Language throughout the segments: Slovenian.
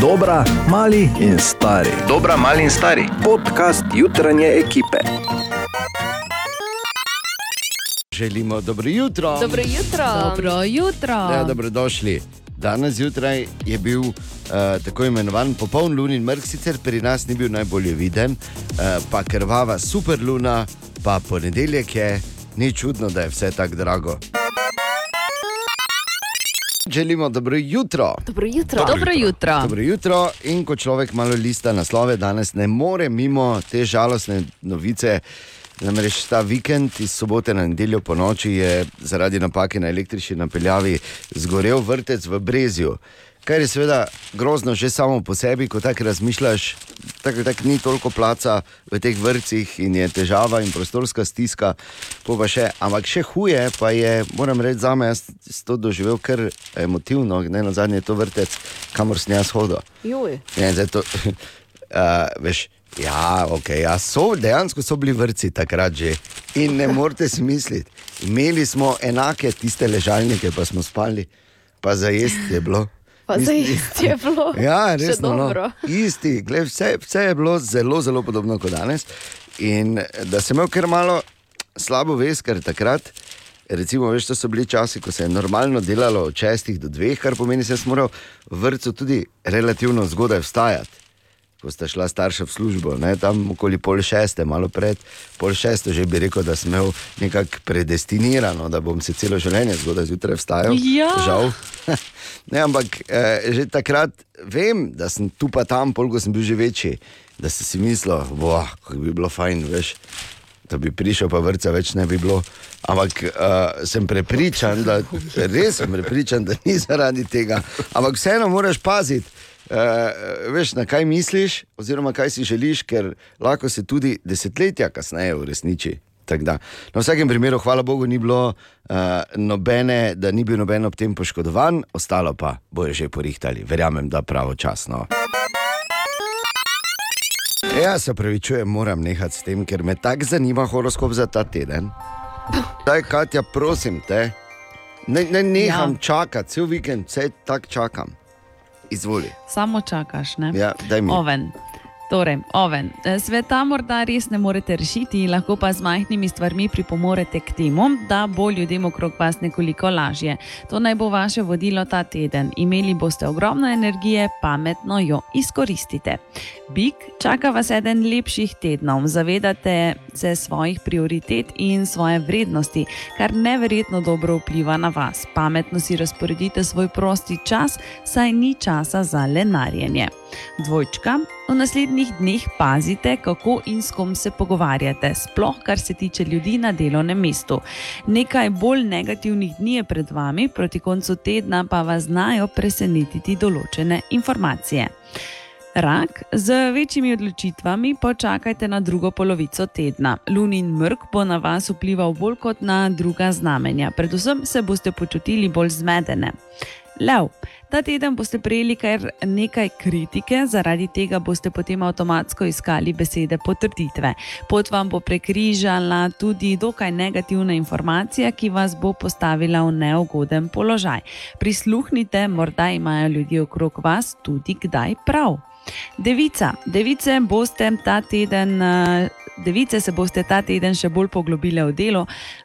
Dobra, mali in stari. Dobra, mali in stari. Podcast jutranje ekipe. Želimo dobro jutro. Dobro jutro. Dobro jutro. Ja, dobrodošli. Danes zjutraj je bil uh, tako imenovan popoln lunin mrk, sicer pri nas ni bil najbolje viden, uh, pa krvava super luna, pa ponedeljek je, ni čudno, da je vse tako drago. Želimo dobro jutro. Dobro jutro. Dobro jutro. Dobro jutro. In ko človek malo lista naslove, danes ne more mimo te žalostne novice. Namreč ta vikend iz sobote na nedeljo po noči je zaradi napake na električni napeljavi zgorel vrtec v Brezju. Kar je seveda grozno že samo po sebi, ko tako razmišljaš, tako tak ni toliko placa v teh vrtcih in je težava in prostorska stiska. Še, ampak še huje pa je, moram reči, za me, jaz sem to doživel kar emotivno, ne na zadnje je to vrtec, kamor sem jaz hodil. Juj. Ne, zdaj to, uh, veš, ja, okay, ja, so, dejansko so bili vrci takrat že. In ne morete si misliti, imeli smo enake tiste ležalnike, pa smo spali, pa za jesti je bilo. Pa za Isti- je bilo. Ja, resno. No. Isti, gled, vse, vse je bilo zelo, zelo podobno kot danes. In da sem imel kar malo slabo vest, ker takrat, recimo, veš, to so bili časi, ko se je normalno delalo od 6 do 2, kar pomeni, da sem moral v vrtu tudi relativno zgodaj vstajati. Ko sta šla starša v službo, ne, tam okoli pol šeste, malo pred pol šesto, že bi rekel, da sem imel nekako predestinirano, da bom se celo življenje zgodaj zjutraj vstajal. Ja. Žal. Ne, ampak eh, že takrat vem, da sem tu pa tam, polk sem bil že večji, da sem si mislil, da bi bilo fajn, veš, da bi prišel, pa vrca več ne bi bilo. Ampak uh, sem prepričan, da res sem prepričan, da ni zaradi tega. Ampak vseeno moraš paziti. Uh, veš, na kaj misliš, oziroma kaj si želiš, ker lahko se tudi desetletja kasneje uresniči. Na vsakem primeru, hvala Bogu, ni bilo uh, nobene, da ni bil noben ob tem poškodovan, ostalo pa bojo že porihtali, verjamem, da pravočasno. Ja, se pravi, čujem, moram nehati s tem, ker me tako zanima horoskop za ta teden. Daj, Katja, prosim te, ne, ne neham. Ja. čakati, cel vikend, vse tako čakam. Izvoli. Samo čakaš, ne? Ja, daj mi. Oven. Torej, oven. Eh, Sveta morda res ne morete rešiti, lahko pa z majhnimi stvarmi pripomorete k temu, da bo ljudem okrog vas nekoliko lažje. To naj bo vaše vodilo ta teden. Imeli boste ogromno energije, pametno jo izkoristite. Bik, čaka vas eden lepših tednov. Zavedate se svojih prioritet in svoje vrednosti, kar neverjetno dobro vpliva na vas. Pametno si razporedite svoj prosti čas, saj ni časa za lenarjenje. Dvojčka, v naslednjih dneh pazite, kako in s kom se pogovarjate, sploh kar se tiče ljudi na delovnem mestu. Nekaj bolj negativnih dni je pred vami, proti koncu tedna pa vas znajo presenetiti določene informacije. Rak, z večjimi odločitvami počakajte na drugo polovico tedna. Lunin mrk bo na vas vplival bolj kot na druga znamenja, predvsem se boste počutili bolj zmedene. Lev, ta teden boste prejeli kar nekaj kritike, zaradi tega boste potem avtomatsko iskali besede potrditve. Pot vam bo prekrižala tudi dokaj negativna informacija, ki vas bo postavila v neugoden položaj. Prisluhnite, morda imajo ljudje okrog vas tudi kdaj prav. Devica, device boste ta teden. eh, Device se boste ta teden še bolj poglobile v delo,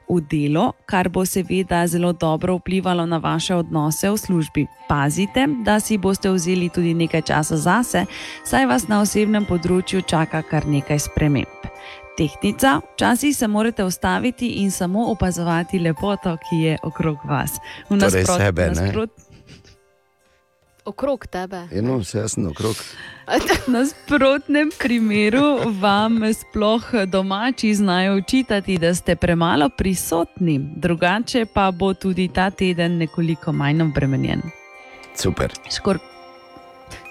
v delo, kar bo seveda zelo dobro vplivalo na vaše odnose v službi. Pazite, da si boste vzeli tudi nekaj časa zase, saj vas na osebnem področju čaka kar nekaj sprememb. Tehnica, včasih se morate ustaviti in samo opazovati lepoto, ki je okrog vas. V Torej nasprot- sebe, ne? Okrog tebe. Eno, vse jasno, okrog. V nasprotnem primeru vam sploh domači znajo učitati, da ste premalo prisotni, drugače pa bo tudi ta teden nekoliko manj obremenjen. Super. Škor,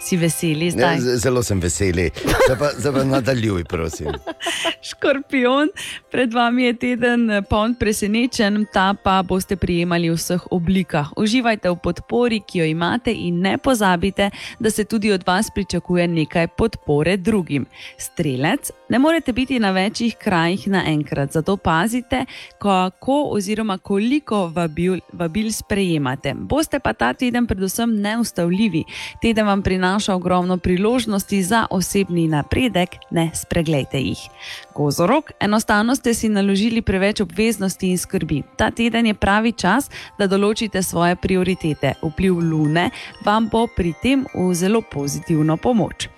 si veseli Ja, zdaj? z- zelo sem veseli. Zdaj pa, zdaj pa nadaljuj, prosim. Škorpion, pred vami je teden eh, poln presenečen, ta pa boste prijemali v vseh oblikah. Uživajte v podpori, ki jo imate, in ne pozabite, da se tudi od vas pričakuje nekaj podpore drugim. Strelec, ne morete biti na večjih krajih naenkrat, zato pazite, kako oziroma koliko vabil, vabil sprejemate. Boste pa ta teden predvsem neustavljivi. Teden vam prinaša prinaša ogromno priložnosti za osebni napredek, ne spregledajte jih. Kozorok, enostavno ste si naložili preveč obveznosti in skrbi. Ta teden je pravi čas, da določite svoje prioritete. Vpliv lune vam bo pri tem v zelo pozitivno pomoč.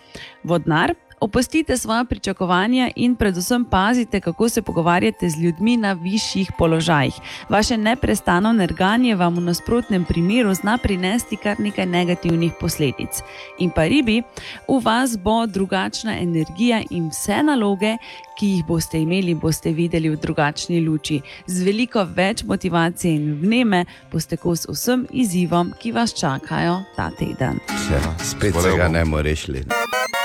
Vodnar, Opustite svoje pričakovanja in predvsem pazite, kako se pogovarjate z ljudmi na višjih položajih. Vaše neprestano nerganje vam v nasprotnem primeru zna prinesti kar nekaj negativnih posledic. In pa ribi, v vas bo drugačna energija in vse naloge, ki jih boste imeli, boste videli v drugačni luči. Z veliko več motivacije in vneme boste kos vsem izzivom, ki vas čakajo ta teden. Ja, spet se ga ne moreš rešiti.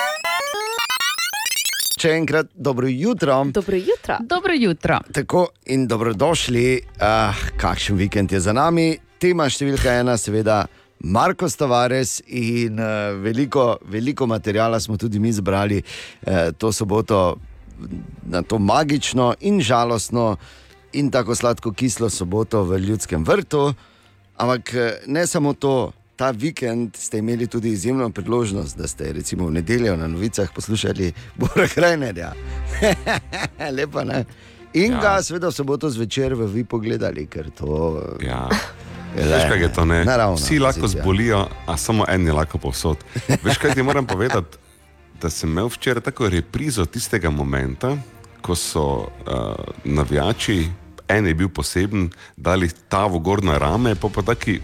Še enkrat dobro jutro. Dobro jutro. Dobro jutro. Tako in dobrodošli. Uh, kakšen vikend je za nami? Tema številka ena, seveda, Marko Stavares in uh, veliko, veliko materijala smo tudi mi zbrali uh, to soboto na to magično in žalostno in tako sladko kislo soboto v ljudskem vrtu. Ampak ne samo to ta vikend ste imeli tudi izjemno priložnost, da ste recimo v nedeljo na novicah poslušali Bora Krajnerja. Lepo, ne? In ja. ga seveda v soboto zvečer v vi pogledali, ker to. Ja. Veš, kaj je to? Naravno, Vsi lahko zbolijo, a samo en je lahko povsod. Veš, kaj ti moram povedati? Da sem imel včeraj tako reprizo tistega momenta, ko so uh, navijači, en je bil poseben, dali ta v gornje rame, pa pa taki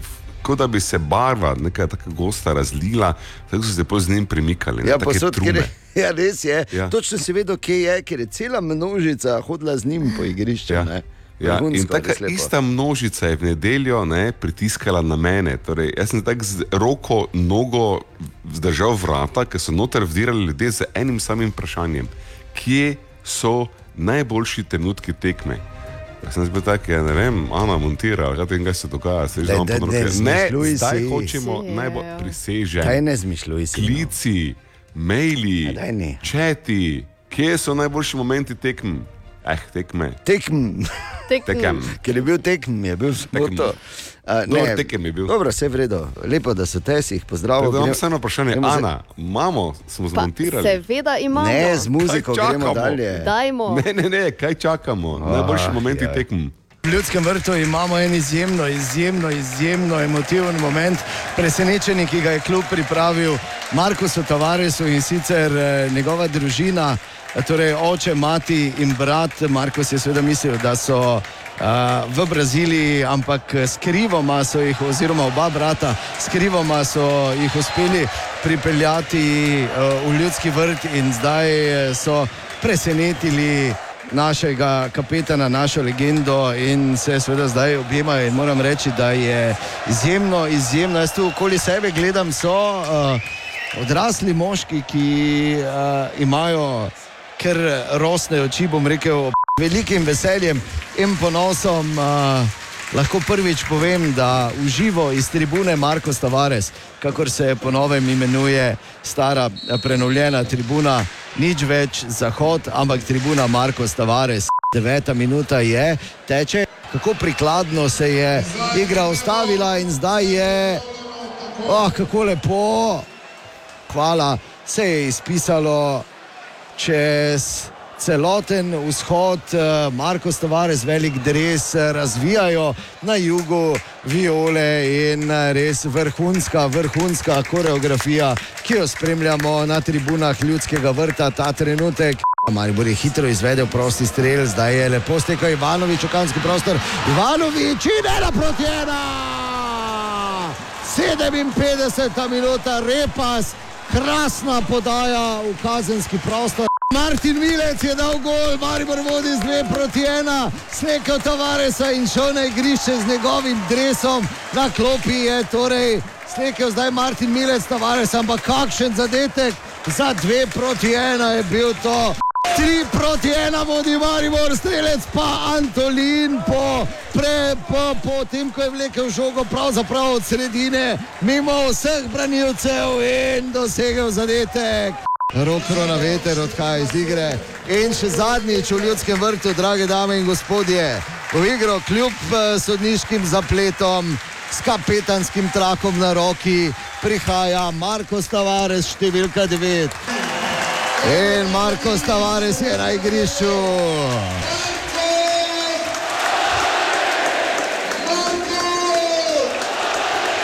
kot da bi se barva, nekaj tako gosta razlila, tako so se po z njim premikali. Ja, posod, je, ja, res je. Ja. Točno si vedel, kje je, ker je cela množica hodila z njim po igrišču. Ja. Ja, in tako ista množica je v nedeljo ne, pritiskala na mene. Torej, jaz sem tako z roko, nogo zdržal vrata, ker so noter vdirali ljudje z enim samim vprašanjem: kje so najboljši trenutki tekme? Ja sem bil tak, ja, ne vem, Ana montira, kaj se dogaja, se že znamo podrobiti. Ne, zdaj si. hočemo najbolj prisežen. Kaj ne zmišljuj si? No. Klici, maili, četi, kje so najboljši momenti tekm? Eh, tekme. Tekm. Tekem. Ker je bil tekm, je bil Ne, tekem je bil. Dobro, vse je vredo. Lepo, da so te si jih pozdravili. Imam samo vprašanje, Ana, imamo, smo zmontirali. Seveda imamo. Ne, z muziko gremo dalje. Dajmo. Ne, ne, ne, kaj čakamo? Oh, Najboljši momenti ja. tekm. V ljudskem vrtu imamo en izjemno, izjemno, izjemno emotiven moment, presenečen, ki ga je klub pripravil Markusu Tavaresu in sicer eh, njegova družina, torej oče, mati in brat. Markus je seveda mislil, da so v Braziliji, ampak skrivoma so jih, oziroma oba brata, skrivoma so jih uspeli pripeljati v ljudski vrt in zdaj so presenetili. Našega kapetana, našo legendo, in se seveda zdaj objemajo. In moram reči, da je izjemno, izjemno. Jaz tu okoli sebe gledam, so uh, odrasli moški, ki uh, imajo kar rosne oči, bom rekel, velikim veseljem in ponosom. Uh, lahko prvič povem, da uživo iz tribune Marko Stavares, kakor se po novem imenuje stara prenovljena tribuna, nič več zahod, ampak tribuna Marko Stavares. Deveta minuta je, teče, kako prikladno se je igra ustavila in zdaj je, oh, kako lepo, hvala, se je izpisalo čez celoten vzhod, eh, Marko Stavares, velik dres, eh, razvijajo na jugu viole in eh, res vrhunska, vrhunska koreografija, ki jo spremljamo na tribunah ljudskega vrta ta trenutek. Maribor je hitro izvedel prosti strel, zdaj je lepo stekel Ivanovič v kanski prostor. Ivanovič in ena proti ena! 57 minuta, repas, krasna podaja v kazenski prostor. Martin Milec je dal gol, Maribor vodi z 2 proti 1, slekel Tavaresa in šel na igrišče z njegovim dresom, na klopi je torej slekel zdaj Martin Milec Tavares, ampak kakšen zadetek za 2 proti 1 je bil to. 3 proti 1 vodi Maribor, strelec pa Antolin po, pre, po, po tem, ko je vlekel žogo pravzaprav od sredine, mimo vseh branilcev in dosegel zadetek. Rokro na veter odhaja iz igre. In še zadnjič v ljudskem vrtu, drage dame in gospodje, v igro kljub eh, sodniškim zapletom, s kapetanskim trakom na roki, prihaja Marko Stavares, številka 9. In Marko Stavares je na igrišču.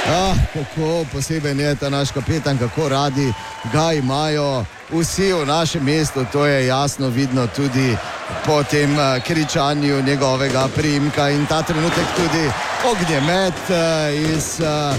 Ah, kako poseben je ta naš kapetan, kako radi ga imajo vsi v našem mestu. To je jasno vidno tudi po tem uh, kričanju njegovega primka in ta trenutek tudi ognjemet uh, iz uh,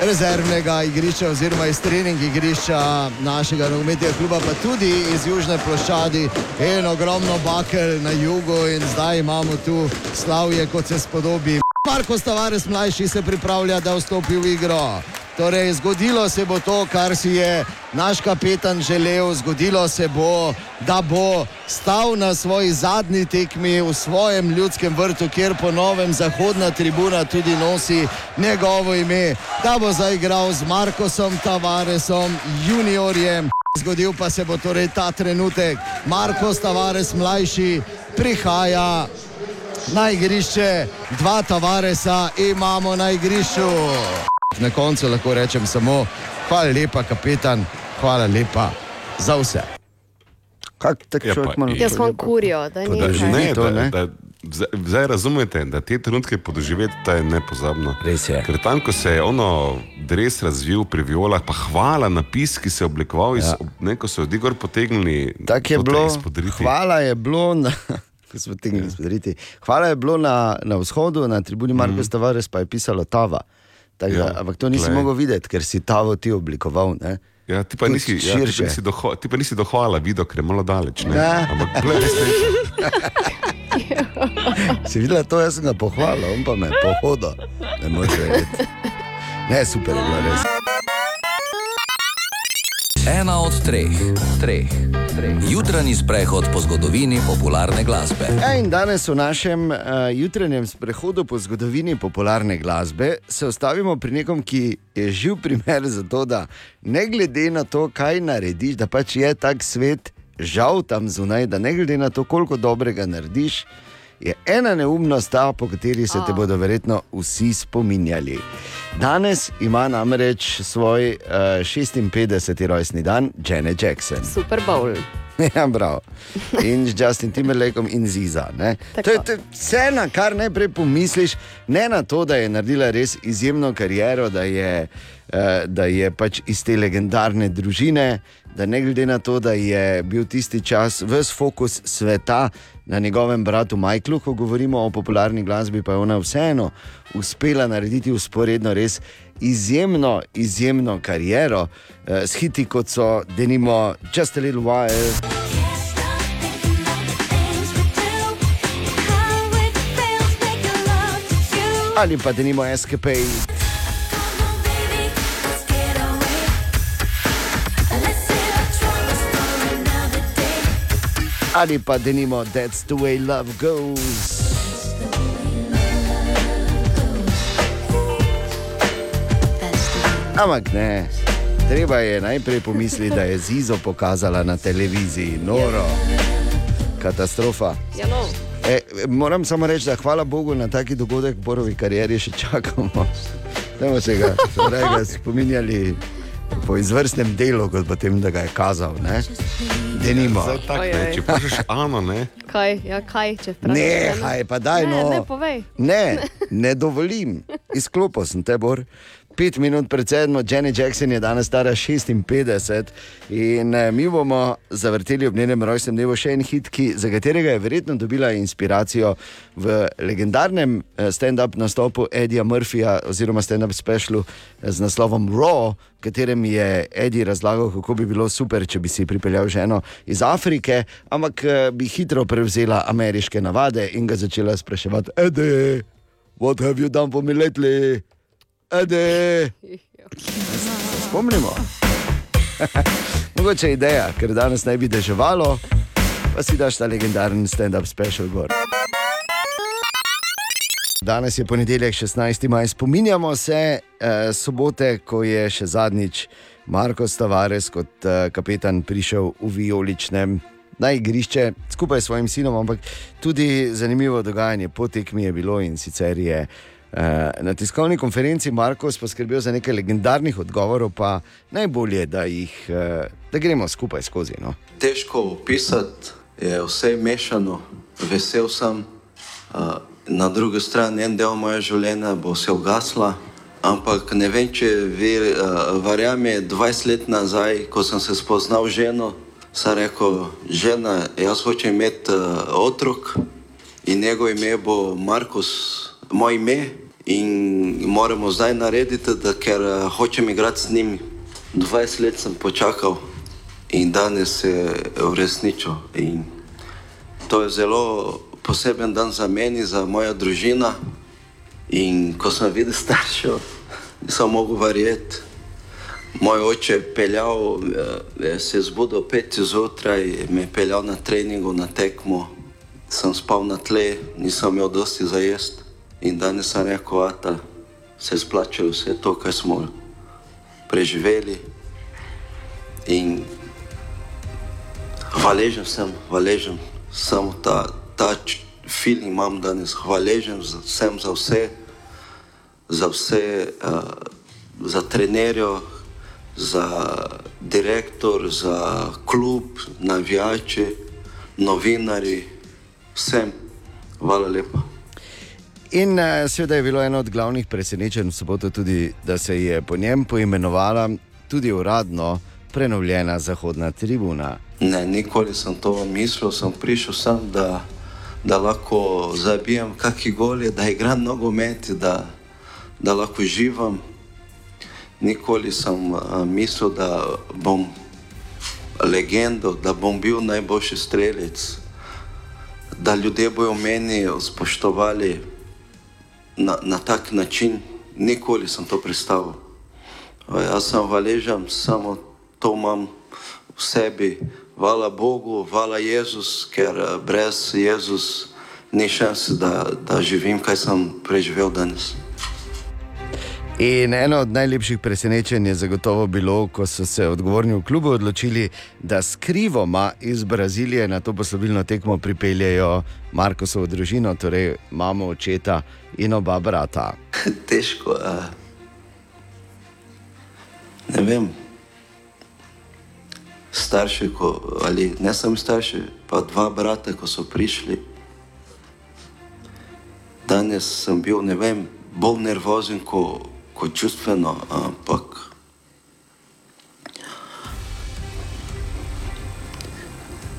rezervnega igrišča oziroma iz trening igrišča našega nogometnega kluba, pa tudi iz Južne ploščadi in ogromno bakel na jugu in zdaj imamo tu slavje, kot se spodobi. Marko Stavares mlajši se pripravlja, da vstopi v igro. Torej, zgodilo se bo to, kar si je naš kapetan želel, zgodilo se bo, da bo stal na svoji zadnji tekmi v svojem ljudskem vrtu, kjer po novem zahodna tribuna tudi nosi njegovo ime, da bo zaigral z Markosom Tavaresom, juniorjem. Zgodil pa se bo torej ta trenutek, Marko Tavares mlajši prihaja. Na igrišče, dva Tavaresa imamo na igrišču. Na koncu lahko rečem samo, hvala lepa, kapetan, hvala lepa za vse. Kaj tako Ja, človek in- Jaz sem kurijo, da ni kaj. Ne, to, da, ne? da, zdaj- zdaj razumete, da te trenutke podoživeti to je nepozabno. Res je. Ker tam, ko se je ono dres razvil pri violah, pa hvala napis, ki se je oblikoval, iz, Ja. ne, ko so ljudi gor potegnili. Tako je bilo. izpodriti. Hvala je bilo na, ko smo tegnili spodriti. Hvala je bilo na, na vzhodu, na tribuni Marko mm. Stavares pa je pisalo Tava. Tak, da, Ja, ampak to nisi glej. mogel videti, ker si Tavo ti oblikoval. Ne? Ja, ti pa nisi, ja, ti pa nisi, doho, ti pa nisi dohvala video, ker je malo daleč. Ne? Ne. Ampak ne. Si videla to, jaz sem ga pohvalil, on pa me je pohodil. Ne moreš verjeti. Ne, super je bilo res. Ena od treh, treh, treh. Jutranji sprehod po zgodovini popularne glasbe. Ja, in danes v našem uh, jutranjem sprehodu po zgodovini popularne glasbe se ustavimo pri nekom, ki je živ primer za to, da ne glede na to, kaj narediš, da pač je tak svet žal tam zunaj, da ne glede na to, koliko dobrega narediš, je ena neumnost ta, po kateri se te bodo verjetno vsi spominjali. Danes ima namreč svoj uh, 56. rojstni dan Janet Jackson. Super Bowl. Ja, prav. In z Justin Timberlakom in Ziza. To je, to je vse, na kar najprej pomisliš, ne na to, da je naredila res izjemno kariero, da je, eh, da je pač iz te legendarne družine, da ne glede na to, da je bil tisti čas ves fokus sveta na njegovem bratu Michaelu, ko govorimo o popularni glasbi, pa je ona vseeno uspela narediti usporedno res izjemno, izjemno kariero eh, s hiti kot so Denimo Just a Little While. Ali pa Denimo Escape. Ali pa Denimo That's the way love goes. Ampak ne, treba je najprej pomisliti, da je Zizo pokazala na televiziji, noro, katastrofa. Ja, no. E, moram samo reči, da hvala Bogu na taki dogodek v Borovi karieri še čakamo. Temo se ga, torej ga spominjali po izvrstnem delu, kot potem, da ga je kazal. Ne? Denimo. Zdaj tak, ne, če vprašaš Ano, ne, Kaj, ja, kaj, če vprašaš? Ne, haj pa daj Ne, no. ne, povej. Ne, ne dovolim. Izklopil sem te, Bor. Pet minut pred sedmo, Jenny Jackson je danes stara 56 in eh, mi bomo zavrteli ob njenem rojstnem dnevu še en hit, ki, za katerega je verjetno dobila inspiracijo v legendarnem eh, stand-up nastopu Edija Murphyja oziroma stand-up specialu eh, z naslovom Raw, v katerem je Eddie razlagal, kako bi bilo super, če bi si pripeljal ženo iz Afrike, ampak bi hitro prevzela ameriške navade in ga začela spraševati: Eddie, what have you done for me lately? Ede. Se spomnimo. Mogoče je ideja, ker danes naj bi deževalo, pa si daš ta legendaren stand-up special gor. Danes je ponedeljek, 16. maj. Spominjamo se eh, sobote, ko je še zadnjič Marko Stavares kot eh, kapetan prišel v vijoličnem na igrišče skupaj s svojim sinom, ampak tudi zanimivo dogajanje po tekmi je bilo in sicer je. Eh, Na tiskovni konferenci Markos poskrbel za nekaj legendarnih odgovorov, pa najbolje, da, jih, eh, da gremo skupaj skozi. No. Težko opisati, je vse mešano, vesel sem. Uh, na drugi strani, en del moje življenja bo se ugasla. Ampak ne vem, če vi uh, verjamete, 20 let nazaj, ko sem se spoznal ženo, sem rekel, žena, jaz hočem imeti uh, otrok in njegov ime bo Markus, moj ime. In moramo zdaj narediti, da, ker uh, hočem igrati z njim. 20 let sem počakal in danes se je uresničil. In to je zelo poseben dan za meni, za mojo družino. In ko sem videl staršev, nisem mogel verjeti. Moj oče je peljal, eh, se je zbudil pet zjutraj, me je peljal na treningu, na tekmo. Sem spal na tle, nisem imel dosti za jesti. In danes sem rekel, da se splača vse to, kar smo preživeli. In hvaležen sem, hvaležen sem ta, ta film imam danes, hvaležen sem za vse, za vse, uh, za trenerjo, za direktor, za klub, navijače, novinari, vsem. Hvala lepa. In uh, seveda je bilo eno od glavnih presenečenj v soboto tudi, da se je po njem poimenovala tudi uradno prenovljena zahodna tribuna. Ne, nikoli sem to mislil, sem prišel sem, da, da lahko zabijem kakšne gole, da igram nogomet, da, da lahko živam. Nikoli sem uh, mislil, da bom legendo, da bom bil najboljši strelec, da ljudje bodo meni spoštovali na, na tak način. Nikoli sem to predstavil. Jaz sem hvaležen, samo to imam v sebi. Hvala Bogu, hvala Jezus, ker eh, brez Jezus ni šanse, da, da živim, kaj sem preživel danes. In eno od najlepših presenečenj je zagotovo bilo, ko so se odgovorni v klubu odločili, da skrivoma iz Brazilije na to poslovilno tekmo pripeljejo Markosovo družino, torej mamo, očeta in oba brata. Težko. A... Ne vem. Starši, ko, ali ne samo starši, pa dva brata, ko so prišli. Danes sem bil, ne vem, bolj nervozen kot ko čustveno, ampak.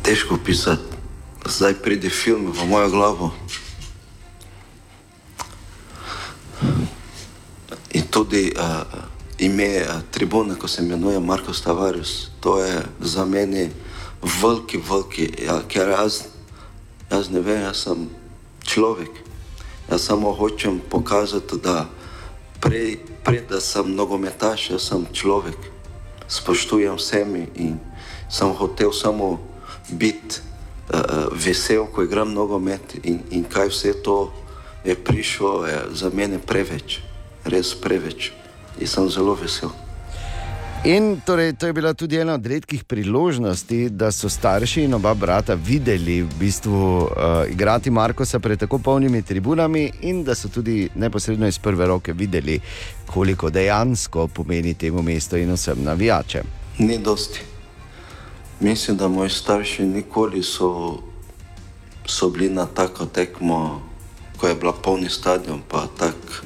Težko pisati, zdaj pride film v mojo glavo. In tudi uh, ime uh, tribune, ko se imenuje Marko Tavares, to je za mene veliki, veliki, ja, ker jaz, jaz ne vem, jaz sem človek. Jaz samo hočem pokazati, da prej, prej da sem nogometaš, jaz sem človek. Spoštujem vsemi in sem hotel samo biti uh, vesel, ko igram nogomet in, in kaj vse to je prišlo, je za mene preveč, res preveč. In sem zelo vesel. In torej, to je bila tudi ena od redkih priložnosti, da so starši in oba brata videli v bistvu uh, igrati Markosa pred tako polnimi tribunami, in da so tudi neposredno iz prve roke videli, koliko dejansko pomeni temu mestu in vsem navijačem. Ni dosti. Mislim, da moji starši nikoli so, so bili na tako tekmo, ko je bila polni stadion, pa tako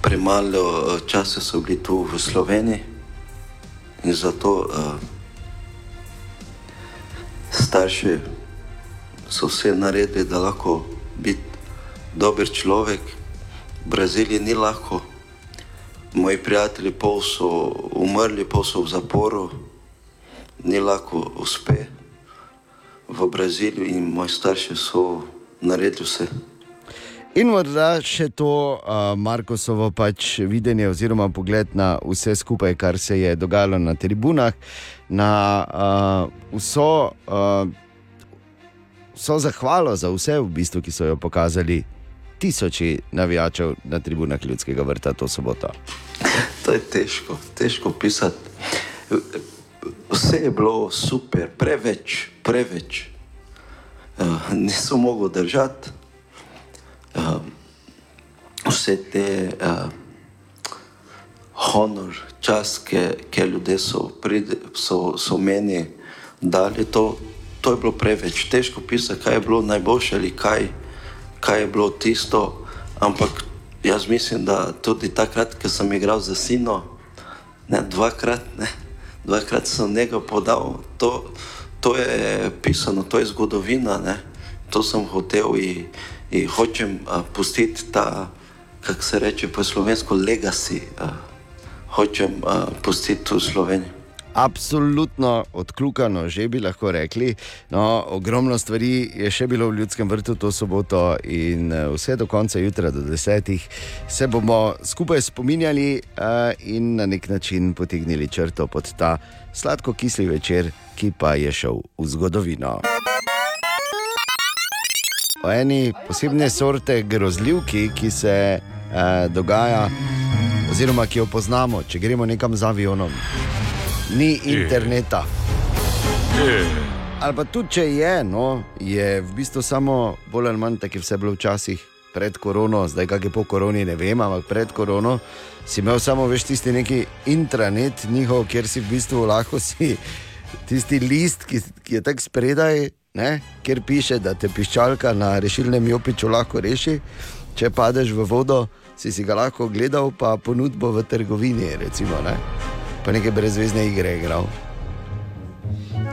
premalo eh, časa so bili tu v Sloveniji. In zato uh, starši so vse naredili, da lahko biti dober človek. V Braziliji ni lahko. Moji prijatelji pol so umrli, pol so v zaporu, ni lahko uspe v Braziliji in moji starši so naredili vse. In morda še to uh, Markosovo pač videnje oziroma pogled na vse skupaj, kar se je dogajalo na tribunah, na uh, vso, uh, vso zahvalo za vse, v bistvu, ki so jo pokazali tisoči navijačev na tribunah ljudskega vrta to soboto. To je težko, težko pisati. Vse je bilo super, preveč, preveč. Uh, nisem mogel držati. Uh, vse te uh, honor, čas, ki ki ljudje so, pride, so, so meni dali, to, to je bilo preveč. Težko pisati, kaj je bilo najboljše ali kaj, kaj je bilo tisto. Ampak jaz mislim, da tudi takrat, ko sem igral za sino, ne, dvakrat, ne, dvakrat sem njega podal, to, to je pisano, to je zgodovina. Ne. To sem hotel in, in hočem uh, pustiti ta, kako se reče po slovensko, legacy. Uh, hočem uh, pustiti v Sloveniji. Absolutno odkljukano, že bi lahko rekli. No, ogromno stvari je še bilo v ljudskem vrtu to soboto, in eh, vse do konca jutra, do desetih, se bomo skupaj spominjali uh, in na nek način potegnili črto pod ta sladko-kisli večer, ki pa je šel v zgodovino. O eni posebne sorte grozljivki, ki se uh, dogaja, oziroma ki jo poznamo, če gremo nekam z avionom. Ni interneta. Ali pa tudi če je, no, je v bistvu samo bolj ali manj tako, kot je vse bilo včasih pred korono, zdaj kaj je po koroni, ne vem, ampak pred korono si imel samo veš tisti neki intranet njihov, kjer si v bistvu lahko si tisti list, ki, ki je tako spredaj, ne, kjer piše, da te piščalka na rešilnem jopiču lahko reši, če padeš v vodo. Si si ga lahko gledal, pa ponudbo v trgovini, recimo, ne? pa neke brezvezne igre igral.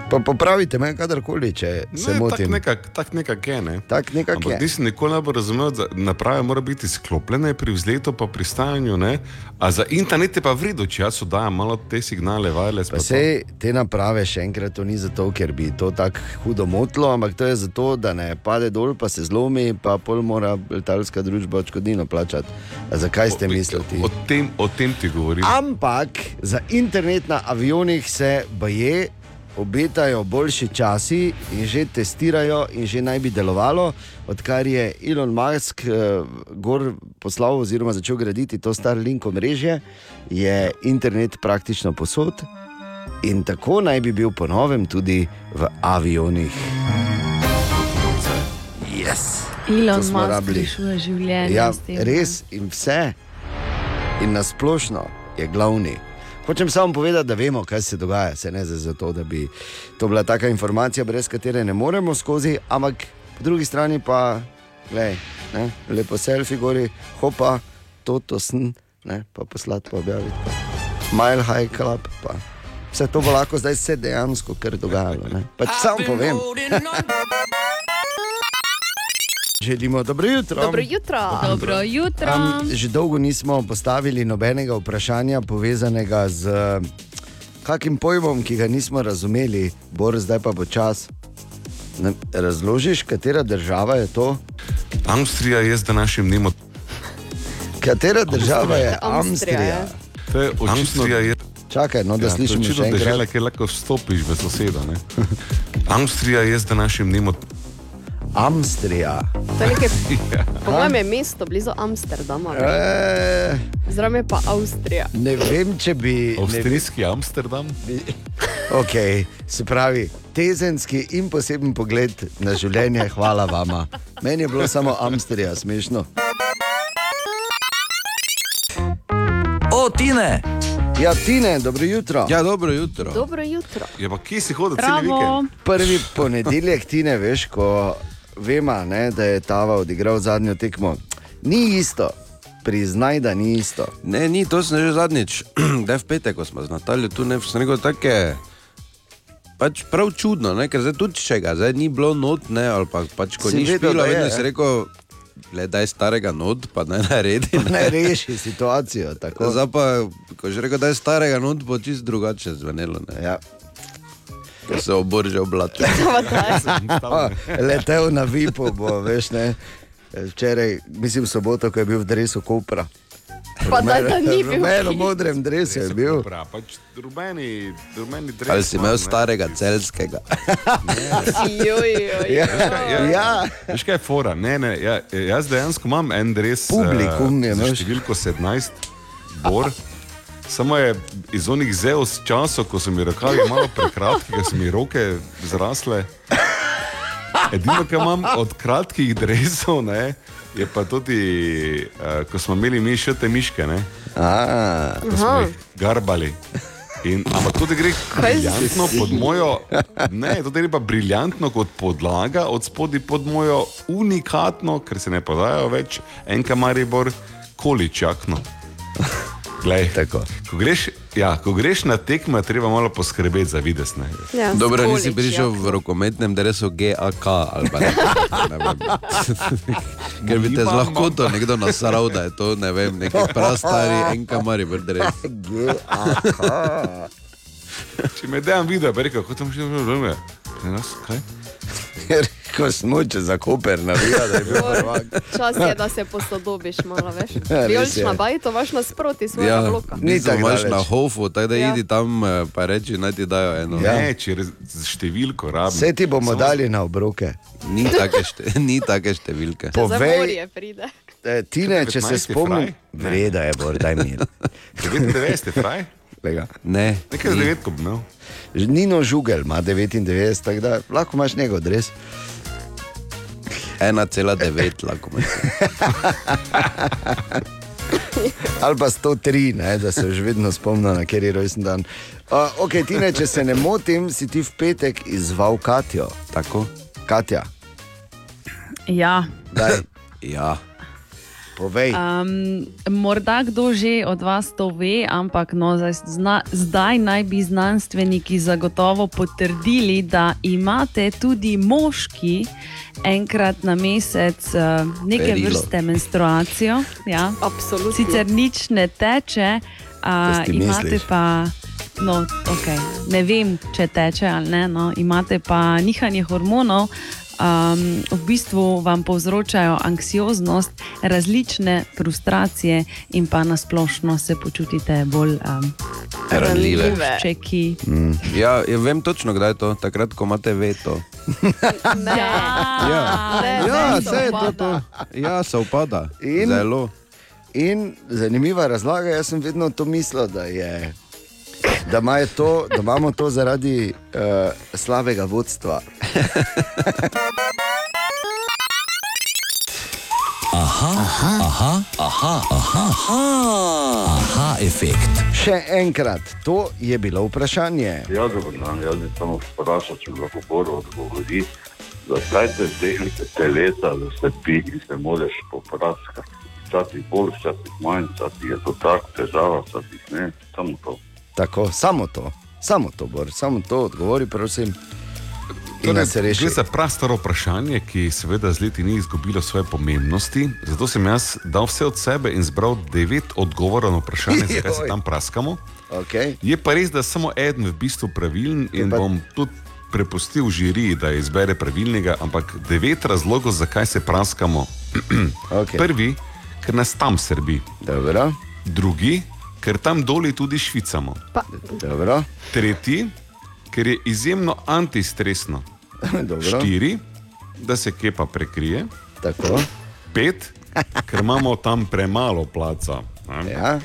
Pa popravite me, kadarkoli, če se Ne, motim. tako nekak, tak nekak je. Ne? Tak nekak Ampak je. nisem nikoli ne bo razumel, da naprave mora biti sklopljene pri vzletu pa pristajanju, ne? a za internet je pa vredo, če jaz oddajam malo te signale, Pa to. sej te naprave še enkrat to ni zato, ker bi to tako hudo motilo, ampak to je zato, da ne pade dol, pa se zlomi, pa pol mora letalska družba odškodnino plačati. A zakaj ste mislili? O tem, o tem ti govorim. Ampak za internet na avionih se baje. Obetajo boljši časi in že testirajo, in že naj bi delovalo, odkar je Elon Musk eh, gor poslal oziroma začel graditi to Starlink omrežje, je internet praktično posod in tako naj bi bil ponovem tudi v avionih. Yes. Elon Musk rabili. rešuje življenje. Ja, res in vse. In nasplošno je glavni. Hočem samo povedati, da vemo, kaj se dogaja. Se ne zdaj zato, da bi to bila taka informacija, brez katere ne moremo skozi, ampak po drugi strani pa, gledaj, ne, lepo selfie gori, hopa, to, to sem, ne, pa poslati, pa objaviti. Mile High Club. Pa. Vse to bo lahko zdaj se dejansko kar dogajalo. ne. Pač samo povem. Želimo dobro jutro. Dobro jutro. Dobro jutro. Um, že dolgo nismo postavili nobenega vprašanja povezanega z kakim pojmom, ki ga nismo razumeli, Bor, zdaj pa bo čas. Ne, razložiš, katera država je to? Avstrija je z današnjim dnem. Katera država je Avstrija, Avstrija? ja. To je Avstrija je. Čakaj, no, da Ja, to je slišimo še enkrat. kjer lahko vstopiš v sosedo. ne. Avstrija je z današnjim dnem od. Avstrija. To je nekaj, po mojem je mesto blizu Amsterdama. ne? E, Zraven je pa Avstrija. ne vem, če bi. Ne Avstrijski Amsterdam. okay, se pravi, tezenski in poseben pogled na življenje, hvala vama. Meni je bilo samo Amstrija smešno. O, Tine! Ja, Tine, dobro jutro. Ja, dobro jutro. Dobro jutro. Ja, pa kje si hodil cel vikend? Prvi ponedeljek, ti ne veš, ko vemo, ne, da je Tava odigral zadnjo tekmo. Ni isto, priznaj, da ni isto. Ne, ni, to sem že zadnjič, da je v petek, ko smo z Natalijo tu ne sem rekel take. Pač prav čudno, ne? ker zdaj tudi če ga zdaj ni bilo not, ne, ali pa pač ko Si ni vedel, špilo, je, vedno si rekel, gledaj starega not, pa naj naredi. Ne reši situacijo. tako. Zdaj pa, ko že rekel, da je starega not, bo čist drugače zvenelo. Ne? Ja. Se oborže oblači. Letel na Vipu, bo, veš, ne. Včeraj, mislim, soboto, ko je bil v dresu Kopra. Pa da ni bil. Rumeno modrem dresu je bil. Prav, pač rumeni, rumeni dres. Ali si imel ne. starega celskega? Joj, joj, Ja, joj. ja. Veš kaj je fora? Ne, ne, ja, jaz dejansko imam en dres. Publikum je, uh, veš. številko 17, bor. Samo je iz onih zeus časov, ko so mi rokavi malo prekratki, ker so mi roke zrasle. Edino, kar imam od kratkih dresov, ne, je pa tudi, uh, ko smo imeli mi še te miške, ne? A, ko smo jih garbali. In, ampak to gre briljantno pod mojo, ne, to gre pa briljantno kot podlaga, od spodaj pod mojo unikatno, ker se ne podajo več, enka Maribor, količakno. Glej, Tako. ko, greš, ja, ko greš na tekme, treba malo poskrbeti za vides. Ne? Ja, Dobro, skolič, nisi prišel ja. v rokometnem drevesu GAK ali pa nekaj. Ne vem. Ker bi te z lahkoto nekdo nasral, da je to ne vem, neki prastari enkamari v drevesu. Če me dejem video, pa rekel, kot tam še ne vem, kaj? Ko smo če za Koper navija, da je bil prvak. Čas je, da se posodobiš malo več. Ja, res Vijolična je. baj, to vaš nasproti svojega Ja, bloka. Ni ni tako tako imaš daleč. na hofu, tako da Ja. idi tam eh, pa reči, naj ti dajo eno. Ja. Ne, če z številko rabim. Vse ti bomo Samo- dali na obroke. Ni take, šte, ni take številke. Povej, morje pride. eh, Tine, če se 19 je spomnim, fraj? vreda je, bor, daj mi. 99, fraj? Lega. Ne. Nekaj z devetko bi imel. Nino Žugel ima 99, tako da lahko imaš njegov dres. 1,9 lahko imaš. Ali pa 103, ne, da se že vedno spomnim, na kateri rojsten dan. Uh, ok, Tine, če se ne motim, si ti v petek izval Katjo. Tako? Katja, Ja. daj, Ja. Povej. Um, morda kdo že od vas to ve, ampak no, zdaj, zna, zdaj naj bi znanstveniki zagotovo potrdili, da imate tudi moški enkrat na mesec uh, neke Perilo. vrste menstruacijo. Ja. Absolutno. Sicer nič ne teče, uh, imate pa. No, okay. Ne vem, če teče ali ne. No. Imate pa nihanje hormonov, um, v bistvu vam povzročajo anksioznost, različne frustracije, in pa nasplošno se počutite bolj um, Ranljive. čeki. Ja, ja, vem točno, kdaj je to, takrat, ko imate veto. Ne. Ja, Ne, ja ne, vse je to. to. Ja, se upada. In? Zelo. In zanimiva razlaga, jaz sem vedno to mislil, da, je, da, to, da imamo to zaradi uh, slabega vodstva. Aha, aha, aha, aha, aha, aha, efekt. Še enkrat, to je bilo vprašanje. Ja, dobro, dan. Jaz bi samo vprašal, če lahko Boro odgovori, zakaj te del telesa, da se pi in se moraš popraskati. Včasih bolj, včasih manj, včasih je to tako težava, včasih ne, samo to. Tako, samo to, samo to, Bor, samo to odgovori, prosim. Torej, se reši. Gre za prastaro vprašanje, ki seveda z leti ni izgubilo svoje pomembnosti. Zato sem jaz dal vse od sebe in zbral devet odgovorov na vprašanje, zakaj se tam praskamo. Okay. Je pa res, da samo eden v bistvu pravilen in pa- bom tudi prepustil žiriji, da izbere pravilnega, ampak devet razlogov, zakaj se praskamo. Okay. Prvi, ker nas tam srbi, Dobro, drugi, ker tam doli tudi švicamo, dobro, tretji, ker je izjemno antistresno, dobro. štiri, da se kepa prekrije, Tako, pet, ker imamo tam premalo placa, ne? ja,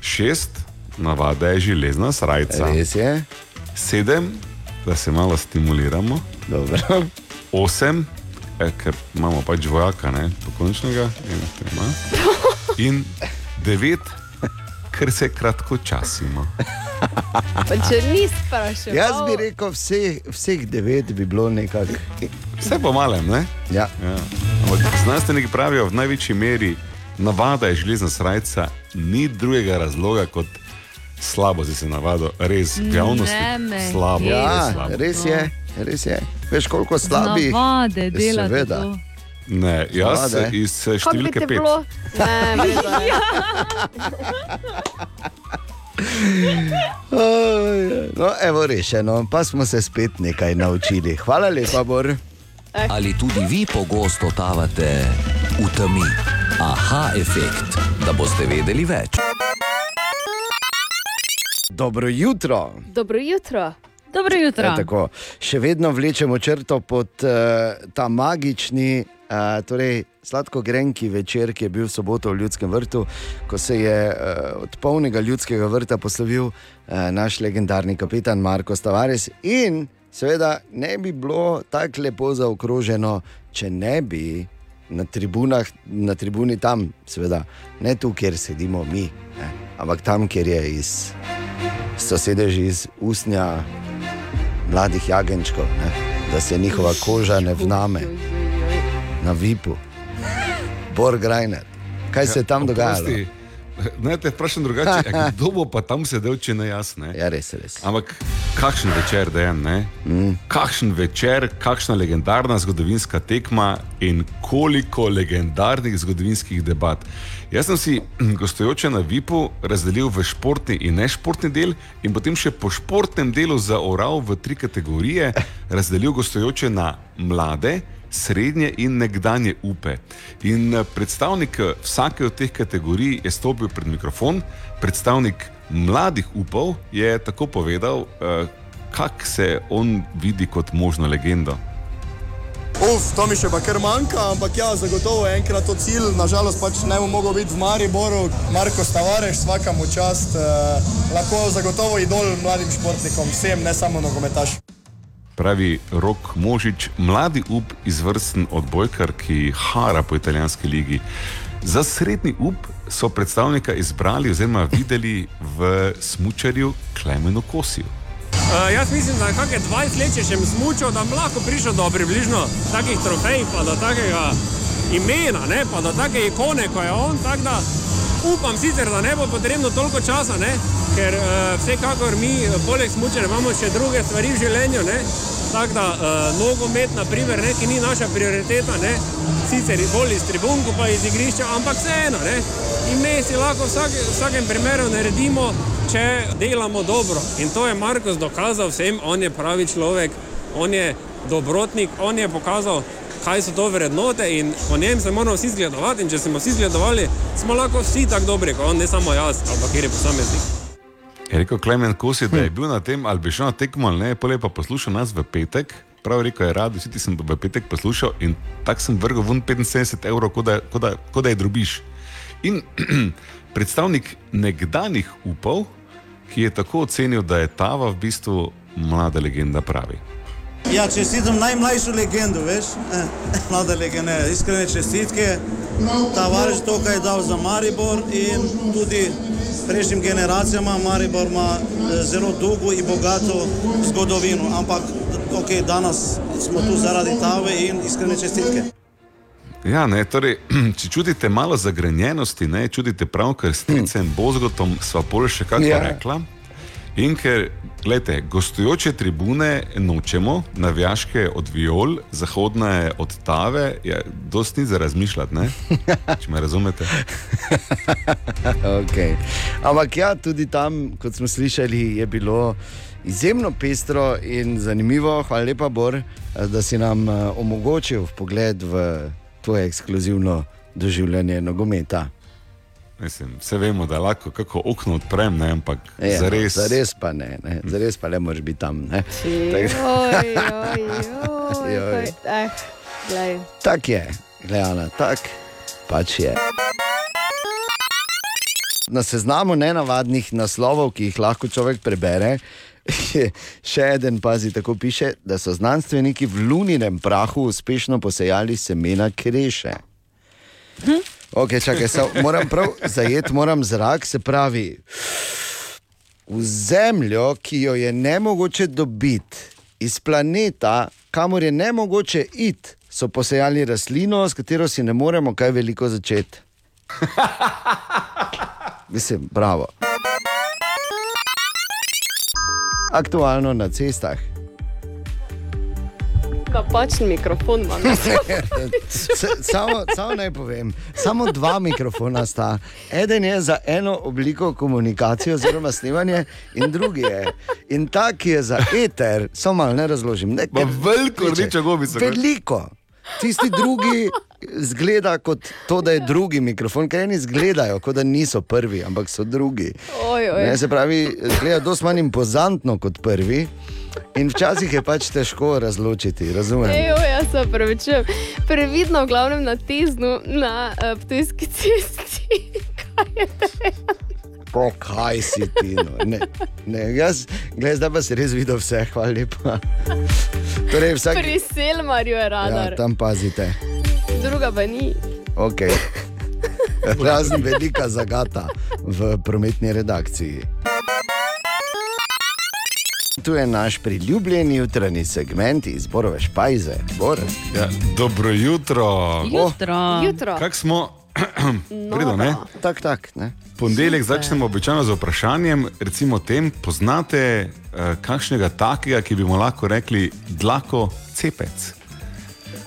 šest, navada je železna srajca, res je. sedem, da se malo stimuliramo, Dobro. osem, eh, ker imamo pač vojaka, ne, pokončnega, in, in devet, ker se kratko časimo. Pa če nisi spraševal. Jaz bi rekel, vseh, vseh devet bi bilo nekako. Vse po malem, ne? Ja. Ja. Ampak znanstveniki pravijo, v največji meri navada je železna srajca, ni drugega razloga kot slabo si se navadil, res v javnosti. Ne me slabo, jezi. res Ja, slabo. res je, res je. Veš, koliko slabih. Navade delate Seveda. to. Ne, jaz Navade. iz eh, številke te pet. bilo? Ne, vredo je. No, evo rešeno, pa smo se spet nekaj naučili. Hvala lepa, Bor. Ali tudi vi pogosto totavate v temi? Aha, efekt, da boste vedeli več. Dobro jutro. Dobro jutro. Dobro jutro. Ja, tako, še vedno vlečemo črto pod uh, ta magični, uh, torej sladko-grenki večer, ki je bil v soboto v Ljudskem vrtu, ko se je uh, od polnega ljudskega vrta poslovil uh, naš legendarni kapitan Marko Stavares. In seveda ne bi bilo tako lepo zaokroženo, če ne bi na tribunah, na tribuni tam, seveda, ne tu, kjer sedimo mi, ne, ampak tam, kjer je iz, so sedeži iz usnja mladih jagenčkov, ne, da se njihova koža ne vname na vipu. Borgrajner, kaj se je tam dogajalo? Oprosti, Ne, te vprašam drugače, a kdo bo pa tam sedel, če ne jaz? Ne? Ja, res, res. Ampak kakšen večer, da je en? Mm. Kakšen večer, kakšna legendarna zgodovinska tekma in koliko legendarnih zgodovinskih debat. Jaz sem si gostujoče na VIP-u razdelil v športni in nešportni del, in potem še po športnem delu zaoral v tri kategorije, razdelil gostujoče na mlade, srednje in nekdanje upe. In eh, predstavnik eh, vsake od teh kategorij je stopil pred mikrofon, predstavnik mladih upov je tako povedal, eh, kak se on vidi kot možno legendo. Uf, to mi še pa kar manjka, ampak ja, zagotovo je enkrat to cilj. Nažalost pač ne bo mogel biti v Mariboru. Marko Stavareš, vsaka mu čast, eh, lahko zagotovo idol mladim športnikom, vsem, ne samo nogometašem pravi Rok Možič, mladi up izvrsten odbojkar, ki hara po italijanski ligi. Za srednji up so predstavnika izbrali oziroma videli v smočarju Klemenu Kosiju. Uh, jaz mislim, da je kakšne 20 let, če sem smučal, da bi lahko prišel do približno takih trofej, pa do takega imena, ne? pa do take ikone, kot je on. Tak, da upam sicer, da ne bo potrebno toliko časa, ne? ker uh, vsekakor mi, poleg smučanja, imamo še druge stvari v življenju. Tako da uh, nogomet, naprimer, ne, ki ni naša prioriteta, ne, sicer bolj iz tribun, pa iz igrišča, ampak vseeno. In mi si lahko v vsak, vsakem primeru naredimo, če delamo dobro. In to je Marko dokazal vsem, on je pravi človek, on je dobrotnik, on je pokazal, kaj so to vrednote in po njem se moramo vsi zgledovati. In če smo vsi zgledovali, smo lahko vsi tako dobri, kot on, ne samo jaz, ampak kjer je posameznik. Je rekel Klemen Kosi, da je bil na tem ali bi šel na tekmo ali ne, pole pa poslušal nas v petek. Prav rekel je, rad, vsi ti sem v petek poslušal in tako sem vrgel ven 75 evrov, kot da, ko da, ko da je drubiš. In predstavnik nekdanjih upov, ki je tako ocenil, da je Tava v bistvu mlada legenda, pravi. Ja, čestitam najmlajšo legendo, veš, eh, mlada legenda, iskrene čestitke. Tavares to, kar je dal za Maribor in tudi prejšnjim generacijam, Maribor ima eh, zelo dolgo in bogato zgodovino, ampak okay, danes smo tu zaradi Tave in iskrene čestitke. Ja, ne, torej, če čutite malo zagrenjenosti, ne čutite prav, ker s Tricem Bozgotom sva pol še kako ja. rekla. In ker, gledajte, gostujoče tribune nočemo, navijaške od viol, zahodne od tave, je dosti za razmišljati, ne? če me razumete. okay. Ampak ja, tudi tam, kot smo slišali, je bilo izjemno pestro in zanimivo. Hvala lepa, Bor, da si nam eh, omogočil pogled v tvoje ekskluzivno doživljanje nogometa. Mislim, vse vemo, da lahko kako okno odprem, ne, ampak ja, za res. Za res pa ne, ne. za res pa ne moreš biti tam. Tako je, gledano, tako pač je. Na seznamu nenavadnih naslovov, ki jih lahko človek prebere, je še en, pazi, tako piše, da so znanstveniki v luninem prahu uspešno posejali semena kreše. Hm? Okay, čakaj, so, moram prav zajeti, moram zrak, se pravi, v zemljo, ki jo je ne mogoče dobiti iz planeta, kamor je ne mogoče iti, so posejali rastlino, s katero si ne moremo kaj veliko začeti. Mislim, bravo. Aktualno na cestah. Napačen mikrofon imam. samo, samo naj povem, samo dva mikrofona sta. Eden je za eno obliko komunikacije, oziroma snemanje, in drugi je. In ta, ki je za eter, samo malo ne razložim. Ne, veliko, rečemo, gobice. Veliko. Tisti drugi zgleda kot to, da je drugi mikrofon, ker eni izgledajo, kot da niso prvi, ampak so drugi. Oj, oj. Ne, se pravi, zgleda dosti manj impozantno kot prvi. In včasih je pač težko razločiti, razumem. Ejo, jaz se pravičujem. Previdno, v glavnem na teznu, na uh, ptujski cesti. Po kaj si ti? No? Ne, ne, jaz, gledaj, zdaj pa si res videl vse, hvala lepa. Torej, vsak... Pri Selmarju je radar. Ja, tam pazite. Druga pa ni. Okay. Razen velika zagata v prometni redakciji. Tu je naš priljubljeni jutranji segment iz Borove Špajze. Bor. Ja, dobro jutro. Jutro. Jutro. Kak smo? Prido, ne? Tak, tak, ne? Ponedeljek začnemo običajno z vprašanjem, recimo tem, poznate uh, kakšnega takega, ki bi mu lahko rekli dlako cepec.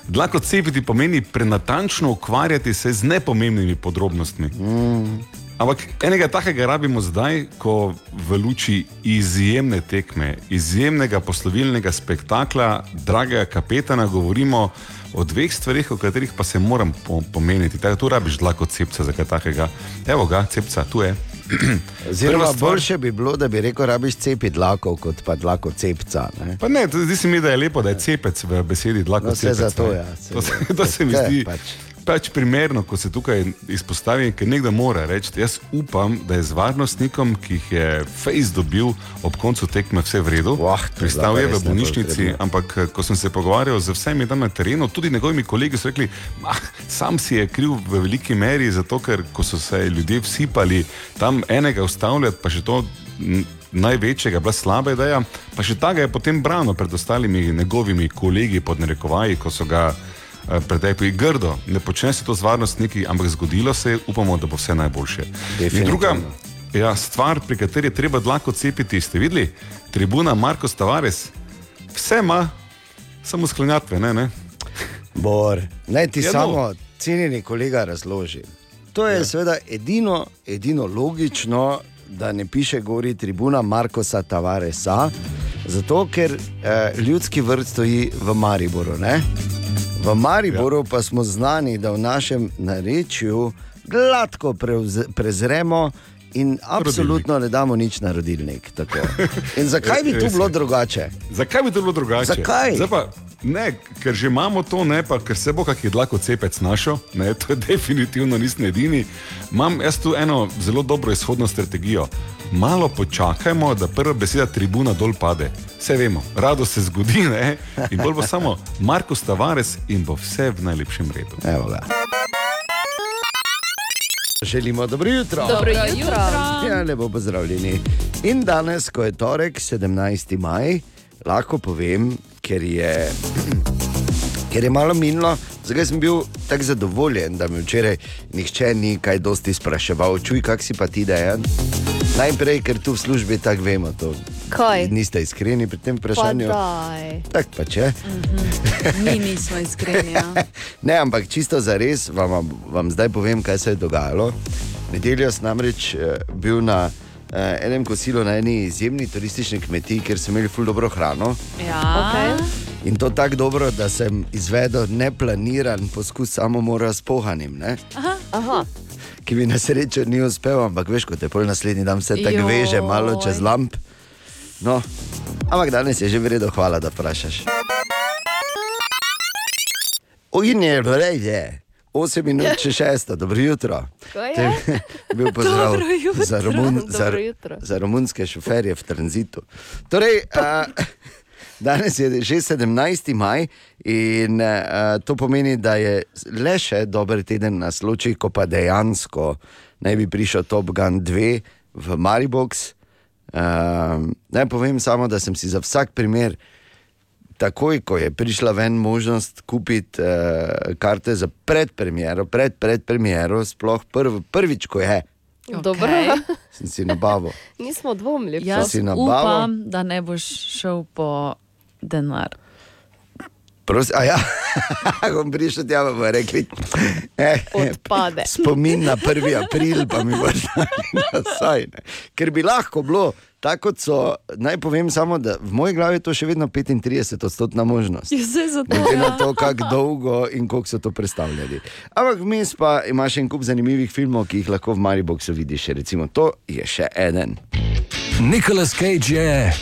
Dlako cepiti pomeni prenatančno ukvarjati se z nepomembnimi podrobnostmi. Mm. Ampak enega takega rabimo zdaj, ko v luči izjemne tekme, izjemnega poslovilnega spektakla, dragega kapetana, govorimo o dveh stvarih, o katerih pa se moram po pomeniti. Tako, tu rabiš dlako cepca za kaj takega. Evo ga, cepca, tu je. Prva stvar- boljše bi bilo, da bi rekel, rabiš cepiti dlako, kot pa dlako cepca. Ne? Pa ne, to- zdi se mi, da je lepo, da je cepec v besedi dlako No, cepec. zato, ja, saj To, se- to se mi zdi pač. Pač primerno, ko se tukaj izpostavi, ker nekdo mora reči, jaz upam, da je z varnostnikom, ki jih je Face dobil ob koncu tekme, vse v redu. Wah, Pristal je v bolnišnici, ampak eh, ko sem se pogovarjal z vsemi tam na terenu, tudi njegovimi kolegi so rekli, ah, sam si je kriv v veliki meri, zato ker ko so se ljudje vsipali tam enega ustavljati, pa še to. Največjega, bila slaba ideja, pa še ta ga je potem branil pred ostalimi njegovimi kolegi pod narekovaji, ko so ga eh, pretepli grdo. Ne počne se to z varnostniki, ampak zgodilo se je, upamo, da bo vse najboljše. In druga ja, stvar, pri kateri je treba dlako cepiti, ste videli? Tribuna Marko Tavares, vse ima, samo sklenjatve, ne? ne? Bor, naj ti Ja, ja, no. samo, cenjeni kolega, razložim. To je ja. seveda edino, edino logično, da ne piše gori tribuna Markosa Tavaresa, zato ker eh, ljudski vrt stoji v Mariboru. Ne? V Mariboru ja. pa smo znani, da v našem narečju gladko prevz, prezremo in absolutno ne damo nič na rodilnik. tako. In zakaj bi tu Res je. bilo drugače? Zakaj bi to bilo drugače? Zakaj? Zdaj Pa, ne, ker že imamo to, ne, pa ker se bo kak je dlako cepec našel, ne, to je definitivno nisem edini. Imam jaz tu eno zelo dobro izhodno strategijo. Malo počakajmo, da prva beseda tribuna dol pade. Vse vemo, rado se zgodi, ne? in bolj bo samo Marko Tavares in bo vse v najlepšem redu. Evo ga. Želimo dobro jutro. Dobro jutro. Ja, lepo pozdravljeni. In danes, ko je torek, 17. maj, lahko povem, ker je, ker je malo minilo, zakaj sem bil tako zadovoljen, da mi včeraj nihče ni kaj dosti spraševal, čuj, kak si pa ti dejan. Najprej, ker tu v službi tako vemo, to Kaj? niste iskreni pri tem vprašanju. daj. Tak pa če. Mi nismo iskreni. Ja. Ne, ampak čisto za res vam, vam zdaj povem, kaj se je dogajalo. Nedeljo sem namreč eh, bil na enem kosilu na eni izjemni turistični kmetiji, kjer so imeli ful dobro hrano. Ja. Okay. In to tako dobro, da sem izvedel neplaniran poskus samomora s pohanim, ne? Aha. Aha. ki mi na srečo ni uspel, ampak veš, kot je pol naslednji dan vse tako veže, malo čez lamp. No, ampak danes je že v redu, hvala, da vprašaš. In je bilo reje. 8 minut, če 6, dobro jutro. Je? Bil pozdrav jutro. za, romun, za, za romunske šoferje v tranzitu. Torej, a, danes je že 17. maj in a, to pomeni, da je le še dober teden nas loči, ko pa dejansko naj bi prišel Top Gun 2 v Maribox. A, naj povem samo, da sem si za vsak primer takoj, ko je prišla ven možnost kupiti uh, karte za predpremiero, pred predpremiero, sploh prv, prvič, ko je, Dobro. sem si nabavil. Nismo dvomili. Jaz si nabavil? upam, da ne boš šel po denar. Prosi, a ja, bom prišel tja, bomo rekli, eh, Odpade. spomin na 1. april, pa mi boš dali nazaj. Ne. Ker bi lahko bilo, tako kot so, naj povem samo, da v moji glavi je to še vedno 35 odstotna možnost. Vse za to. Glede na ja. to, kako dolgo in kako so to predstavljali. Ampak vmes pa imaš en kup zanimivih filmov, ki jih lahko v Mariboku vidiš. Recimo, to je še eden. Nicolas Cage je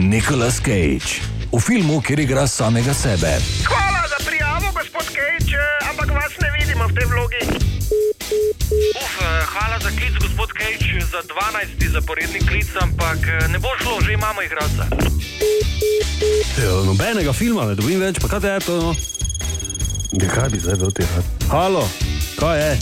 Nicolas Cage. V filmu, kjer igra samega sebe. Hvala za prijavo, gospod Kejč, ampak vas ne vidimo v tej vlogi. Uf, eh, hvala za klic, gospod Kejč, za 12. zaporedni klic, ampak eh, ne bo šlo, že imamo igralca. Ja, nobenega filma ne dobim več, pa kaj je to? No? Ja, kaj bi zdaj do tega? Halo, kaj je?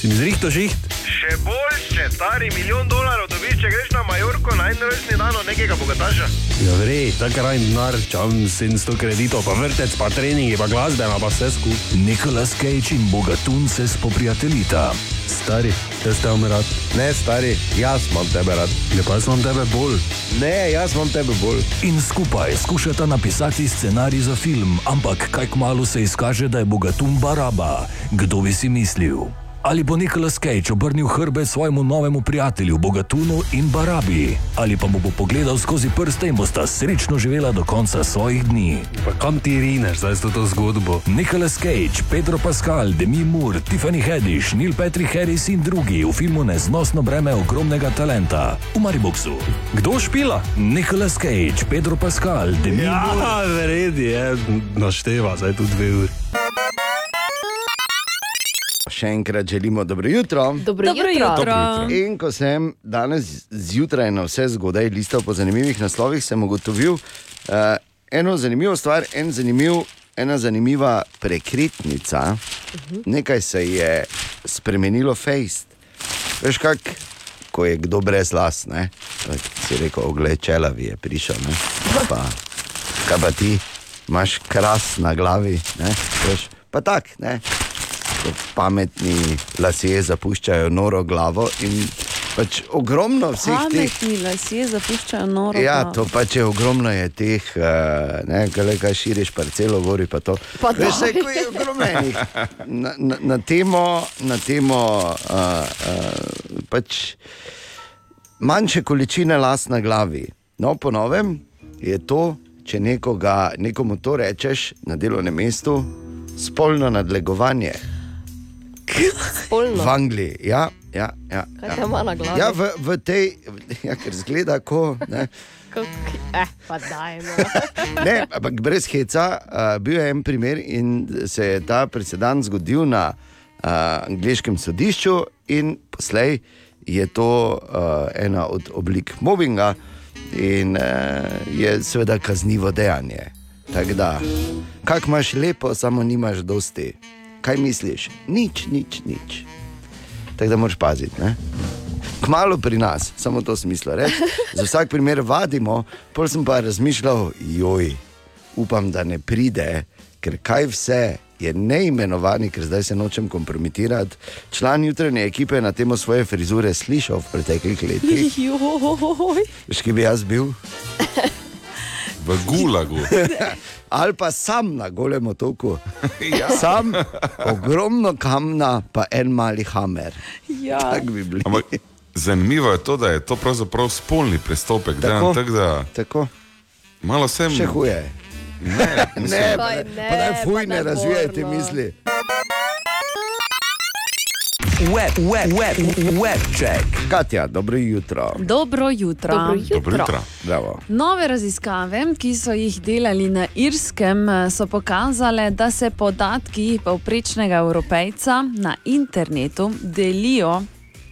Si mi zrihto žiht? Še boljše, stari milijon dolarjev dobiš, če greš na Majorko na en rojstni dan od nekega bogataša. Ja, vrej, tako raj denar, čam 700 kreditov, pa vrtec, pa treningi, pa glasbena, pa vse skupaj. Nicolas Cage in Bogatun se spoprijateljita. Stari, jaz te imam rad. Ne, stari, jaz imam tebe rad. Ja, pa jaz imam tebe bolj. Ne, jaz imam tebe bolj. In skupaj skušata napisati scenarij za film, ampak kaj kmalo se izkaže, da je Bogatun baraba. Kdo bi si mislil? Ali bo Nicolas Cage obrnil hrbet svojemu novemu prijatelju Bogatunu in Barabi, ali pa mu bo pogledal skozi prste in bosta srečno živela do konca svojih dni. Pa kam ti rineš zdaj s to zgodbo? Nicolas Cage, Pedro Pascal, Demi Moore, Tiffany Haddish, Neil Patrick Harris in drugi v filmu Neznosno breme ogromnega talenta v Mariboku. Kdo špila? Nicolas Cage, Pedro Pascal, Demi Ja, Moore. verjedi je, našteva zdaj tu dve uri. Še enkrat želimo dobro jutro. Dobro Dobro jutro. jutro. Dobro jutro. In ko sem danes zjutraj na vse zgodaj listal po zanimivih naslovih, sem ugotovil uh, eno zanimivo stvar, en zanimiv, ena zanimiva prekritnica. Nekaj se je spremenilo, fejst. Veš, kak, ko je kdo brez las, ne? Si rekel, oglej, čelavi je prišel. Ne? Pa, kaj pa ti, imaš kras na glavi, ne? Veš, pa tak, ne? Pametni lasje zapuščajo noro glavo in pač ogromno vseh teh. Pametni lasje zapuščajo noro. Ja, glavo. to pač je ogromno je teh, uh, ne, kaj, kaj širiš parcelo, gori pa to. Pa Veš, saj, daj. ko je ogromno enih. Na, na, na temo, na temo uh, uh, pač manjše količine las na glavi. No, po novem je to, če nekoga, nekomu to rečeš na delovnem mestu, spolno nadlegovanje. Spolno. V Angliji, ja, ja, ja. Kaj ja. te ima na glavi? Ja, v, v tej, ja, ker zgleda, ko. Ne, Kak- Eh. No. ne, ampak brez heca, uh, bil je en primer in se je ta precedent zgodil na uh, angliškem sodišču, in poslej je to uh, ena od oblik mobbinga in uh, je seveda kaznivo dejanje. Tako da, kak imaš lepo, samo nimaš dosti. Kaj misliš? Nič, nič, nič. Tako da moraš paziti. Ne? Kmalo pri nas, samo to smislo reči. Za vsak primer vadimo, pol sem pa razmišljal, joj, upam, da ne pride, ker kaj vse je neimenovani, ker zdaj se nočem kompromitirati. Član jutranje ekipe na temo svoje frizure slišal v preteklih letih. Joj. Veš, ki bi jaz bil? V gulagu. Ali pa sam na golem otoku. Ja. Sam, ogromno kamna, pa en mali hamer. Ja. Tak bi bili. Ampak zanimivo je to, da je to pravzaprav spolni prestopek. Tako. tako, da Tako. Malo sem. Še huje. Ne, Ne, pa, Daj, pa daj ne, fuj, pa ne ne razvijaj te borno. misli. Web, web, web, web check. Katja, dobro jutro. Dobro jutro. Dobro jutro. Dobro jutro. Bravo. Nove raziskave, ki so jih delali na Irskem, so pokazale, da se podatki povprečnega evropejca na internetu delijo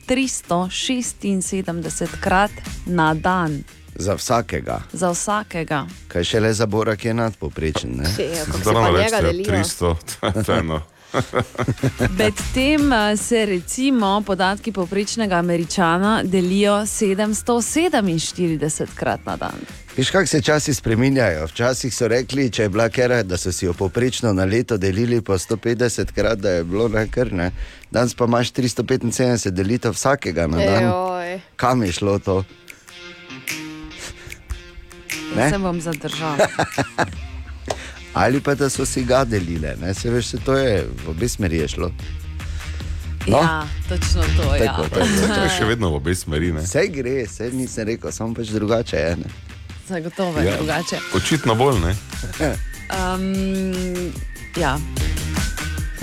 376 krat na dan. Za vsakega. Za vsakega. Kaj še le za Bora, ki je nadpoprečen. ne? Zdaj ravno rečete, 300, to je eno. Medtem eh, se recimo podatki povprečnega američana delijo 747 krat na dan. Veš, kako se časi spreminjajo. Včasih so rekli, če je bila kera, da so si jo poprečno na leto delili po 150 krat, da je bilo nekar. Ne? Danes pa imaš 375 delitev vsakega na dan. Ejoj. Kam je šlo to? Ne? Se bom zadržal. Ali pa da so si ga delile. Ne? Se veš, se to je v obe smeri je šlo. No. Ja, točno to je. Tako, Ja. tako. To je še vedno v obe smeri. ne? Vse gre, vse nisem rekel, samo pač drugače je. Ne? Zagotovo je Ja. drugače. Očitno bolj ne. Um, ja.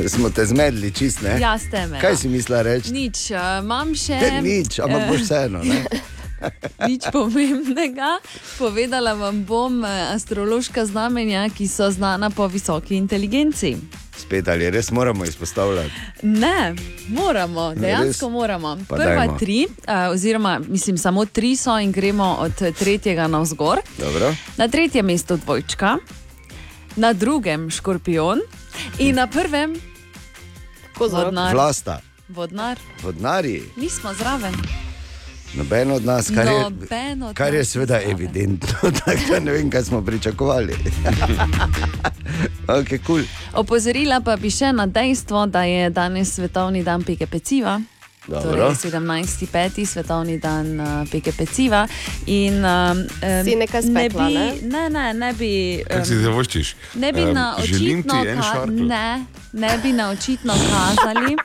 Smo te zmedli, čist ne. Ja, ste me, Kaj ja. si mislila reči? Nič, uh, imam še. Te nič, ampak eh, boš vseeno. ne? Nič pomembnega. Povedala vam bom eh, astrološka znamenja, ki so znana po visoki inteligenci. Spet ali res moramo izpostavljati. Ne, moramo, Ne, dejansko res? moramo. Pa Prva dajmo. tri, uh, oziroma mislim, samo tri so in gremo od tretjega navzgor. Dobro. Na tretjem mestu dvojčka, na drugem škorpion, In na prvem, Kozorog. vodnar. Vlasta, vodnar. vodnari, Nismo zraven. Noben od nas, kar je, Noben od kar je nas seveda evidentno, tako da ne vem, kaj smo pričakovali. okay, cool. Opozorila pa bi še na dejstvo, da je danes svetovni dan peke peciva. Dobro. Torej, 17.5. svetovni dan uh, peke peciva. In, um, um, Si nekaj ne spekla, bi, ne? ne, ne, ne bi. Kako si um, te voščiš? Ne bi Em, na očitno, ka- ne, ne bi na očitno kazali.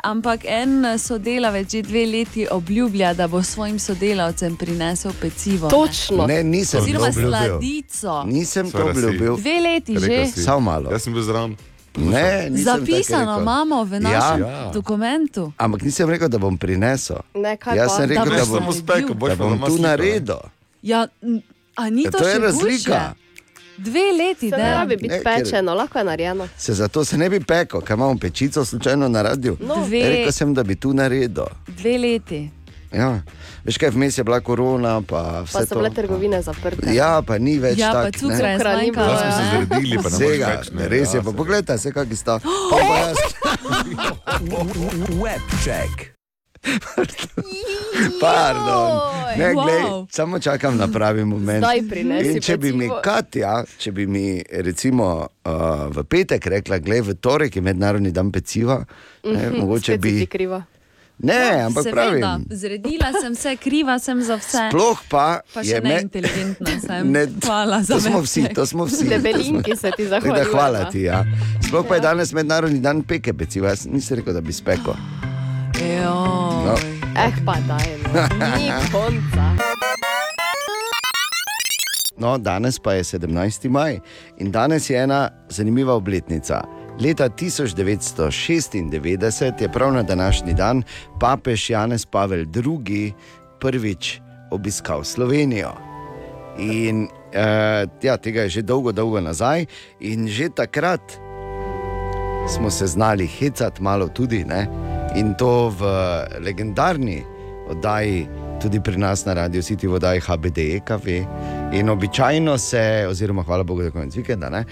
Ampak en sodelavec že dve leti obljublja, da bo svojim sodelavcem prinesel pecivo. Točno. Ne, nisem Oziroma to obljubil. sladico. Nisem to obljubil. Dve leti Rekel že. si. Samo malo. Jaz sem bil zraven. Ne, Zapisano imamo v Ja. našem Ja. dokumentu. Ampak nisem rekel, da bom prinesel. Ne, kaj Jaz sem rekel, Da da bom, da bom doma tu naredil. Ja, a ni Ja, to, to je razlika. Hujše? Dve leti, Se ne da rabi biti Ne, ker- pečeno, lahko je narejeno. Se zato se ne bi pekel, ker imamo pečico slučajno na radiju. No. Dve. Rekel sem, da bi tu naredil. Dve leti. Ja. Veš kaj, vmes je bila korona, pa vse Pa so to. bile trgovine zaprte. Ja, pa ni več Ja, pa tako. cukra je Cukra zmanjkalo. Zdaj smo se zredili, pa Vsega, ne. res je, Ja, pa se- pogledaj, vse kakšni sta. Pa pa jaz. Webcheck. Pardon. Ne, Wow. glej, samo čakam na pravi moment. In če bi mi pecivo. Katja, če bi mi recimo uh, v petek rekla, glej, v torek je mednarodni dan peciva, ne, mogoče Mhm, Spet si bi. kriva. Ne, ampak Seveda, pravim. zredila sem se, kriva sem za vse. Sploh pa, Pa je še me- neinteligentna sem. Ne, Hvala za to smo vsi, to smo vsi. Debelinki se ti da zahvaljujejo. hvala ti. Ja. Sploh pa je danes mednarodni dan peke peciva, jaz nisem rekel, da bi spekel. No. Eh, pa daj, no. ni konca. No, danes pa je 17. maj in danes je ena zanimiva obletnica. Leta 1996 je prav na današnji dan papež Janez Pavel II. prvič obiskal Slovenijo. In uh, ja, tega je že dolgo, dolgo nazaj, in že takrat smo se znali hecati malo tudi, ne? in to v legendarni oddaji, tudi pri nas na radiju, City v oddaji HBDEKV. In običajno se, oziroma hvala Bogu, da je konec vikenda. Ne?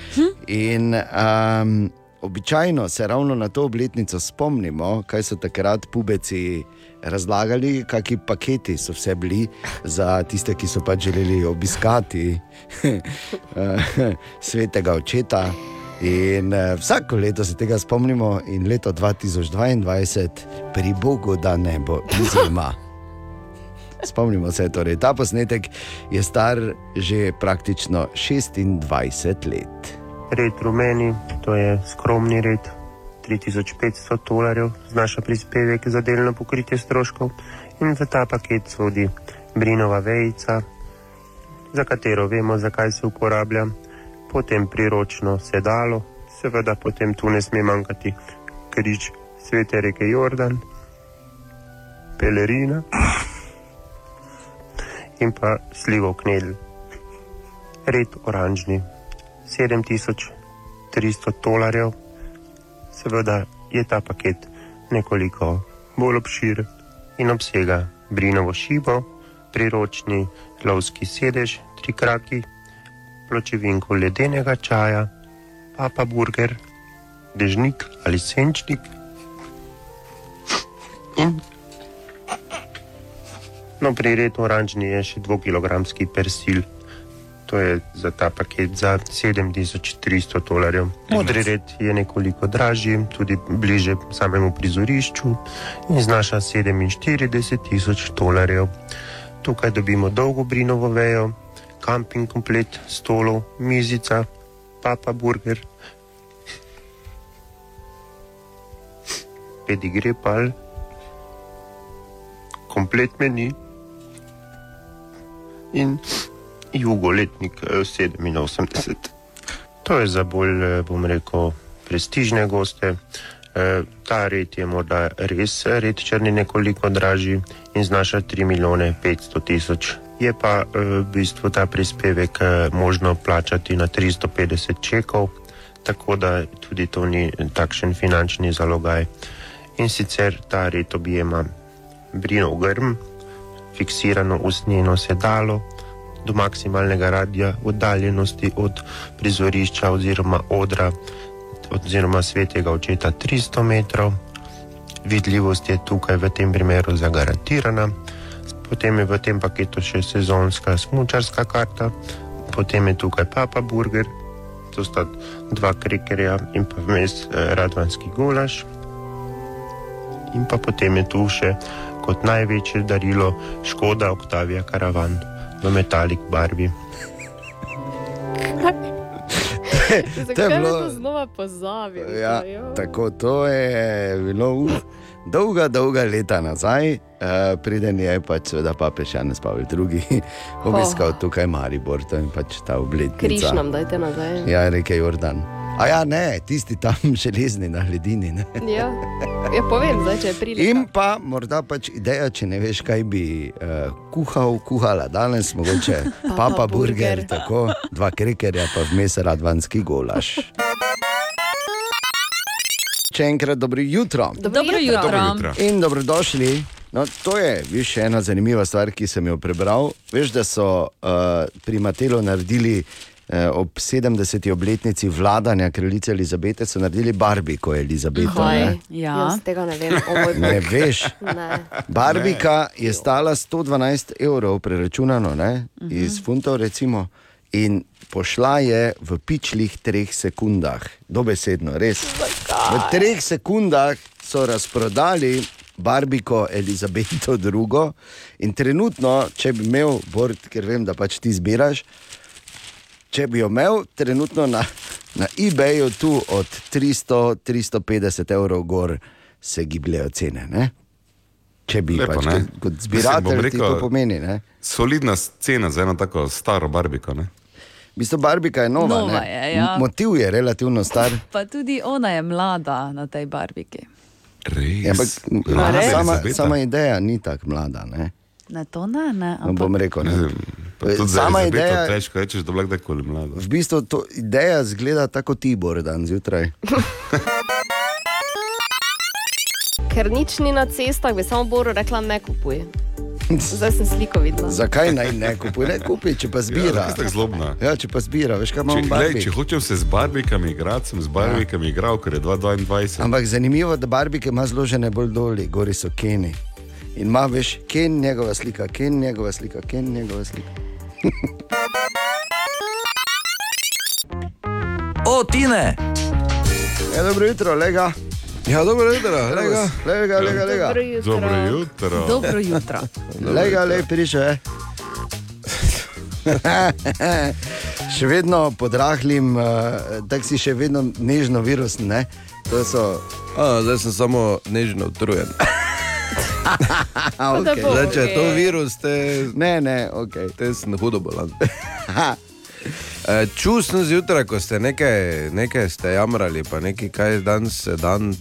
In um, običajno se ravno na to obletnico spomnimo, kaj so takrat pubeci razlagali, kakšni paketi so vse bili za tiste, ki so pač želeli obiskati eh, svetega očeta. In uh, vsako leto se tega spomnimo, in leto 2022, pri Bogu, da ne bo izjema. Spomnimo se, torej, ta posnetek je star že praktično 26 let. Red rumeni, to je skromni red, 3500 dolarjev znaša prispevek za delno pokritje stroškov in v ta paket sodi brinova vejica, za katero vemo, zakaj se uporablja, potem priročno sedalo, seveda potem tu ne sme manjkati križ svete reke Jordan, pelerina in pa slivo knedl. Red oranžni, 7300 dolarjev. Seveda je ta paket nekoliko bolj obširen in obsega brinovo šibo, priročni lovski sedež, tri kraki, pločevinko ledenega čaja, papa burger, dežnik ali senčnik in No, pri redu oranžni je še 2-kilogramski persil. To je za ta paket za 7300 dolarjev. Modri red je nekoliko dražji, tudi bliže samemu prizorišču in znaša 47 tisoč dolarjev. Tukaj dobimo dolgo brinovo vejo, kamping komplet, stolov, mizica, papa burger, pedigre pal, komplet meni in jugoletnik eh, 87. To je za bolj, eh, bom rekel, prestižne goste. Eh, Ta red je morda res red črni nekoliko dražji in znaša 3 milijone 500 tisoč. Je pa eh, v bistvu ta prispevek eh, možno plačati na 350 čekov, tako da tudi to ni takšen finančni zalogaj. In sicer ta red objema brinov grm, fiksirano usnjeno sedalo, do maksimalnega radija oddaljenosti od prizorišča oziroma odra oziroma svetega očeta 300 metrov. Vidljivost je tukaj v tem primeru zagarantirana. Potem je v tem paketu še sezonska smučarska karta, potem je tukaj Papa Burger, to sta dva krikerja in pa vmes eh, radvanski gulaš. In pa potem je tu še kot največje darilo Škoda Octavia Caravan v metalik barvi. Zakaj me bilo- to znova pozabil? Ja, tako to je bilo dolga, dolga leta nazaj, uh, preden je pač seveda papež Janez Pavel II. obiskal tukaj Maribor, to je pač ta obletnica. Križ nam dajte nazaj. Ja, reke Jordan. A ja, ne, tisti tam železni na ledini. Ne? Ja. ja, povem, zdaj, če je prilika. In pa morda pač ideja, če ne veš, kaj bi uh, kuhal, kuhala danes, mogoče Papa papa burger, burger. tako dva krekerja, pa vmes radvanski golaš. Še enkrat dobro jutro. Dobro Dobro jutro. jutro. Dobro jutro. In dobrodošli. No, to je viš, ena zanimiva stvar, ki sem jo prebral. Veš, da so uh, pri Matelu naredili uh, ob 70. obletnici vladanja kraljice Elizabete, so naredili barbiko Elizabeto. Kaj? ne. Ja. Jaz tega ne vem. O, moj Ne veš. Ne. Barbika je stala 112 evrov, preračunano ne, Mhm. iz funtov, recimo, in pošla je v pičlih treh sekundah, dobesedno, res. V treh sekundah so razprodali Barbiko Elizabeto II. In trenutno, če bi imel, Bord, ker vem, da pač ti zbiraš, če bi jo imel, trenutno na, na eBayu tu od 300-350 evrov gor se gibljejo cene. Ne? Če bi Lepo, pač ne? kot, kot Mislim, zbiratelj ti rekel, to pomeni. Ne? Solidna cena za eno tako staro barbiko. Ne? V bistvu Barbika je nova. Nova ne? je, ja. Motiv je relativno star. Pa tudi ona je mlada na tej barbiki. Res. Ja, ampak A res? sama, sama ideja ni tako mlada. Ne? Na to ne, ne. No, Ampak... bom rekel, ne. Pa tudi Sama ideja, težko rečeš, da je bila kdajkoli mlada. v bistvu to ideja zgleda tako Tibor dan zjutraj. Ker nič ni na cestah, bi samo Boru rekla, ne kupuj. Zdaj sem sliko videla. Zakaj naj ne kupuje? Ne kupi, če pa zbira. Ja, tako zlobna. Ja, če pa zbira, veš kaj Če, glej, barbik. če hočem se z barbikami igrati, sem z barbikami igral, ker je 2022. Ampak zanimivo da barbike ima zložene bolj doli, gori so keni. In ima veš, ken njegova slika, ken njegova slika, ken njegova slika. O, Tine! Ja, dobro jutro, lega. Ja, dobro jutro, lega. Lega, lega, lega. Dobro jutro. Dobro jutro. Dobro jutro. Lega, le prišel je. še vedno podrahlim, uh, tako si še vedno nežno virusen, ne? To so. A, zdaj sem samo nežno utrujen. Okay. Zdaj, če je to virus, te, Ne, ne, ok. te sem hudo bolan. Čutil sem zjutraj, ko ste nekaj, nekaj ste jamrali, pa nekaj, kaj je danes dan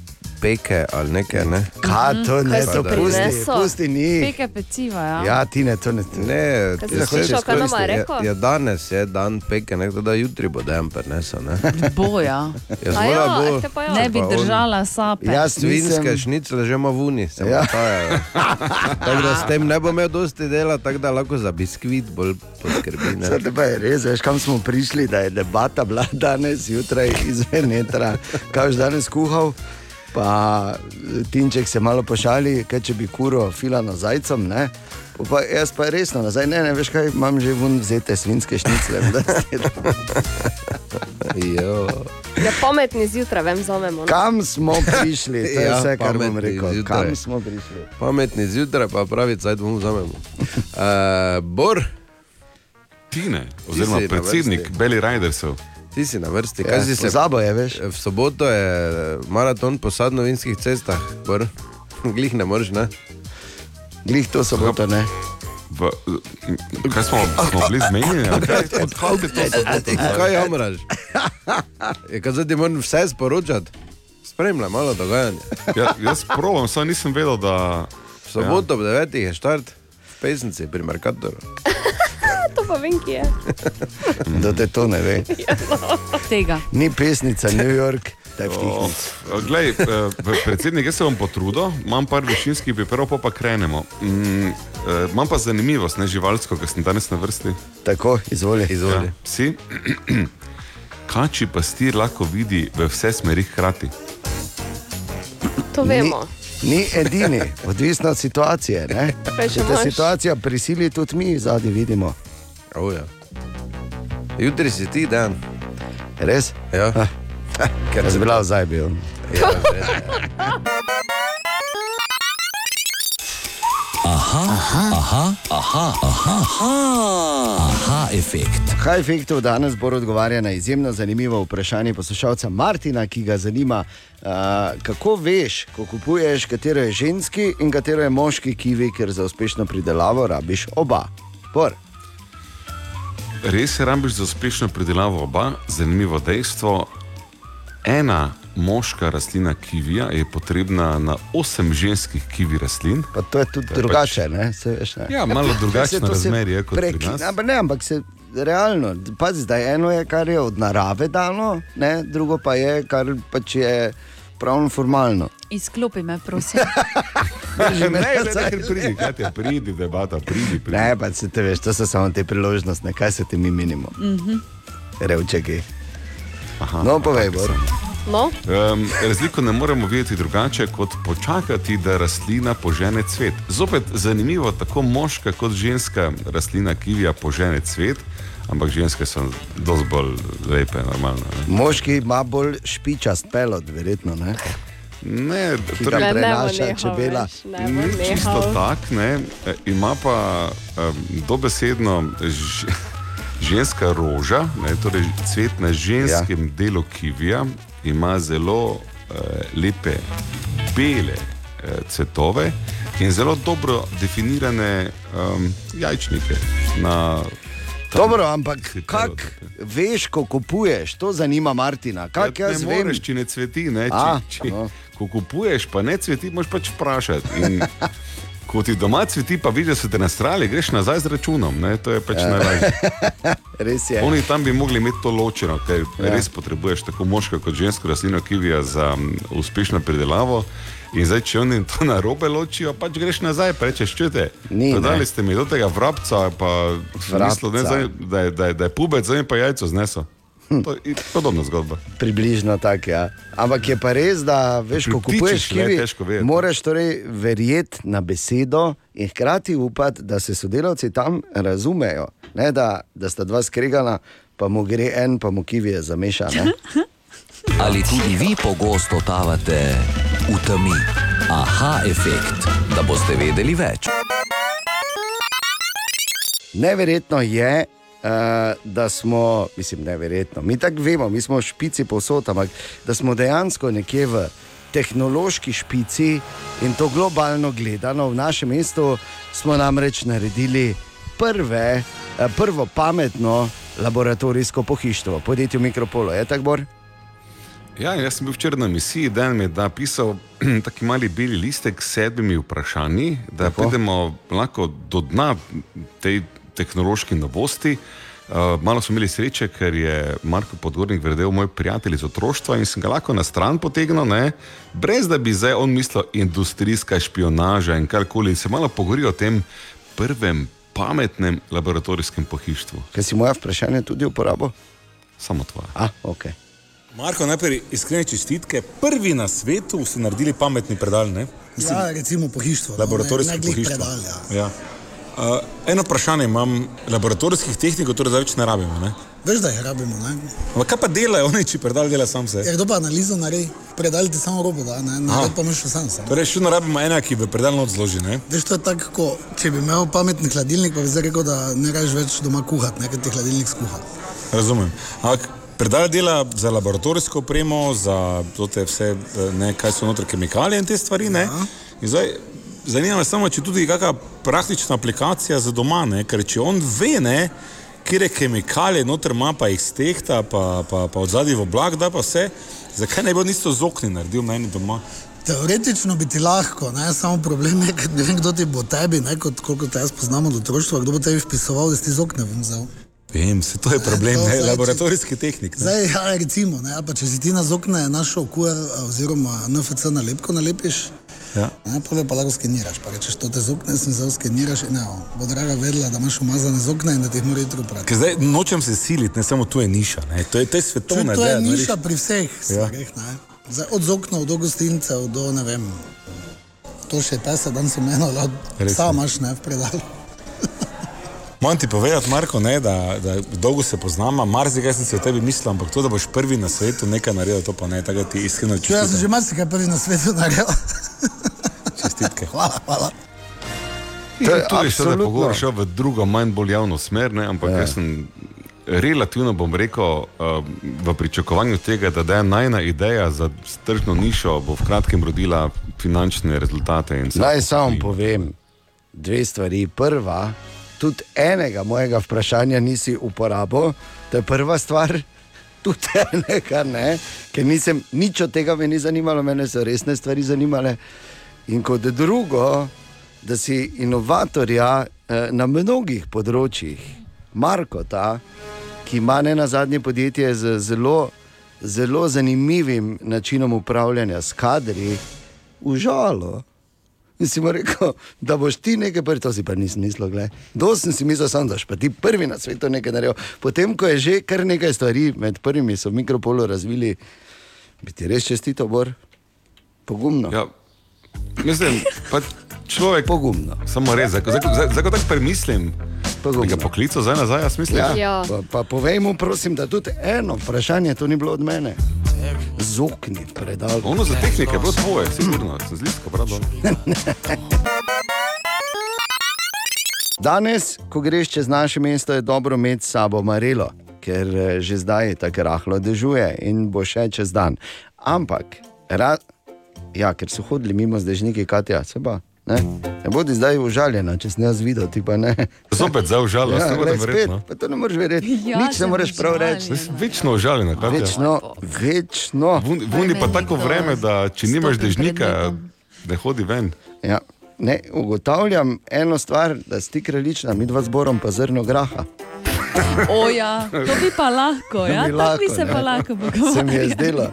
peke ali nekaj. Ne? Kaj to ne, to pusti, pusti ni. Peke peciva, ja. Ja, ti ne, to ne. Ne, ti si hočeš rekel? Ja, danes je dan peke, ne, da jutri bo dejem prinesel. Ne, Boja. ja, A zvola ja, bo- pa ja. Ne bi držala sape. Jaz Svinske nisem. šnicle že ima v uni, se Ja. ja. Tako da s tem ne bo imel dosti dela, tako da lahko za biskvit bolj poskrbi. ne. Zdaj pa je res, veš, kam smo prišli, da je debata bila danes zjutraj izven etra, kaj boš danes kuhal. Pa Tinček se malo pošali, kaj če bi kuro filano zajcem, ne? Po Pa jaz pa resno nazaj, ne, ne veš kaj, imam že vun vzete svinske šnicle. Ja, pametni zjutraj, vem, zamemo. Kam smo prišli, to je Ja, vse, kar bom rekel. zjutraj. Kam smo prišli? Pametni zjutraj, pa pravi, cajt bomo vzamemo. Uh, Bor, Tine, oziroma na predsednik. Belly Ridersov. Ti si na vrsti, Ja, kaj si se Pozabo je, veš. V soboto je maraton po sadnovinskih cestah, Bor. Glih ne moreš, ne? Glih to soboto, ne. V, kaj smo, smo bili zmenjeni? Odkud je to soboto? Kaj jamraš? Je, kaj zdaj ti moram vse sporočati? Spremljaj malo dogajanje. Ja, jaz provam, samo nisem vedel, da. V soboto ob 9 je štart v pesnici pri Merkatoru. Pa vem, ki je. Da te to ne ve. Tega. Ni pesnica New York, je vtihni. Glej, eh, predsednik, jaz se bom potrudil, imam par višinskih priprav, pa, pa krenemo. Mm, eh, imam pa zanimivost, ne živalsko, ker sem danes na vrsti. Tako, izvoli. Izvoli. Ja, psi. kači pastir lahko vidi v vse smeri hkrati. To vemo. Ni, ni edini, odvisno od situacije. ne. Če te situacija prisili, tudi mi zadnji vidimo. Oh, ja. Jutri si ti dan. Res? Ja. Ker si bila vzaj bil. Ja, Aha, aha, aha, aha, aha, aha, aha efekt. Kaj efektov danes bo odgovarja na izjemno zanimivo vprašanje poslušalca Martina, ki ga zanima, uh, kako veš, ko kupuješ, katero je ženski in katero je moški kivi, ker za uspešno pridelavo rabiš oba. Bor. Res je, rabiš za uspešno pridelavo oba. Zanimivo dejstvo. Ena moška rastlina kivija je potrebna na osem ženskih kivi rastlin. Pa to je tudi drugače, ne? Se veš, ne? Ja, malo drugačno to se razmerje kot pri preki- nas. Ampak ne, ampak se realno, pazi, zdaj eno je, kar je od narave dano, ne? drugo pa je, kar pač je pravno formalno. Izklopi me, prosim. Me ne, ne, ne, pridi, Katja, pridi, debata, pridi. pridi. Ne, pa se te veš, to so samo te priložnosti, kaj se ti mi minimo, Mhm. revčeki. No, povej, Bor. No, Um, razliko ne moremo videti drugače, kot počakati, da rastlina požene cvet. Zopet zanimivo, tako moška kot ženska rastlina kivija požene cvet, ampak ženske so dosti bolj lepe, normalno. Ne? Moški ima bolj špičast pelot, verjetno. Ne? Ne, torej- Ne, ne bo prenaša nehal, čebela. veš, ne bo Ni čisto tako, ne. Ima pa um, dobesedno ž, ženska roža, ne, torej cvet na ženskem ja. delu kivija, ima zelo uh, lepe bele uh, cvetove in zelo dobro definirane um, jajčnike. Na, Dobro, ampak kako veš, ko kupuješ, to zanima Martina. Kako Ja, jaz ne vem? moreš, če ne cveti. Ne, A, če, če, no. Ko kupuješ, pa ne cveti, moš pač vprašati. In Ko ti doma cveti, pa vidiš, da so te nastrali, greš nazaj z računom. Ne? To je pač Ja. najlažje. Res je. Oni tam bi mogli imeti to ločeno, ker Ja. res potrebuješ tako moško kot žensko rastlino kivija za um, uspešno pridelavo. In zdaj, če oni to na robe ločijo, pač greš nazaj, rečeš, čute. Dali ste mi do tega vrabca, pa Vrabca. mislil, ne, da, je, da, je, da je pubec, zdaj pa jajco zneso. Hm. To je podobna zgodba. Približno tako, ja. Ampak je pa res, da veš, ko kupuješ kivi, težko vedeti. moraš torej verjeti na besedo in hkrati upati, da se sodelavci tam razumejo. Ne, da, da sta dva skregala, pa mu gre en, pa mu kivi je zamešan. Ali tudi vi pogosto totavate v temi? Aha, efekt, da boste vedeli več. Neverjetno je, uh, da smo, mislim, neverjetno, mi tako vemo, mi smo špici povsod, ampak da smo dejansko nekje v tehnološki špici in to globalno gledano v našem mestu, smo namreč naredili prve, uh, prvo pametno laboratorijsko pohištvo, podjetje Mikropolo. Je tako, Bor? Ja, in jaz sem bil včeraj na misiji, da mi je napisal taki mali beli listek s sedmimi vprašanji, da Tako. pridemo lahko do dna tej tehnološki novosti. Uh, malo smo imeli sreče, ker je Marko Podgornik vredel moj prijatelj iz otroštva in sem ga lahko na stran potegnil, ne, brez da bi zdaj on mislil industrijska špionaža in karkoli. Se malo pogovori o tem prvem pametnem laboratorijskem pohištvu. Kaj si moja vprašanja tudi uporabo? Samo tvoje. Ah, okay. Marko, najprej iskrene čestitke. Prvi na svetu ste naredili pametni predal. Ne? Ja, recimo pohištvo. Ne glih pohištvo. predal, ja. Ja. Uh, eno vprašanje imam, laboratorijskih tehnikov torej zdaj več ne rabimo. Ne? Veš, da jih rabimo. Ne? Ampak kaj pa delajo oni, če predal dela sam se? Ja, kdo pa analizo naredi? Predal ti samo robo, da ne, ne pa imaš sam sam. Torej, še vedno rabimo ena, ki v predal not zloži. Ne? Veš, to je tako, ko, če bi imel pametni hladilnik, pa bi zdaj rekel, da ne rabiš več doma kuhati, ne, ker ti hladilnik skuha. Razumem. Ampak predal dela za laboratorijsko opremo, za te vse, ne, kaj so noter kemikalije in te stvari. Ne? In zdaj, zanima me samo, če tudi kakšna praktična aplikacija za doma, ne? ker če on ve, ne, kje kemikalije noter ima, pa jih stehta, pa, pa, pa od zadaj v oblak, da pa vse, zakaj ne bi on isto z okni naredil meni doma? Teoretično bi ti lahko, ne? samo problem je, ker ne vem, kdo ti bo tebi, ne? kot koliko te jaz poznam od otroštva, kdo bo tebi vpisoval, da si z okna vzel. Vem, se to je problem, to ne, zdaj, laboratorijski tehnik. Ne? Zdaj, ja, recimo, ne, pa če si ti na zokne našel QR oziroma NFC nalepko nalepiš, Ja. Ne, pole pa lahko skeniraš, pa rečeš, to te zokne, sem zelo skeniraš in evo, bo draga vedela, da imaš umazane zokne in da ti jih mora jutro prati. Ker zdaj nočem se siliti, ne samo tu je niša, ne. to je, to je svetovna To je ideja, niša naredi- pri vseh Ja. stvareh. ne. Zdaj, Od zoknov do gostincev, do ne vem. To še pesa, dan sem eno, Res sam je. imaš ne v predalu. Moram ti povedati, Marko, ne, da, da dolgo se poznamo, marsikaj sem si o tebi mislil, ampak to, da boš prvi na svetu nekaj naredil, to pa ne, tako da ti iskreno Če jaz sem že marsikaj prvi na svetu naredil. Čestitke. Hvala, hvala. To je tudi šlo, da pogovor šel v drugo, manj bolj javno smer, ne? ampak ja. jaz sem relativno, bom rekel, uh, v pričakovanju tega, da da je najna ideja za tržno nišo, bo v kratkem rodila finančne rezultate. in Naj samo povem dve stvari. Prva, tudi enega mojega vprašanja nisi uporabil, to je prva stvar. Tudi enega ne, ker nisem, nič od tega me ni zanimalo, mene so resne stvari zanimale. In kot drugo, da si inovatorja eh, na mnogih področjih, Marko, ta, ki ima ne na zadnje podjetje z zelo, zelo zanimivim načinom upravljanja s kadri, užalo. In si mu rekel, da boš ti nekaj prvi, to si pa nisem mislil. glej. Do sem si mislil, sam, da boš pa ti prvi na svetu nekaj naredil. Potem, ko je že kar nekaj stvari, med prvimi so mikropolo razvili, bi ti res čestito, Bor, pogumno. Ja, mislim, pa človek. Pogumno. Samo res, zdaj, zdaj, zdaj, zdaj ko tako premislim, ga poklical zdaj nazaj, jaz mislim. Ja, Ja. Pa, pa povej mu, prosim, da tudi eno vprašanje, to ni bilo od mene. Zokni predal. Ono za tehnike je bilo tvoje, sigurno, sem zlisko, pravno. Danes, ko greš čez naše mesto, je dobro imeti s sabo marelo, ker eh, že zdaj tako rahlo dežuje in bo še čez dan. Ampak, ra, ja, ker so hodili mimo zdajžniki, Katja, se pa. Ne, ne bodi zdaj užaljena, če sem jaz videl, ti. Zopet za užalost, ja, verjeti, spet, no. pa to ne moreš verjeti. Ja, Nič ne moreš prav reči. Večno užaljena, Katja. Večno, večno. Vun- Vuni pa tako vreme, da če nimaš dežnika, ne hodi ven. Ja. Ne, ugotavljam eno stvar, da si ti kraljična, mi dva zborom pa zrno graha. O ja, to bi pa lahko, ja, bi tako bi lahko, se ne. pa lahko Se mi je pogovarjali. zdelo.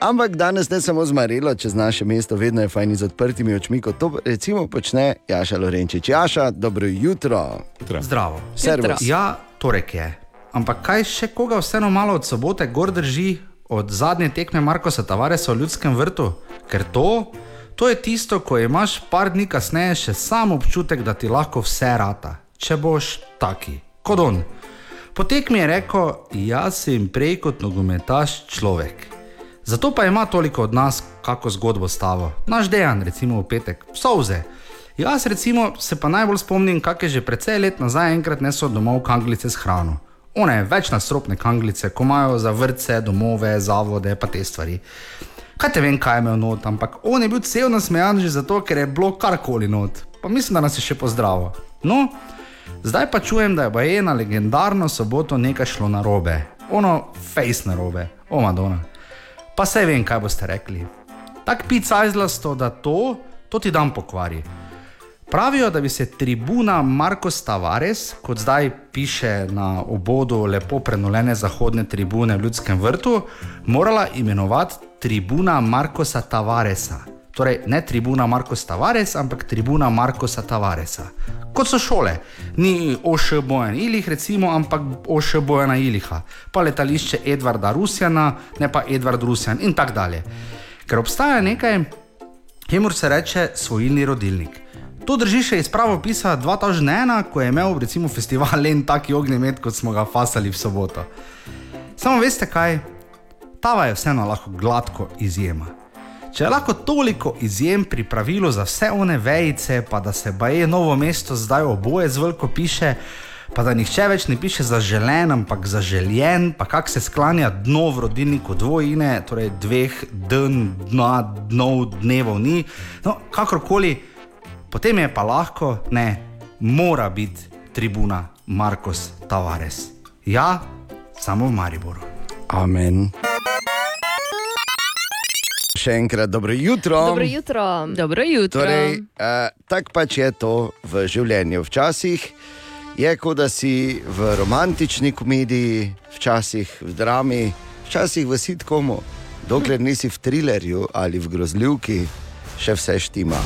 Ampak danes ne samo z Marilo, čez naše mesto, vedno je fajn z odprtimi očmi, kot to recimo počne Jaša Lorenčič. Jaša, dobro jutro. Zdravo. Servus. Ja, torek je. Ampak kaj še koga vseeno malo od sobote gor drži od zadnje tekme Markoša Tavaresa v ljudskem vrtu? Ker to, to je tisto, ko imaš par dni kasneje še sam občutek, da ti lahko vse rata, če boš taki, kot on. Po tekmi je rekel, jaz sem prej kot nogometaš človek. Zato pa ima toliko od nas, kako zgodbo stavo. Naš dejan, recimo v petek, solze. Jaz recimo se pa najbolj spomnim, kak je že precej let nazaj enkrat nesel domov kanglice s hrano. One več nasropne kanglice, ko imajo za vrtce, domove, zavode, pa te stvari. Kaj te vem, kaj je imel not, ampak on je bil cel nasmejan že zato, ker je bilo karkoli not. Pa mislim, da nas je še pozdravil. No, zdaj pa čujem, da je baje na legendarno soboto nekaj šlo na robe. Ono face na robe, o Madonna. Pa sej vem, kaj boste rekli. Tak pica izlasto, da to, to ti dam pokvari. Pravijo, da bi se tribuna Markos Tavares, kot zdaj piše na obodu lepo prenovljene zahodne tribune v Ljudskem vrtu, morala imenovati tribuna Markosa Tavaresa. Torej, ne tribuna Markos Tavares, ampak tribuna Markosa Tavaresa. Kot so šole, ni Oš Bojan Ilih, recimo, ampak Oš Bojana Iliha, pa letališče Edvarda Rusjana, ne pa Edvard Rusjan in tako dalje. Ker obstaja nekaj, Hemor se reče svojilni rodilnik. To drži še iz pravopisa 2001, ko je imel recimo festival en taki ognjemet, kot smo ga fasali v soboto. Samo veste kaj, Tava je vseeno lahko gladko izjema. Če lahko toliko izjem pri pravilu za vse one vejice, pa da se baje novo mesto zdaj oboje z veliko piše, pa da nihče več ne piše zaželen, ampak zaželjen, pa kak se sklanja dno v rodilniku dvojine, torej dveh dn, dna, dnov, dnevov ni. No, kakorkoli, potem je pa lahko, ne, mora biti tribuna Markos Tavares. Ja, samo v Mariboru. Amen. Še enkrat dobro jutro. Dobro jutro. Dobro jutro. Torej, uh, tako pač je to v življenju. Včasih je kot da si v romantični komediji, včasih v drami, včasih v sitkomu, dokler nisi v trilerju ali v grozljivki, še vse štima.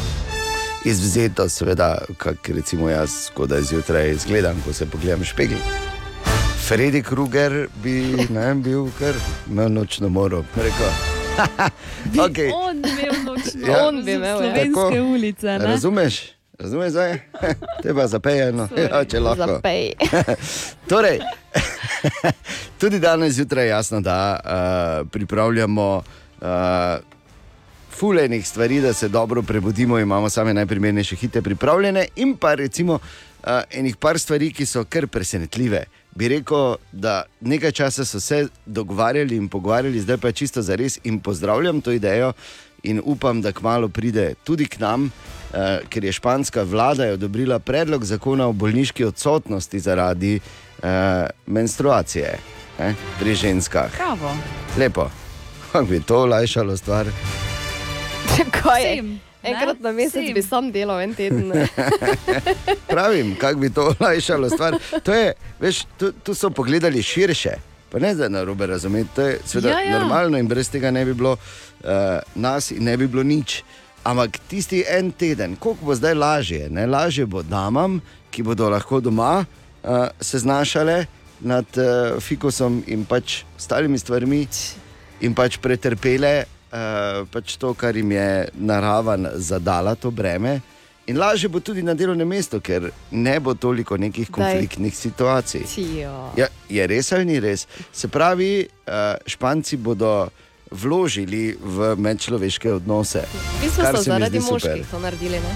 Izvzeto, seveda, kot recimo jaz, ko da zjutraj izgledam, ko se pogledam v špegel. Freddy Krueger bi ne, bil kar imel nočno moro, rekel. okay. On bi imel Ja. on bi imel ja. Tako. slovenske ulice. Ne? Razumeš? Razumeš zdaj? Te pa zapejeno, ja, če lahko. Zapej. torej, tudi danes zjutraj je jasno, da uh, pripravljamo uh, fulejnih stvari, da se dobro prebudimo, imamo same najprimernejše hite pripravljene in pa recimo uh, enih par stvari, ki so kar presenetljive. Bi rekel, da nekaj časa so se dogovarjali in pogovarjali, zdaj pa je čisto za res in pozdravljam to idejo in upam, da kmalo pride tudi k nam, uh, ker je španska vlada je odobrila predlog zakona o bolniški odsotnosti zaradi uh, menstruacije ne, pri ženskah. Bravo. Lepo, kako bi to olajšalo stvar. Kaj je? Same, Enkrat na mesec Same. bi sam delal en teden. Pravim, kako bi to olajšalo stvar. To je, veš, tu, tu so pogledali širše. Pa ne zdaj na robe razumeti, to je seveda Ja, ja, ja. ja. normalno in brez tega ne bi bilo uh, nas in ne bi bilo nič. Ampak tisti en teden, koliko bo zdaj lažje? Ne? Lažje bo damam, ki bodo lahko doma uh, se znašale nad uh, fikusom in pač ostalimi stvarmi in pač pretrpele uh, pač to, kar jim je narava n- zadala, to breme. In lažje bo tudi na delovnem mestu, ker ne bo toliko nekih Daj. konfliktnih situacij. Tijo. Ja, je res ali ni res? Se pravi, uh, Španci bodo vložili v medčloveške odnose. V bistvu kar so zaradi moških to naredili. Ne?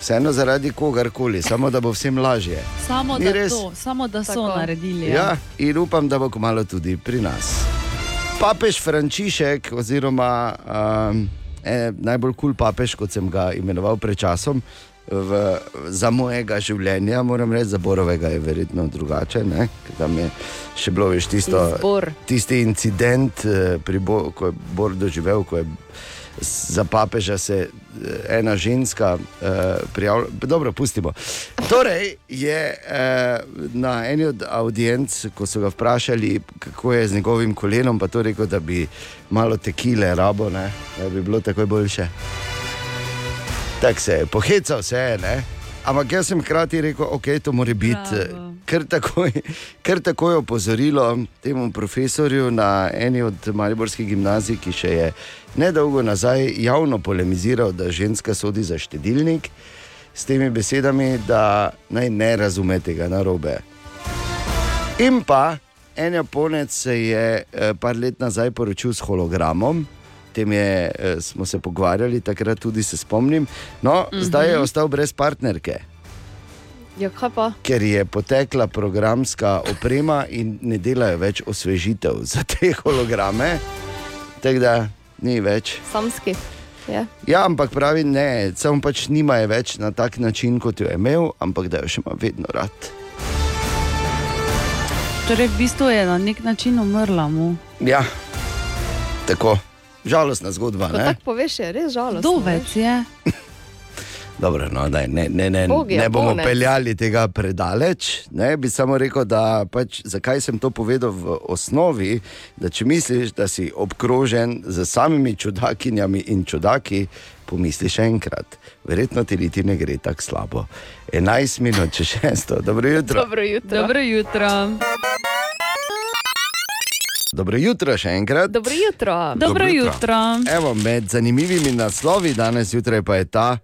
Vseeno zaradi kogarkoli, samo da bo vsem lažje. Samo Ni da, res? to, samo da so Tako. naredili. Ja, in upam, da bo kmalo tudi pri nas. Papež Frančišek, oziroma um, eh, najbolj kul cool papež, kot sem ga imenoval pred časom, v, za mojega življenja, moram reči, za Borovega je verjetno drugače. Ne? Tam je še bilo veš, tisto, Izbor. tisti incident, eh, Bo, ko je Bor doživel, ko je za papeža se eh, ena ženska uh, prijavila. Dobro, pustimo. Torej je uh, na eni od audienc, ko so ga vprašali, kako je z njegovim kolenom, pa to rekel, da bi malo tekile rabo, ne? da bi bilo takoj boljše. Tako se je, pohecal se je, ne? ampak jaz sem hkrati rekel, ok, to mora biti. Ker takoj, ker takoj opozorilo temu profesorju na eni od Mariborskih gimnazij, ki še je nedolgo nazaj javno polemiziral, da ženska sodi za štedilnik, s temi besedami, da naj ne razume tega narobe. In pa en Japonec se je eh, par let nazaj poročil s hologramom. Tem je, eh, smo se pogovarjali, takrat tudi se spomnim. No, mm -hmm. Zdaj je ostal brez partnerke, Ja, ker je potekla programska oprema in ne delajo več osvežitev za te holograme. Tako da ni več. Samski. Ja. Ja, ampak pravi ne, samo pač nima je več na tak način, kot jo je imel, ampak da jo še ima vedno rad. Torej, v bistvu je na nek način umrla mu. Ja, tako. Žalostna zgodba. Ko Ne? tako poveš, je res žalostno. Dovec je. Dobro, no, daj, ne, ne, ne, Bog je ne bomo Japonec. peljali tega predaleč. Ne, bi samo rekel, da pač, zakaj sem to povedal v osnovi, da če misliš, da si obkrožen z samimi čudakinjami in čudaki, pomisli še enkrat. Verjetno ti niti ne gre tako slabo. 11 minut, če šesto, dobro jutro. Dobro jutro. Dobro jutro. Dobro jutro še enkrat. Dobro jutro. Dobro jutro. Evo, med zanimivimi naslovi danes zjutraj pa je ta,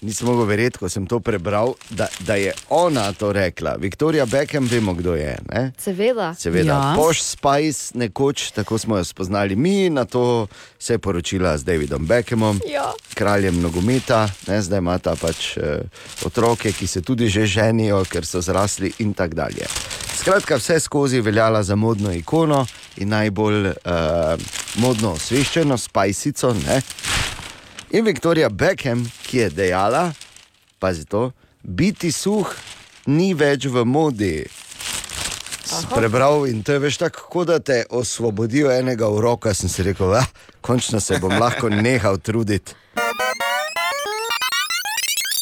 nisem mogel verjeti, ko sem to prebral, da, da je ona to rekla. Viktorija Beckham, vemo, kdo je. Ne? Seveda. Seveda, Ja. Poš Spice, nekoč, tako smo jo spoznali mi, na to se je poročila z Davidom Beckhamom, Ja. kraljem nogometa, ne, zdaj ima ta pač eh, otroke, ki se tudi že ženijo, ker so zrasli in tako dalje. Skratka, vse skozi veljala za modno ikono in najbolj uh, modno osveščeno, spajsico. Ne? In Viktorija Beckham, ki je dejala, pazi to, biti suh ni več v modi. Sem Prebral in to je veš tako, da te osvobodijo enega uroka. Sem si rekel, da končno se bom lahko nehal truditi.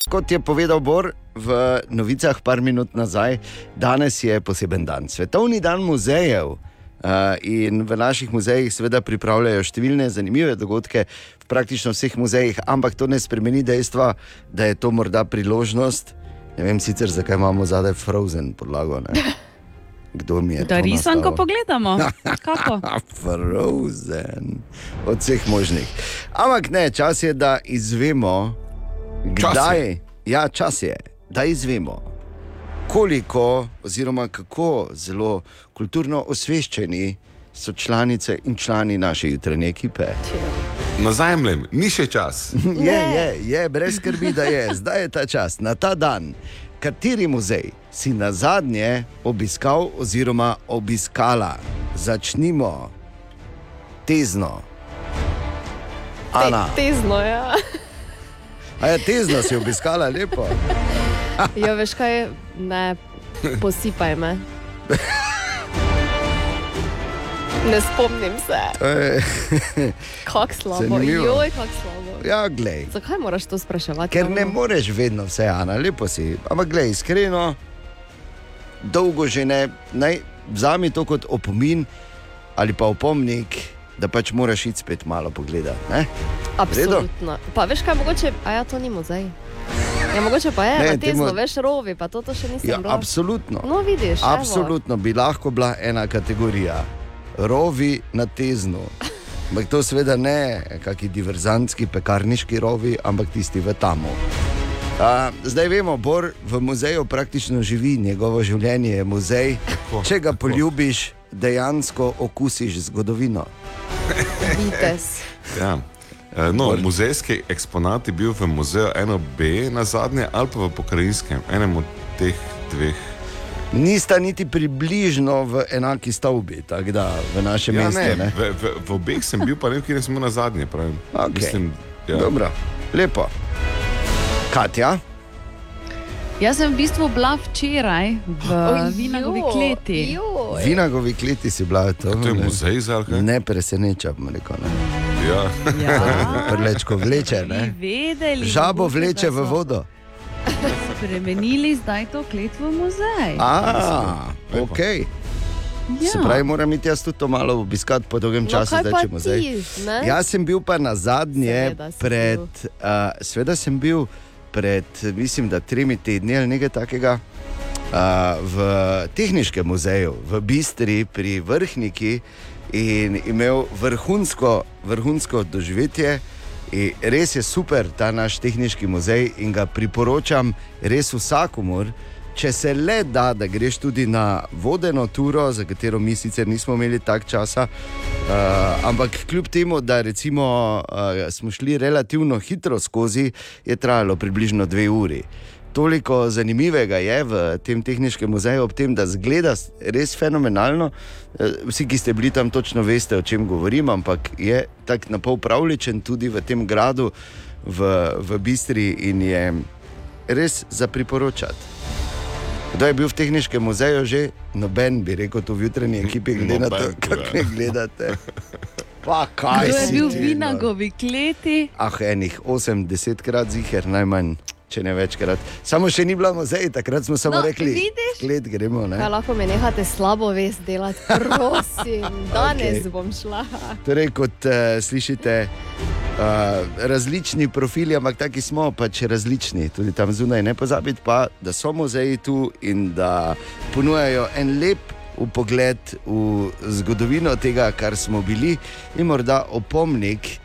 Kot je povedal Bor v novicah par minut nazaj, danes je poseben dan. Svetovni dan muzejev. Uh, in v naših muzejih seveda pripravljajo številne zanimive dogodke, v praktično vseh muzejih, ampak to ne spremeni dejstva, da je to morda priložnost. Ne vem sicer, zakaj imamo zadaj Frozen podlago. Ne? Kdo mi je Da risanko nastavil? pogledamo. Kako? Frozen, od vseh možnih. Ampak ne, čas je, da izvemo, Čas kdaj je. Ja, čas je, da izvemo, koliko oziroma kako zelo kulturno osveščeni so članice in člani naše jutranje ekipe. Nazaj, mlem, ni še čas. Je, je, je, brez skrbi, da je, zdaj je ta čas, na ta dan. Kateri muzej si na zadnje obiskal oziroma obiskala? Začnimo tezno. Ana, Te, tezno, ja. a je tezno si obiskala lepo. ja, veš kaj, ne, posipaj me. Ne spomnim se. Kako slabo, Zanimivo. joj, kako slabo. Ja, glej. Zakaj moraš to spraševati? Ker ne moreš vedno vse, Ana, lepo si. Ampak, glej, iskreno, dolgo že ne, naj vzami to kot opomin ali pa opomnik, da pač moraš iti spet malo pogledati. ne? Absolutno. Pa veš kaj, mogoče, a ja, to ni muzej. Ja, mogoče pa je, Ne, tezno, temu- veš, rovi, pa to, to še nisem Ja, bila. absolutno. No, vidiš, evo. Absolutno bi lahko bila ena kategorija, rovi na teznu. Ampak to seveda ne kakšni diverzantski pekarniški rovi, ampak tisti v tamu. A, zdaj vemo, Bor v muzeju praktično živi, njegovo življenje je muzej. Če ga poljubiš, dejansko okusiš zgodovino. Vites. Ja. E, No, muzejski eksponat je bil v muzeju 1B na zadnje ali pa v pokrajinskem, enem od teh dveh. Nista niti približno v enaki stavbi, tako da v našem Ja, mestu. ne, Ne, v, v, v obeh sem bil, pa ne, kjer sem bil na zadnje. Pravim. Okej. Mislim, ja. Dobro, lepo. Katja? Jaz sem v bistvu bila včeraj v Ojoj, Vinagovi kleti. joj. Vinagovi kleti si bila to. to je muzej za kaj? Ne preseneča, bom rekel. Ne. Ja. Ja. Prlečko vleče, ne? Vedeli, Žabo vleče da v vodo. Spremenili zdaj to klet v muzej. A, ok. Ja. Se pravi, moram iti jaz tudi to malo obiskati po dolgem No, času, pa če muzej. ti, ne? Jaz sem bil pa na zadnje Seveda pred, uh, sveda sem bil pred, mislim, da tremi tedni ali nekaj takega. Uh, v tehničnem muzeju, v Bistri pri Vrhniki, in imel vrhunsko, vrhunsko doživetje. In res je super ta naš tehnični muzej in ga priporočam res vsakomur. Če se le da, da greš tudi na vodeno turo, za katero mi sicer nismo imeli tak časa, uh, ampak kljub temu, da recimo, uh, smo šli relativno hitro skozi, je trajalo približno dve uri. Toliko zanimivega je v tem tehničnem muzeju, ob tem, da zgleda res fenomenalno. Eh, Vsi, ki ste bili tam, točno veste, o čem govorim, ampak je tako na pol pravličen tudi v tem gradu, v, v Bistri in je res za priporočati. Kdo je bil v tehničnem muzeju že? Noben bi rekel, to v jutranji ekipi, glede na to, Noben, kako ja. me gledate. Pa kaj Kdo je bil v no? Vinagovi kleti? Ah, enih 8-10 krat ziger, najmanj, če ne večkrat. Samo še ni bila muzej, takrat smo samo No, rekli, vidiš? klet gremo. Ne? Kaj lahko me nehate slabo vest delati, prosim, danes okay. bom šla. Torej, kot uh, slišite, uh, različni profili, ampak taki smo pač različni, tudi tam zunaj. Ne pozabite pa, da so muzeji tu in da ponujajo en lep pogled v zgodovino tega, kar smo bili, in morda opomnik,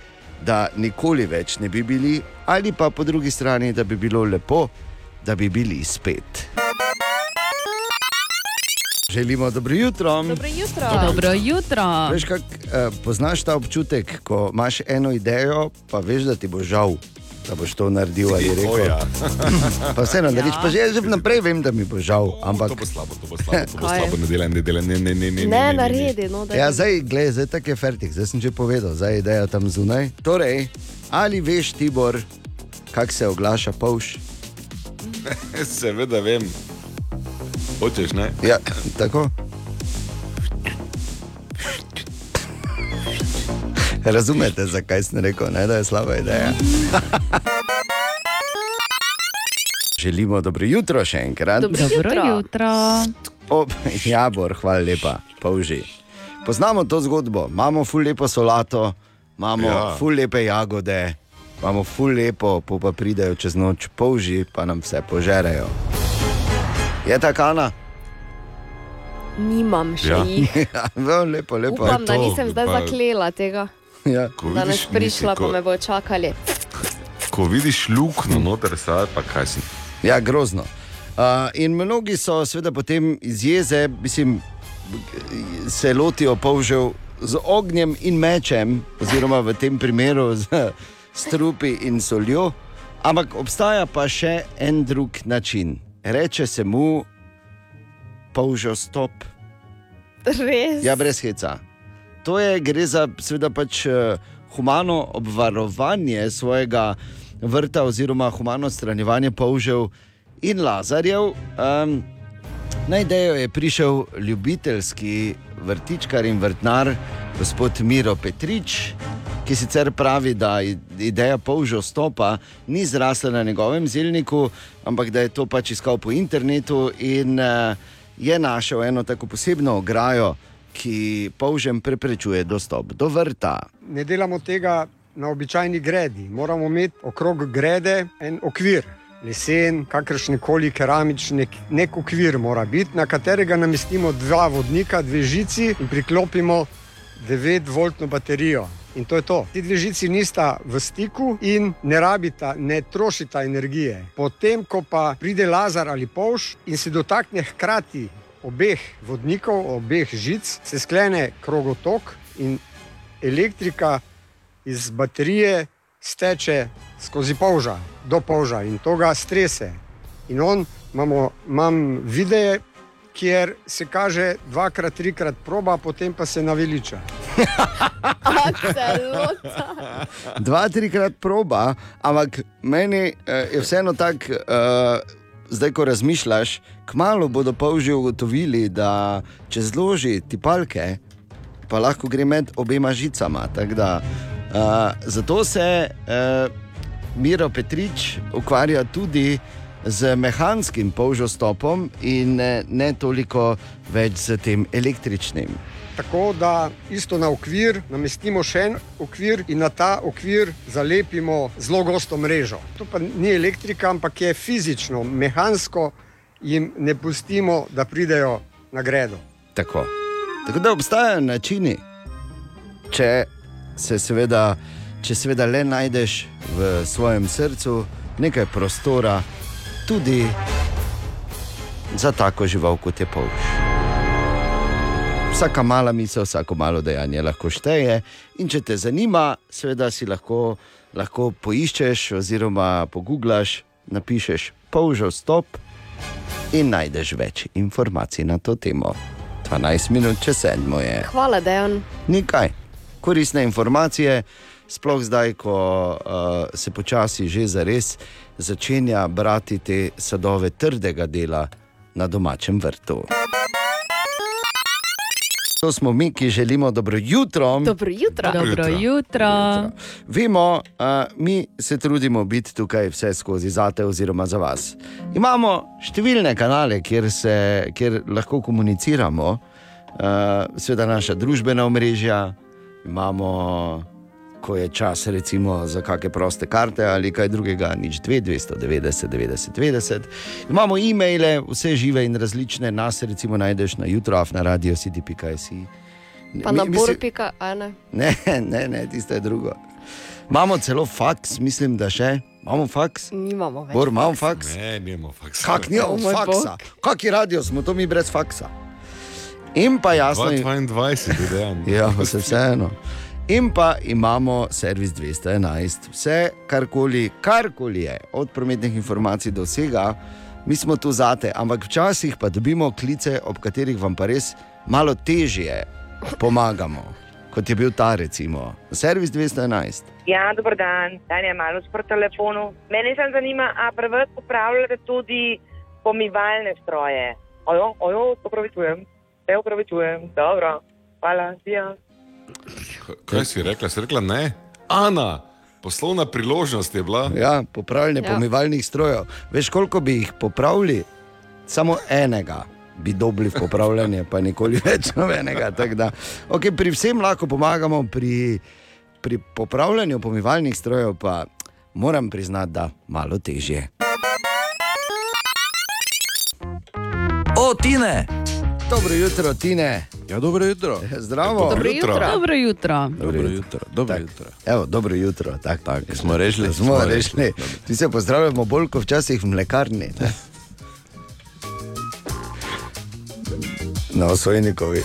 da nikoli več ne bi bili, ali pa po drugi strani, da bi bilo lepo, da bi bili spet. Želimo dobro jutro. Dobro jutro. Dobro jutro. Veš, kak, eh, poznaš ta občutek, ko imaš eno idejo, pa veš, da ti bo žal, da boš to naredil ali rekel. Ja. pa vseeno, da Ja. reč, pa že že vnaprej vem, da mi bo žal. Ampak... To bo slabo, to bo slabo, to bo slabo, ne delaj, ne delaj, ne, ne, ne, ne. Ne, naredi, no, Ja, zdaj, gledaj, zdaj tako je fertik, zdaj sem že povedal, zdaj je ideja tam zunaj. Torej, ali veš, Tibor, kako se oglaša povš? Seveda vem. Hočeš, ne? Ja, tako. Razumete, zakaj sem rekel, ne, da je slaba ideja? Želimo dobro jutro še enkrat. Dobro jutro. O, jabor, hvala lepa, polži. Poznamo to zgodbo, imamo ful lepo solato, imamo Ja. ful lepe jagode, imamo ful lepo, po pa pridejo čez noč polži, pa nam vse požerejo. Je ta kana? Nimam še Ja. jih. Ja, zelo lepo, lepo. Upam, da nisem zdaj zaklela tega. Ja. Da ne prišla, pa me bo čakali. Ko vidiš luknjo noter, sad, pa kaj si. Ja, grozno. Uh, in mnogi so seveda potem iz jeze, mislim, se lotijo polžev z ognjem in mečem, oziroma v tem primeru z strupi in soljo. Ampak obstaja pa še en drug način. Reče se mu polžev stop. Res. Ja, brez heca. To je, gre za seveda pač eh, humano obvarovanje svojega vrta, oziroma humano odstranjevanje polžev in lazarjev. Um, na idejo je prišel ljubiteljski vrtičkar in vrtnar, gospod Miro Petrič, ki sicer pravi, da ideja polžev stopa ni zrasla na njegovem zelniku, ampak da je to pač iskal po internetu in uh, je našel eno tako posebno ograjo, ki polžem preprečuje dostop do vrta. ne delamo tega na običajni gredi. Moramo imeti okrog grede en okvir, lesen, kakršen koli keramični, nek okvir mora biti, na katerega namestimo dva vodnika, dve žici in priklopimo 9-voltno baterijo. In to je to. Ti dve žici nista v stiku in ne rabita, ne trošita energije. Potem, ko pa pride lazar ali polž in se dotakne hkrati obeh vodnikov, obeh žic, se sklene krogotok in elektrika iz baterije steče skozi polža, do polža in to ga strese. In on imamo, imam videe, kjer se kaže dvakrat, trikrat proba, potem pa se naveliča. Celota. Dva, trikrat proba, ampak meni eh, je vseeno tako, uh, zdaj ko razmišljaš, kmalo bodo pa že ugotovili, da če zloži tipalke, pa lahko gre med obema žicama. Da, uh, zato se uh, Miro Petrič ukvarja tudi z mehanskim polžostopom in ne, ne toliko več z tem električnim. Tako da isto na okvir namestimo še en okvir in na ta okvir zalepimo zelo gosto mrežo. To pa ni elektrika, ampak je fizično, mehansko jim ne pustimo, da pridejo na gredo. Tako. Tako da obstajajo načini, če se seveda, če seveda le najdeš v svojem srcu nekaj prostora, tudi za tako žival kot je polž. Vsaka mala misel, vsako malo dejanje lahko šteje. In če te zanima, seveda si lahko, lahko poiščeš oziroma pogooglaš, napišeš polžev stop in najdeš več informacij na to temo. 12 minut čez sedmo je. Hvala, Dejan. Nekaj koristne informacije, sploh zdaj, ko uh, se počasi že zares začenja brati te sadove trdega dela na domačem vrtu. To smo mi, ki želimo dobro jutro. Dobro jutro. Dobro jutro. Vemo, uh, mi se trudimo biti tukaj vse skozi zate oziroma za vas. Imamo številne kanale, kjer, se, kjer lahko komuniciramo, uh, seveda naša družbena omrežja, imamo, ko je čas, recimo za kakšne proste karte ali kaj drugega, nič 2, 290, 90, 90. Imamo e-maile, vse žive in različne, nas recimo najdeš na jutroaf na radio city.si. Pa na borpika, a ne. Ne, ne, ne, tisto je drugo. Imamo celo faks, mislim, da še. Imamo faks? Nimamo več. Bor, imamo faks? Ne, nimamo faksa. Kak nimamo O moj faksa? bog. Kaki radio smo, to mi brez faksa. In pa jasno. 22 je dejan. Ja, pa se vseeno. In pa imamo servis 211, vse karkoli, karkoli je, od prometnih informacij do vsega, mi smo tu zate, ampak včasih pa dobimo klice, ob katerih vam pa res malo težje pomagamo, kot je bil ta recimo. Servis 211. Ja, dober dan, Tanja malo po telefonu. Mene samo zanima, a preveč upravljate tudi pomivalne stroje? Ojo, ojo, opravičujem, se opravičujem, dobro, hvala, ja. Kaj si rekla? Si rekla ne? Ana, poslovna priložnost je bila. Ja, popravljanje Ja. pomivalnih strojev. Veš, koliko bi jih popravili? Samo enega. bi dobili v popravljanje, pa nikoli več nobenega. Da, okay, pri vsem lahko pomagamo, pri, pri popravljanju pomivalnih strojev pa moram priznati, da malo težje. O, Tine! Dobro jutro, Tine. Ja, dobro jutro. Zdravo. Dobro jutro. Dobro jutro. Dobro jutro. Dobro jutro. Evo, dobro jutro. Tak, tak, smo rešili. Smo rešili. Mi se pozdravljamo bolj kot včasih v mlekarni. ne. Na osvojnikovi.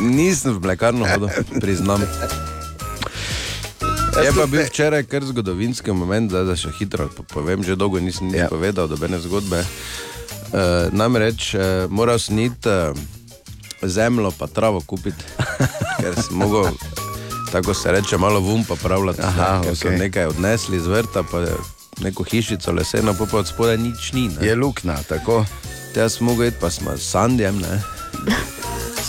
Nisem v mlekarno hodil, priznam. Je pa bil včeraj kar zgodovinski moment, da še hitro po- povem, že dolgo nisem ja. povedal dobene zgodbe. Uh, namreč uh, moral sem iti uh, zemljo pa travo kupiti, ker sem mogel, tako se reče, malo vum popravljati. Aha, ne, ker so nekaj odnesli iz vrta, pa neko hišico leseno, pa pa od spodaj nič ni. Ne. Je luknja, tako. Jaz sem mogel iti, pa smo s Sandjem, ne.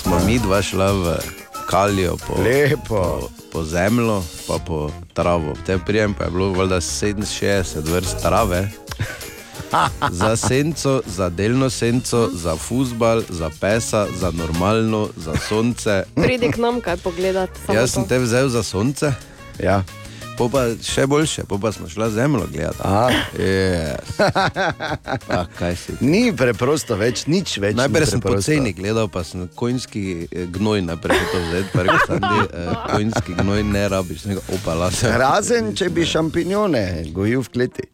smo mi dva šla v Kalijo po, Lepo. po, po zemljo, pa po travo. V tem prijem pa je bilo valjda 67 vrst trave. Za senco, za delno senco, za fusbal, za pesa, za normalno, za sonce. Pridi k nam kaj pogledati. samo Jaz sem to. te vzel za sonce. Ja. Po pa še boljše, po pa smo šla zemljo gledati. Aha. Yes. Ah? Ni preprosto več, nič več. Najprej sem poceni gledal, pa sem konjski eh, gnoj najprej hotel vzeti, pa rekel sem, da eh, konjski gnoj ne rabiš, nego opala se. Razen, če bi šampinjone gojil v kleti.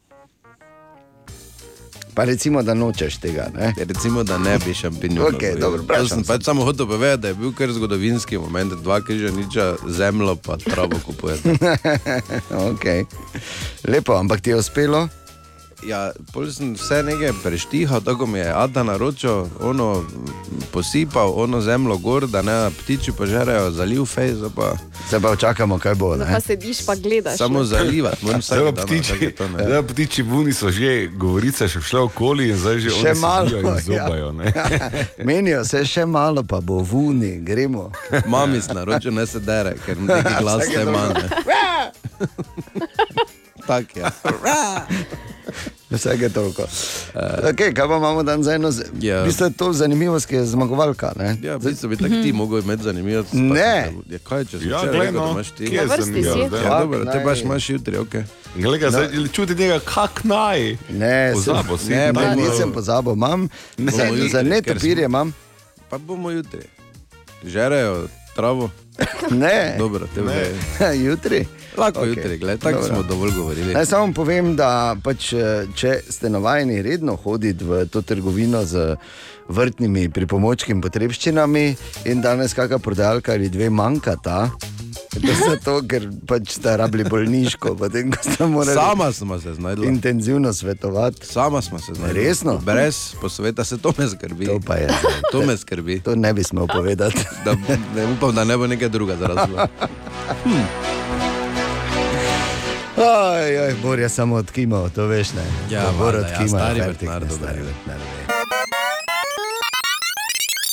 Pa recimo, da nočeš tega. Ne? Recimo, da ne bi šampinjonov. Dobro, To vprašam sem se. pač samo hotel povedati, da je bil kar zgodovinski moment, dva križaniča, zemljo pa travo kupujete. okay. Lepo, ampak ti je uspelo? Ja, pol sem vse nekaj preštihal, tako mi je Ada naročil, ono posipal, ono zemljo gor, da ne ptiči požerejo, zaliv fejs, pa Se pa čakamo, kaj bo. No, pa sediš, pa gledaš. samo ne. zalivati, moram Zdaj vsak pa dan. ptiči, to, ne. zdaj pa ptiči buni so že, govorice še šle okoli in zdaj že Še oni malo. sedijo in zobajo. ne. Menijo se še malo, pa bo vuni, gremo. Mami si naročil, ne se dere, ker neki glas te manj. Tak je. Vsake toliko. Uh, okay, kaj pa imamo dan za eno? Ja. V bistvu je to zanimivost, ki je zmagovalka. Ne? Ja, v bistvu bi tako ti mogel imeti zanimivo. Ne. Ja, kaj če Ja, glej, rekel, da no, imaš ti? kje si. Ja, dobro, te baš imaš jutri, ok. Glej, ga, zdaj, čuti njega, kak naj. Ne, Pozabil si. Ne, pa nisem pozabil, imam. Ne, za, netopirje imam. Pa bomo jutri. Žerejo travo. Ne. Dobro, Ne. ve. jutri. Lahko Okej. jutri, gledaj, tako Dobro. smo dovolj govorili. Naj samo povem, da pač, eh, če ste navajeni redno hoditi v to trgovino z vrtnimi pripomočki in potrebščinami, in danes kakšna prodajalka ali dve manjkata. To je zato, ker pač ste rabili bolniško, potem ko ste morali Sama smo se znašli. intenzivno svetovati. Sama smo se znašli. Resno? Brez posveta se to me skrbi. To pa je. To me skrbi. To ne bi smel povedati. Da, ne, upam, da ne bo nekaj druga zaradi Hm. Aj, aj, Bor je samo odkimal, to veš ne. Ja, To Bor ja, odkimal, stari fertik, vrtnar, dobro stari je.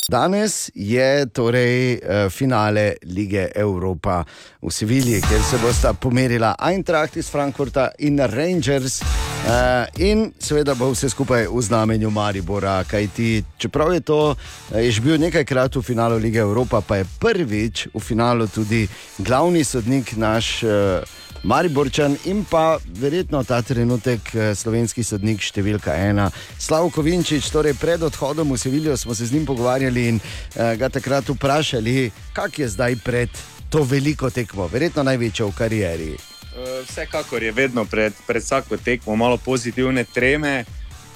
Danes je torej eh, finale lige Evropa v Sevilji, kjer se bosta pomerila Eintracht iz Frankfurta in Rangers. Uh, in seveda bo vse skupaj v znamenju Maribora, kajti čeprav je to eh, je že bil nekajkrat v finalu lige Evropa, pa je prvič v finalu tudi glavni sodnik naš. Mariborčan in pa verjetno ta trenutek eh, slovenski sodnik številka ena, Slavko Vinčič. Torej pred odhodom v Sevilijo smo se z njim pogovarjali in uh, ga takrat vprašali, kak je zdaj pred to veliko tekmo, verjetno največjo v karieri. Eh, Vsekakor je vedno pred, pred vsako tekmo malo pozitivne treme.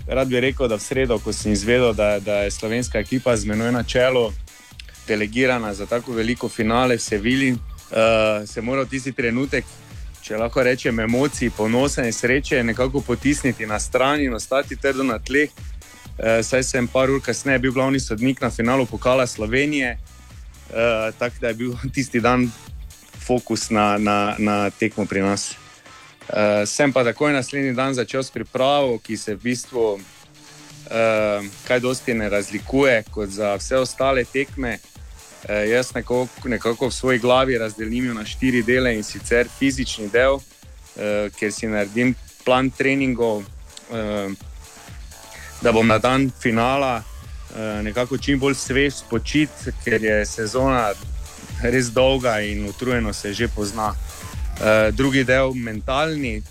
Rad bi rekel, da v sredo, ko sem izvedel, da, da je slovenska ekipa z menoj na čelu, delegirana za tako veliko finale v Sevilji, uh, se moral tisti trenutek, če lahko rečem, emocij, ponosa in sreče nekako potisniti na stran in ostati trdo na tleh. Uh, saj sem par ur kasneje bil glavni sodnik na finalu Pokala Slovenije, uh, tako da je bil tisti dan fokus na, na, na tekmo pri nas. Uh, sem pa takoj naslednji dan začel s pripravo, ki se v bistvu uh, kaj dosti ne razlikuje kot za vse ostale tekme. Uh, jaz nekako, nekako v svoji glavi razdelim na štiri dele in sicer fizični del, uh, ker si naredim plan treningov, uh, da bom na dan finala eh, nekako čim bolj svež spočit, ker je sezona res dolga in utrujeno se že pozna. Eh, drugi del, mentalni,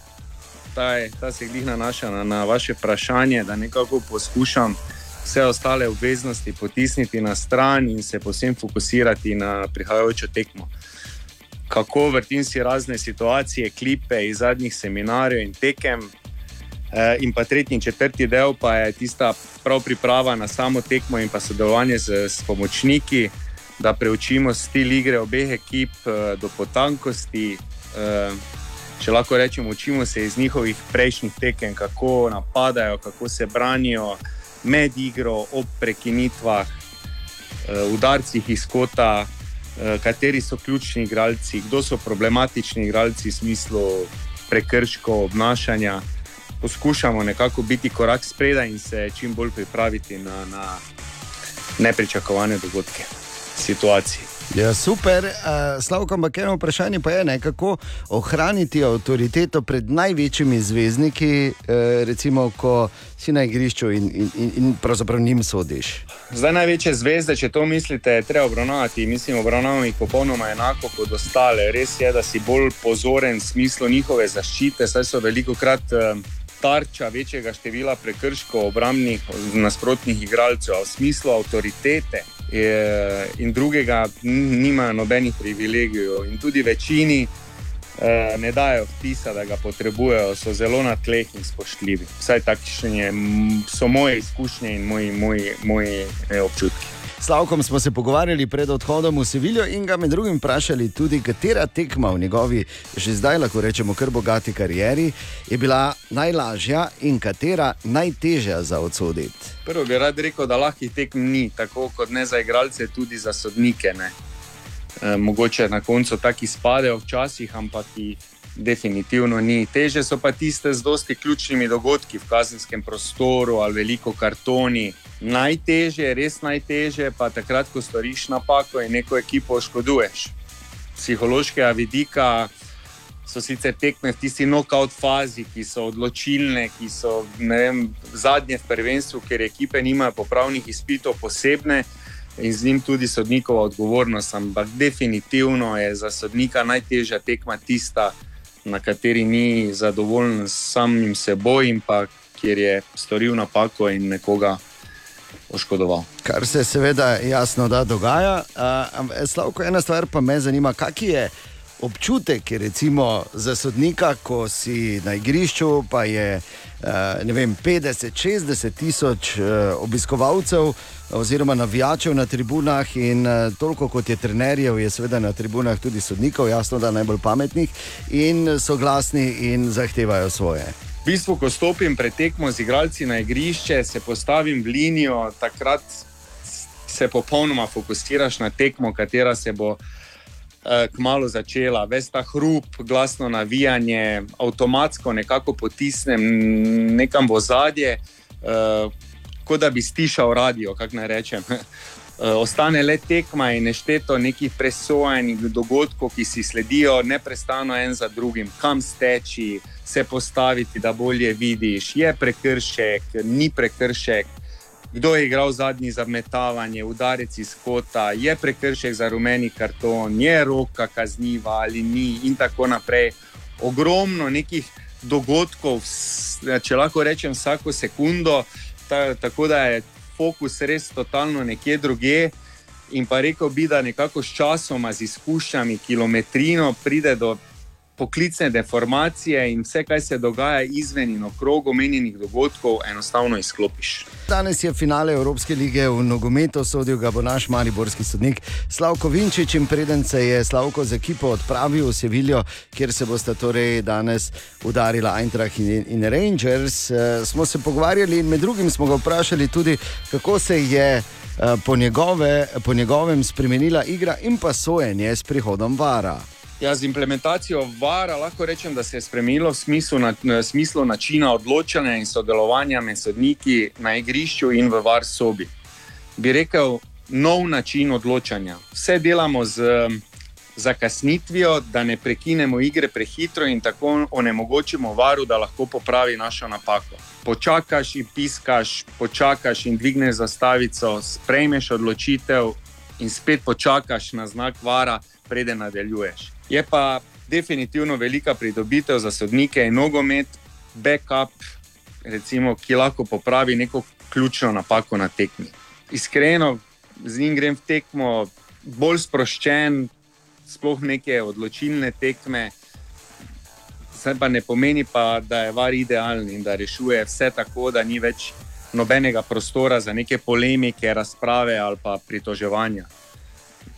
ta, je, ta se glih nanaša na, na vaše vprašanje, da nekako poskušam vse ostale obveznosti potisniti na stran in se posebej fokusirati na prihajajočo tekmo. Kako vrtim si razne situacije, klipe iz zadnjih seminarjev in tekem. Eh, in pa tretji in četrti del pa je tista prav priprava na samo tekmo in pa sodelovanje z, z pomočniki, da preučimo stil igre obeh ekip eh, do potankosti. Eh, če lahko rečemo, učimo se iz njihovih prejšnjih tekem, kako napadajo, kako se branijo med igro, ob prekinitvah, udarcih iz kota, kateri so ključni igralci, kdo so problematični igralci v smislu prekrškov, obnašanja. Poskušamo nekako biti korak spredaj in se čim bolj pripraviti na, na nepričakovane dogodke, situacije. Ja, super, uh, Slavko, ampak eno vprašanje pa je, ne, kako ohraniti avtoriteto pred največjimi zvezdniki, uh, recimo, ko si na igrišču in, in, in, in pravzaprav njim sodiš. Zdaj največje zvezde, če to mislite, treba obravnavati. Mislim, obravnavamo jih popolnoma enako kot ostale. Res je, da si bolj pozoren v smislu njihove zaščite, saj so veliko krat. Uh, Tarča večjega števila prekrškov obrambnih nasprotnih igralcev, v smislu avtoritete, in drugega nimajo nobenih privilegijev. In tudi večini eh, ne dajo vtisa, da ga potrebujejo, so zelo na tleh in spoštljivi. Vsaj takšne so moje izkušnje in moji, moji, moji eh, občutki. Slavkom smo se pogovarjali pred odhodom v Sevilijo in ga med drugim vprašali tudi, katera tekma v njegovi, že zdaj lahko rečemo, kar bogati karieri, je bila najlažja in katera najtežja za odsoditi. Prvo bi rad rekel, da lahkih tekm ni, tako kot ne za igralce, tudi za sodnike. E, mogoče na koncu tako izpadejo včasih, ampak jih definitivno ni. Teže so pa tiste z dosti ključnimi dogodki v kazenskem prostoru ali veliko kartoni. Najtežje, res najtežje, pa takrat, ko storiš napako in neko ekipo oškoduješ. Psihološkega vidika so sicer tekme v tisti knockout fazi, ki so odločilne, ki so vem, zadnje v prvenstvu, ker ekipe nimajo popravnih izpitov posebne in z njim tudi sodnikova odgovornost. Ampak definitivno je za sodnika najtežja tekma tista, na kateri ni zadovoljen s samim seboj in pa kjer je storil napako in nekoga. Oškodoval. Kar se seveda jasno da dogaja. Uh, Slavko, ena stvar pa me zanima, kak je občutek je za sodnika, ko si na igrišču, pa je uh, vem, 50-60 tisoč uh, obiskovalcev oziroma navijačev na tribunah in uh, toliko kot je trenerjev, je seveda na tribunah tudi sodnikov, jasno da najbolj pametnih in so glasni in zahtevajo svoje. V bistvu, ko stopim pred tekmo z igralci na igrišče, se postavim v linijo, takrat se popolnoma fokusiraš na tekmo, katera se bo eh, kmalo začela. Ves ta hrup, glasno navijanje, avtomatsko nekako potisnem nekam v zadje, eh, kot da bi stišal radio, kako naj rečem. Eh, ostane le tekma in nešteto nekih presojenih dogodkov, ki si sledijo neustano en za drugim, kam steči, se postaviti, da bolje vidiš, je prekršek, ni prekršek, kdo je igral zadnji za metavanje, udarec iz kota, je prekršek za rumeni karton, je roka kazniva ali ni, in tako naprej. Ogromno nekih dogodkov, če lahko rečem, vsako sekundo, ta, tako da je fokus res totalno nekje druge. In pa rekel bi, da nekako s časom, z izkušnjami, kilometrino pride do poklicne deformacije in vse, kar se dogaja izven in okrog omenjenih dogodkov, enostavno izklopiš. Danes je finale Evropske lige v nogometu, sodil ga bo naš mariborski sodnik Slavko Vinčič in preden se je Slavko z ekipo odpravil v Sevilijo, kjer se bosta torej danes udarila Eintracht in, in Rangers, uh, smo se pogovarjali in med drugim smo ga vprašali tudi, kako se je. Po, njegove, po njegovem spremenila igra in pa sojenje s prihodom Vara. Ja, z implementacijo VAR-a lahko rečem, da se je spremenilo v smislu, na, v smislu načina odločanja in sodelovanja med sodniki na igrišču in v VAR sobi. Bi rekel, nov način odločanja. Vse delamo z zakasnitvijo, da ne prekinemo igre prehitro in tako onemogočimo varu, da lahko popravi našo napako. Počakaš in piskaš, počakaš in dvigneš zastavico, sprejmeš odločitev in spet počakaš na znak vara, preden nadaljuješ. Je pa definitivno velika pridobitev za sodnike in nogomet, backup, recimo, ki lahko popravi neko ključno napako na tekmi. Iskreno, z njim grem v tekmo bolj sproščen, sploh neke odločilne tekme. Vse pa ne pomeni, pa, da je var idealen in da rešuje vse tako, da ni več nobenega prostora za neke polemike, razprave ali pa pritoževanja.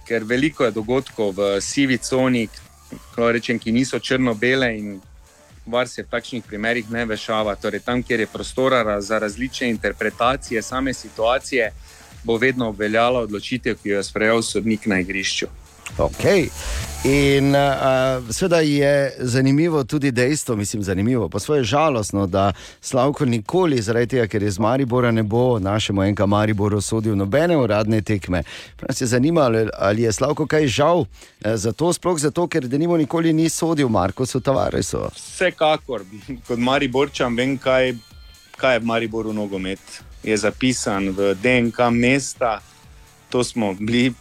Ker veliko je dogodkov v sivi coni, rečem, ki niso črno-bele in var se v takšnih primerih ne vešava. Torej, tam, kjer je prostora za različne interpretacije same situacije, bo vedno obveljala odločitev, ki jo je sprejel sodnik na igrišču. Okay. In uh, seveda je zanimivo tudi dejstvo, mislim, zanimivo, pa svoje žalostno, da Slavko nikoli, zaradi tega, ker je z Maribora ne bo našemu enka Mariboru sodil nobene uradne tekme. Nas je zanimalo, ali je Slavko kaj žal, zato sploh zato, ker denimo nikoli ni sodil Marko Sotavareso. Vsekakor, kot Mariborčan, vem, kaj, kaj je v Mariboru nogomet. Je zapisan v DNK mesta, to smo bili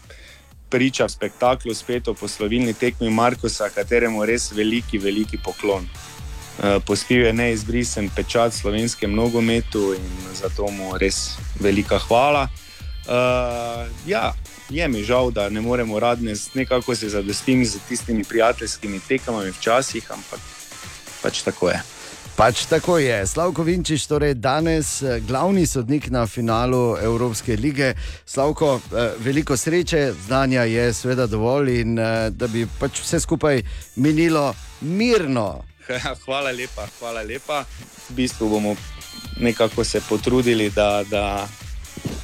priča spektaklu, spet o poslovilni tekmi Markusa, kateremu res veliki, veliki poklon. Uh, Postil je neizbrisen pečat slovenskem nogometu in zato mu res velika hvala. Uh, ja, je mi žal, da ne moremo radne, nekako se zadostim z tistimi prijateljskimi tekmami včasih, ampak pač tako je. Pač tako je. Slavko Vinčiš, torej danes eh, glavni sodnik na finalu Evropske lige. Slavko, eh, veliko sreče, znanja je seveda dovolj in eh, da bi pač vse skupaj minilo mirno. Hvala lepa, hvala lepa. V bistvu bomo nekako se potrudili, da, da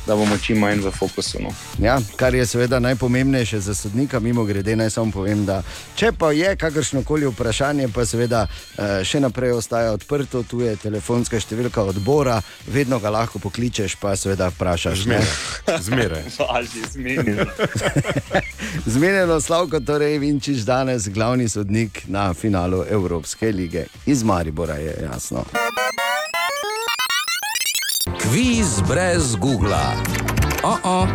da bomo čim manj v fokusu. No. Ja, kar je seveda najpomembnejše za sodnika, mimo grede, naj samo povem, da če pa je kakršno koli vprašanje, pa seveda eh, še naprej ostaja odprto, tu je telefonska številka odbora, vedno ga lahko pokličeš, pa seveda vprašaš. Zmeraj. Zmeraj. Zmenjeno Slavko, torej Vinčiš danes glavni sodnik na finalu Evropske lige. Iz Maribora je jasno. Kviz brez Google. Oh -oh.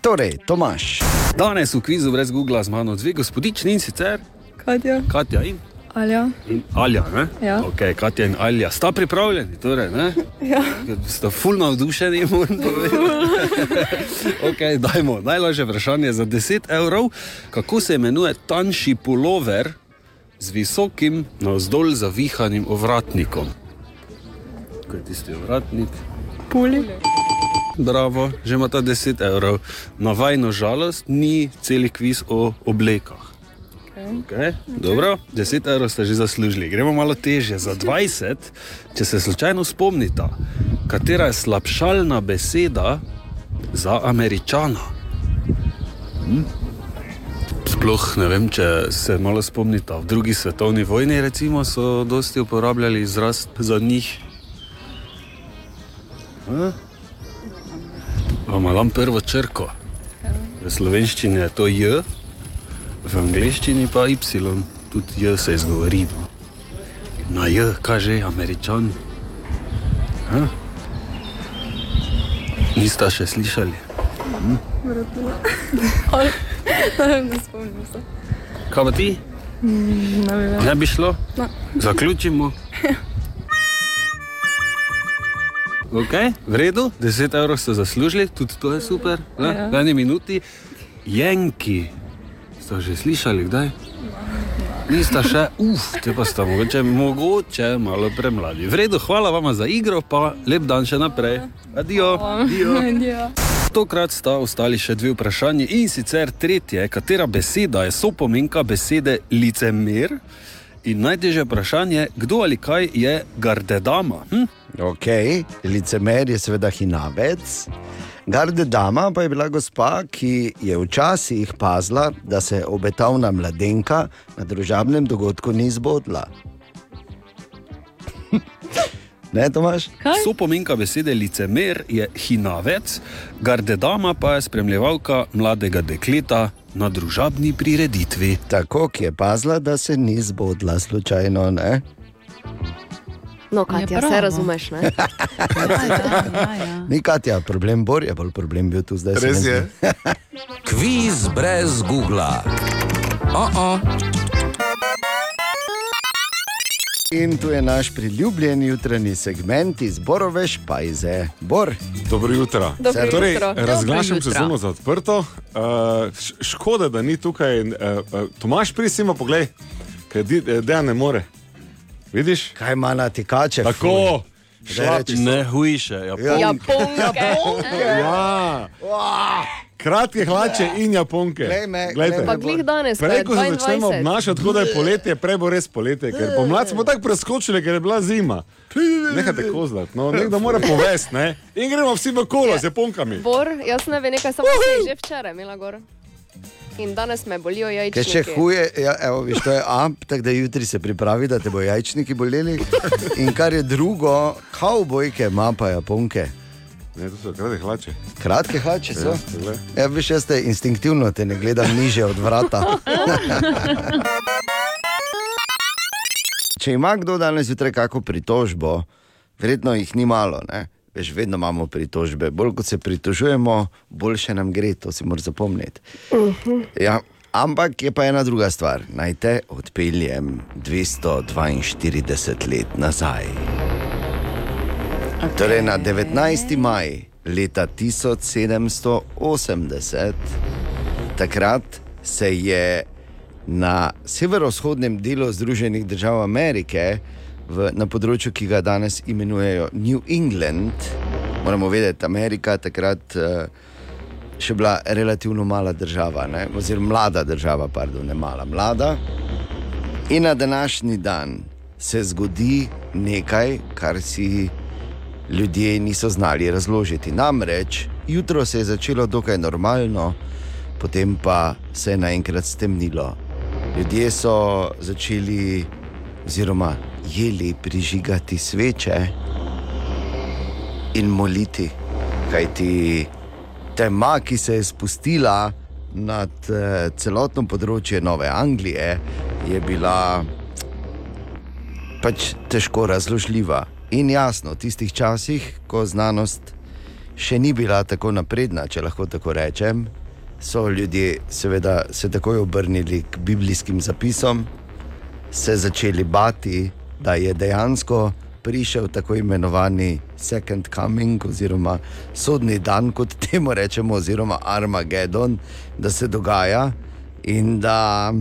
Torej, Tomaš. Danes v kvizu brez Google z mano dve gospodični in sicer Katja. Katja in Alja. In Alja, ne? Ja. Okay, Katja in Alja sta pripravljeni, torej, ne? Ja. Ste fulno navdušeni, moram povedati. okay, dajmo, najlažje vprašanje za 10 evrov. Kako se imenuje tanjši pulover z visokim navzdol zavihanim ovratnikom? Kaj je tisti ovratnik? Puli. Bravo, že ima ta 10 evrov. Na vajno žalost ni celi kviz o oblekah. Okay. Dobro, 10 evrov ste že zaslužili. Gremo malo teže, za 20, če se slučajno spomnite, katera je slabšalna beseda za američana. Hm? Sploh ne vem, če se malo spomnite. V drugi svetovni vojni recimo, so dosti uporabljali izraz za njih. Imamo tam prvo črko. V slovenščini je to J, v angleščini pa Y, tudi J se izgovori. Na J, kaže američan. Ha? Nista še slišali. Hm? Ne spomnim se. Kaj pa ti? Ne bi šlo? No. Zaključimo. Okay, v redu, 10 evrov ste zaslužili, tudi to je super. Ne? Ja. V eni minuti. Jenki, ste že slišali kdaj? Nista še, uf, te pa sta mogoče, mogoče malo premladi. V redu, hvala vam za igro, pa lep dan še naprej. Adijo. Adijo. Tokrat sta ostali še dve vprašanje in sicer tretje, katera beseda je sopomenka besede licemer. In najtežje vprašanje, kdo ali kaj je gardedama? Hm? Ok, licemer je seveda hinavec. Garde dama pa je bila gospa, ki je včasih pazila, da se obetavna mladenka na družabnem dogodku ni zbodla. ne, Tomaš? Sopomenka besede licemer je hinavec, gardedama pa je spremljevalka mladega dekleta na družabni prireditvi. Tako, ki je pazila, da se ni zbodla slučajno. Ne? No, Katja, vse no. razumeš, ne? Ni Katja, problem Bor je bolj problem bil tu zdaj. se Res je. Kviz brez Google. Oh -oh. In tu je naš priljubljen jutranji segment iz Borove špajze. Bor. Dobro jutro. Dobro torej, jutro. Razglašam Dobro jutro. sezono za odprto. Uh, škoda, da ni tukaj. Uh, uh, Tomaš, prisimo, poglej, kaj deja ne more. Vidiš? Kaj ima na tikače? Tako. Fuj. Šlapi so. Ne hujše, Japonke. Ja. Kratke hlače in japonke. Glej me, Glejte. Pa glih danes, Prej, ko se začnemo 22. obnašati, kot da je poletje, prej bo res poletje, ker pomlad smo tako preskočili, ker je bila zima. Nehajte kozlati, no, nekdo mora povesti, ne? In gremo vsi v kolo z japonkami. Bor, jaz ne vem, nekaj samo že včeraj imela gor. In danes me bolijo Ker jajčniki. še huje, ja, evo, viš, to je amp, tako da jutri se pripravi, da te bo jajčniki boleli. In kar je drugo, kavbojke ima pa japonke. Ne, to so kratke hlače. Kratke hlače so. Ja. Ja, veš, jaz te instinktivno te ne gledam niže od vrata. Če ima kdo danes zjutraj kakšno pritožbo, verjetno jih ni malo. Ne? Veš, vedno imamo pritožbe. Bolj kot se pritožujemo, boljše nam gre, to si moraš zapomniti. Ja, ampak je pa ena druga stvar. Naj te odpeljem 242 let nazaj. Okay. Torej na 19. maj leta 1780, takrat se je na severovzhodnem delu Združenih držav Amerike, v, na področju, ki ga danes imenujejo New England, moramo vedeti, Amerika takrat. Uh, še bila relativno mala država, ne? oziroma mlada država, pardon, ne mala, mlada. In na današnji dan se zgodi nekaj, kar si ljudje niso znali razložiti. Namreč jutro se je začelo dokaj normalno, potem pa se je naenkrat stemnilo. Ljudje so začeli, oziroma jeli prižigati sveče in moliti, kajti tema, ki se je spustila nad eh, celotno področje Nove Anglije, je bila pač težko razložljiva. In jasno, v tistih časih, ko znanost še ni bila tako napredna, če lahko tako rečem, so ljudje seveda se takoj obrnili k biblijskim zapisom, se začeli bati, da je dejansko prišel tako imenovani Second Coming, oziroma sodni dan, kot temu rečemo, oziroma Armagedon, da se dogaja in da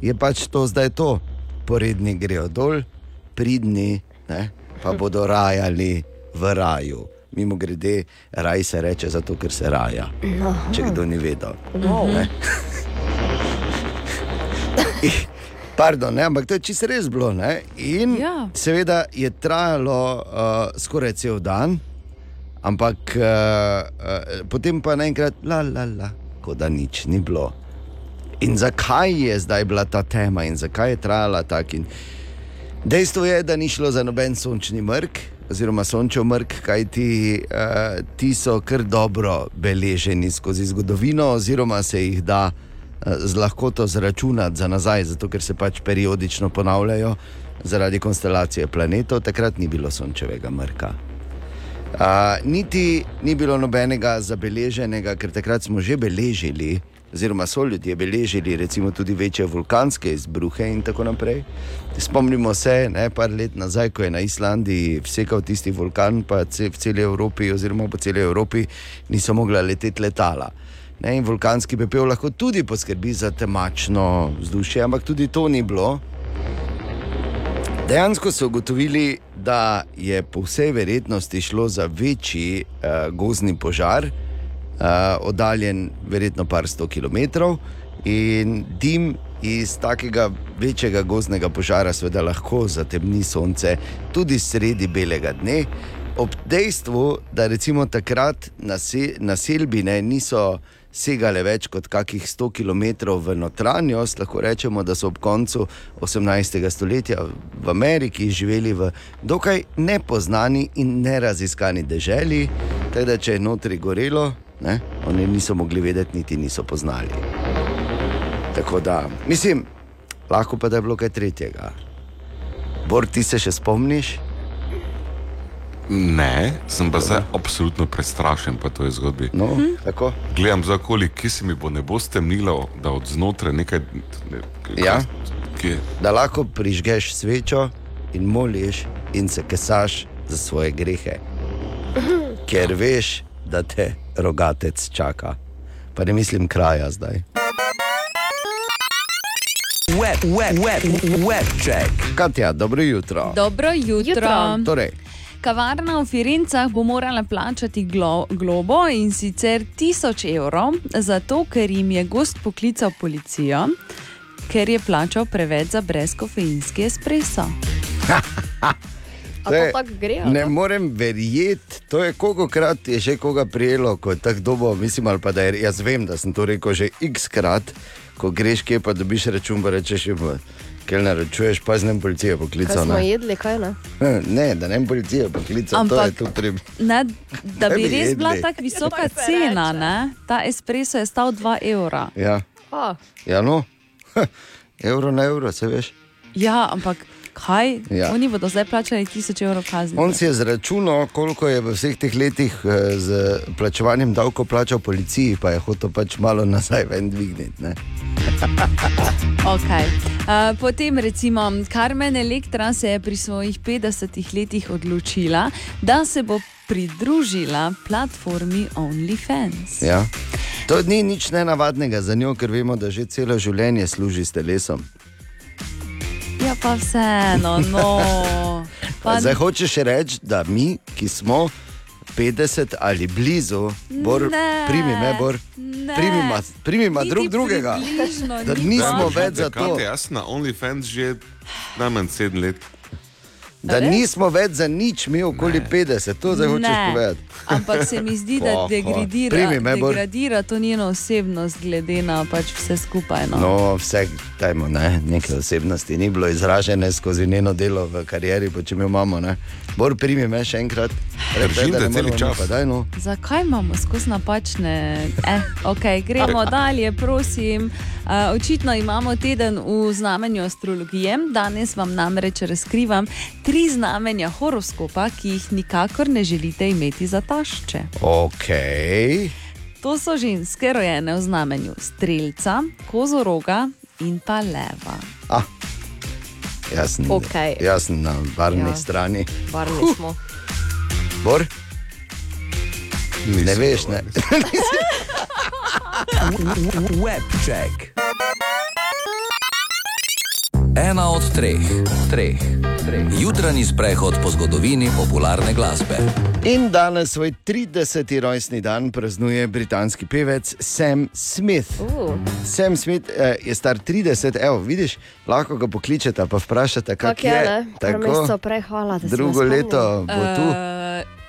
je pač to zdaj to. Poredni grejo dol, pridni ne, pa bodo rajali v raju. Mimo grede, raj se reče zato, ker se raja. Aha. Če kdo ni vedel. Wow. Pardon, ne, ampak to je čisto res bilo. Ne? In ja. seveda je trajalo uh, skoraj cel dan, ampak uh, uh, potem pa naenkrat, la, la, la, kot da nič ni bilo. In zakaj je zdaj bila ta tema in zakaj je trajala tako? Dejstvo je, da ni šlo za noben sončni mrk, oziroma sončev mrk, kajti uh, ti so kar dobro beleženi skozi zgodovino, oziroma se jih da uh, z lahkoto zračunati za nazaj, zato ker se pač periodično ponavljajo zaradi konstelacije planetov. Takrat ni bilo sončevega mrka. Uh, niti ni bilo nobenega zabeleženega, ker takrat smo že beležili, oziroma so ljudje beležili, recimo tudi večje vulkanske izbruhe in tako naprej. Spomnimo se, ne, par let nazaj, ko je na Islandiji vsekal tisti vulkan, pa v celi Evropi, oziroma po celi Evropi, niso mogla leteti letala. Ne, in vulkanski pepel lahko tudi poskrbi za temačno vzdušje, ampak tudi to ni bilo. Dejansko so ugotovili, da je po vsej verjetnosti šlo za večji uh, gozdni požar, uh, oddaljen verjetno par sto km. In dim iz takega večjega gozdnega požara seveda lahko zatemni sonce tudi sredi belega dne. Ob dejstvu, da recimo takrat nase, naselbine niso segale več kot kakih 100 km v notranjost, lahko rečemo, da so ob koncu 18. stoletja v Ameriki živeli v dokaj nepoznani in neraziskani deželi, tako da če je notri gorelo, ne, oni niso mogli vedeti, niti niso poznali. Tako da, mislim, lahko pa da je bilo kaj tretjega. Bor, ti se še spomniš? Ne, sem pa zdaj absolutno prestrašen po toj zgodbi. No, tako. Gledam za okoli, ki se mi bo ne bo stemnilo, da od znotraj nekaj. Ne, kaj, Ja. Kje? Da lahko prižgeš svečo in moliš in se kesaš za svoje grehe, ker veš, da te rogatec čaka. Pa ne mislim kraja zdaj. Web, web, web, web check. Katja, dobro jutro. Dobro jutro. Torej, Kavarna v Firencah bo morala plačati glo globo in sicer 1000 evrov, zato ker jim je gost poklical policijo, ker je plačal preveč za brezkofeinski espresso. A to tako gre, ali Ne kako? morem verjeti, to je kolikokrat je že koga prijelo, ko je tako dobo, mislim, ali pa da je, jaz vem, da sem to rekel že x krat, ko greš kje pa dobiš račun, pa rečeš, ker naročuješ, pa z nem policije Kaj poklical. smo Ne? jedli, kaj ne? ne, da ne policije poklical, to je Ampak- tu treba. Ne, da bi bi res bila jedli. tako visoka cena, ne? ta espresso je stal 2 evra. Ja, A, ja no, evro na evro, se veš. Ja, ampak kaj? Ja. Oni bodo zdaj plačali 1000 evrov kazni. On si je zračunal, koliko je v vseh teh letih eh, z plačevanjem davkov plačal policiji, pa je hotel pač malo nazaj ven dvigniti. ne. Okay. Uh, potem recimo Carmen Electra se je pri svojih 50 letih odločila, da se bo pridružila platformi OnlyFans. Ja. To ni nič nenavadnega za njo, ker vemo, da že celo življenje služi s telesom. Ja, pa vseeno, no. Pa, Zdaj hočeš reči, da mi, ki smo 50 ali blizu, bor, Ne, primi me, bor, ne. primi ma, primi ma Niti drug drugega. približno, Da nismo več za to. Jaz sem na OnlyFans že najmanj sedem let. Da nismo več za nič, mi okoli 50, to zdaj hočeš Ne. povedati. Ampak se mi zdi, da degradira, Primi me, degradira to njeno osebnost, glede na pač vse skupaj. No. No, vse, dajmo, ne, neke osebnosti ni bilo izražene skozi njeno delo v karieri, pa če mi jo imamo. Ne. Bor, primi me še enkrat. Repete, te ne. Pa, daj, no. Zakaj imamo skozi napačne? Eh, okay, gremo dalje, prosim. Uh, očitno imamo teden v znamenju astrologije. Danes vam namreč razkrivam tri znamenja horoskopa, ki jih nikakor ne želite imeti za tašče. Ok. To so ženske rojene v znamenju strelca, kozoroga in pa leva. Ah, jaz sem, Okej. jaz na varni Ja. strani. Varni smo. Bor? ne veš, ne. Web check. Ena od treh, treh, treh. Jutranji sprehod po zgodovini popularne glasbe. In danes svoj 30. rojstni dan praznuje britanski pevec Sam Smith. Uh. Sam Smith eh, je star 30, evo, vidiš, lahko ga pokličete, pa vprašate, Kak kako je, je. Par mesecev prej, hvala, Drugo leto bo tu. Uh,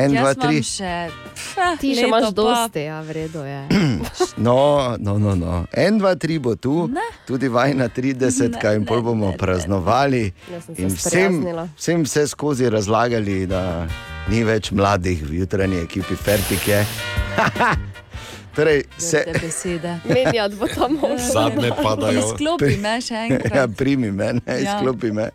En, dva, jaz imam tri. še. Pf, Ti še imaš dosti, ja, v redu je. No, no, no, no. En, dva, tri bo tu, Ne. tudi vajna 30, Ne, in pol bomo praznovali. Jaz sem se In vsem, vsem vse skozi razlagali, da ni več mladih v jutranji ekipi Fertike. torej, se. Menjati bo tam možno. Izklopi me še enkrat. Ja, primi me, ne, Ja. izklopi me.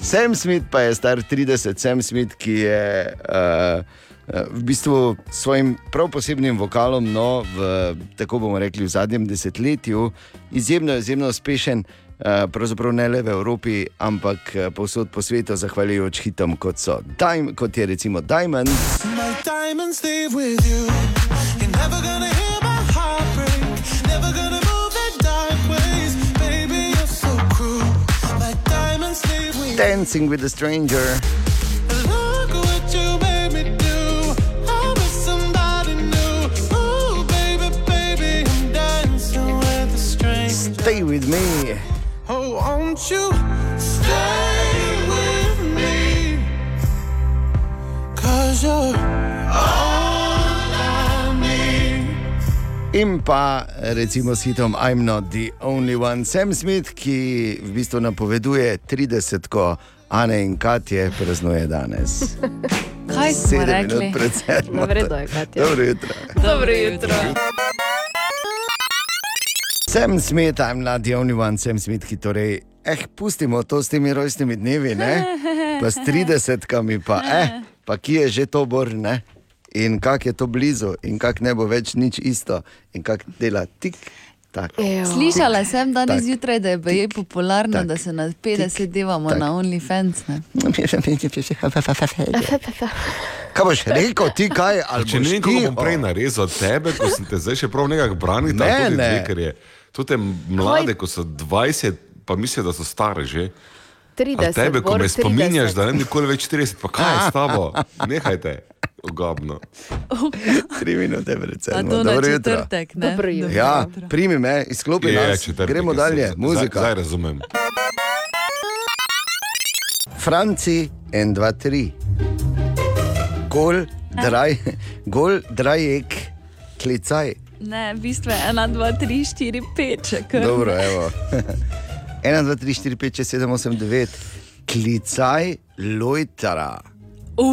Sam Smith pa je star 30, Sam Smith, ki je uh, v bistvu s svojim prav posebnim vokalom, no, v, tako bomo rekli, v zadnjem desetletju, izjemno, izjemno uspešen. Uh, pravzaprav ne le v Evropi, ampak uh, povsod po svetu, zahvaljujoč hitom, kot, so, Dime, kot je recimo diamonds with you. Never gonna hear my heart break. Never gonna move the dark ways. Baby, you're so cruel. My diamonds stay with you. Dancing with a Stranger. Stay with me. Oh, won't you stay with me? Cause you're all I need. In pa recimo s hitom I'm not the only one, Sam Smith, ki v bistvu napoveduje 30, ko Ane in Katje praznuje danes. Kaj smo Sedem rekli? minut pred redu je, Katja. Dobro jutro. Dobro jutro. Sem smet, I'm not the only one, sem smet, ki torej, eh, pustimo to s temi rojstnimi dnevi, ne? pa s 30-kami, pa, eh, pa ki je že to bor, ne? In kak je to blizu, in kak ne bo več nič isto, in kak dela tik. Tak. Slišala sem danes Tak. zjutraj, da je bilo popularno, da se na 50 devamo Tak. na OnlyFans. ne. Kaj boš rekel, ti kaj? Ali Če ne kako bom prej narezal tebe, ko sem te zdaj še prav nekako branil, Ne, tako tudi ne. zdaj, To te mlade, ko so 20, pa mislijo, da so stare že. A 30, tebe, ko me spominjaš, 30. da ne bi nikoli več 30, pa kaj je s tabo? Nehajte, ogabno. Tri minute pred A na Dobro jutro. četrtek, ne? Dobro jutro. Ja, primi me, izklopi Je, nas. četrtek Gremo je, dalje, zdaj- muzika. Zdaj razumem. Franci, en, dva, tri. Gol, draj, gol, drajek, klicaj. Ne, v bistvu je 1, 2, 3, 4, 5, če kar. Dobro, evo. 1, 2, 3, 4, 5, 6, 7, 8, 9. Klicaj lojtara. Uh.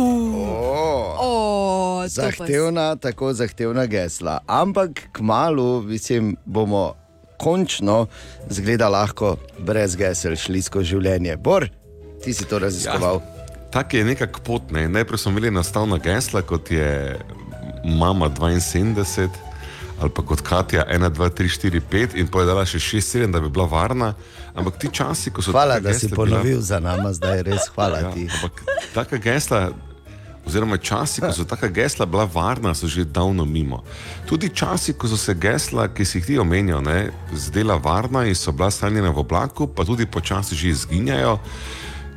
Oh, pa s- Zahtevna, tako zahtevna gesla. Ampak kmalo, mislim, bomo končno zgleda lahko brez gesel šli skozi življenje. Bor, ti si to raziskoval. Ja, tak je nekako pot. Ne? Najprej smo imeli enostavna gesla, kot je mama 72 ali pa kot Katja 1, 2, 3, 4, 5 in povedala še 6, 7, da bi bila varna. Ampak ti časi, ko so Hvala, taka da si ponovil bila- za nama, zdaj res hvala Ja, ti. Ampak taka gesla, oziroma časi, ko so taka gesla bila varna, so že davno mimo. Tudi časi, ko so se gesla, ki si jih ti omenjal, zdela varna in so bila shranjena v oblaku, pa tudi počasi že izginjajo.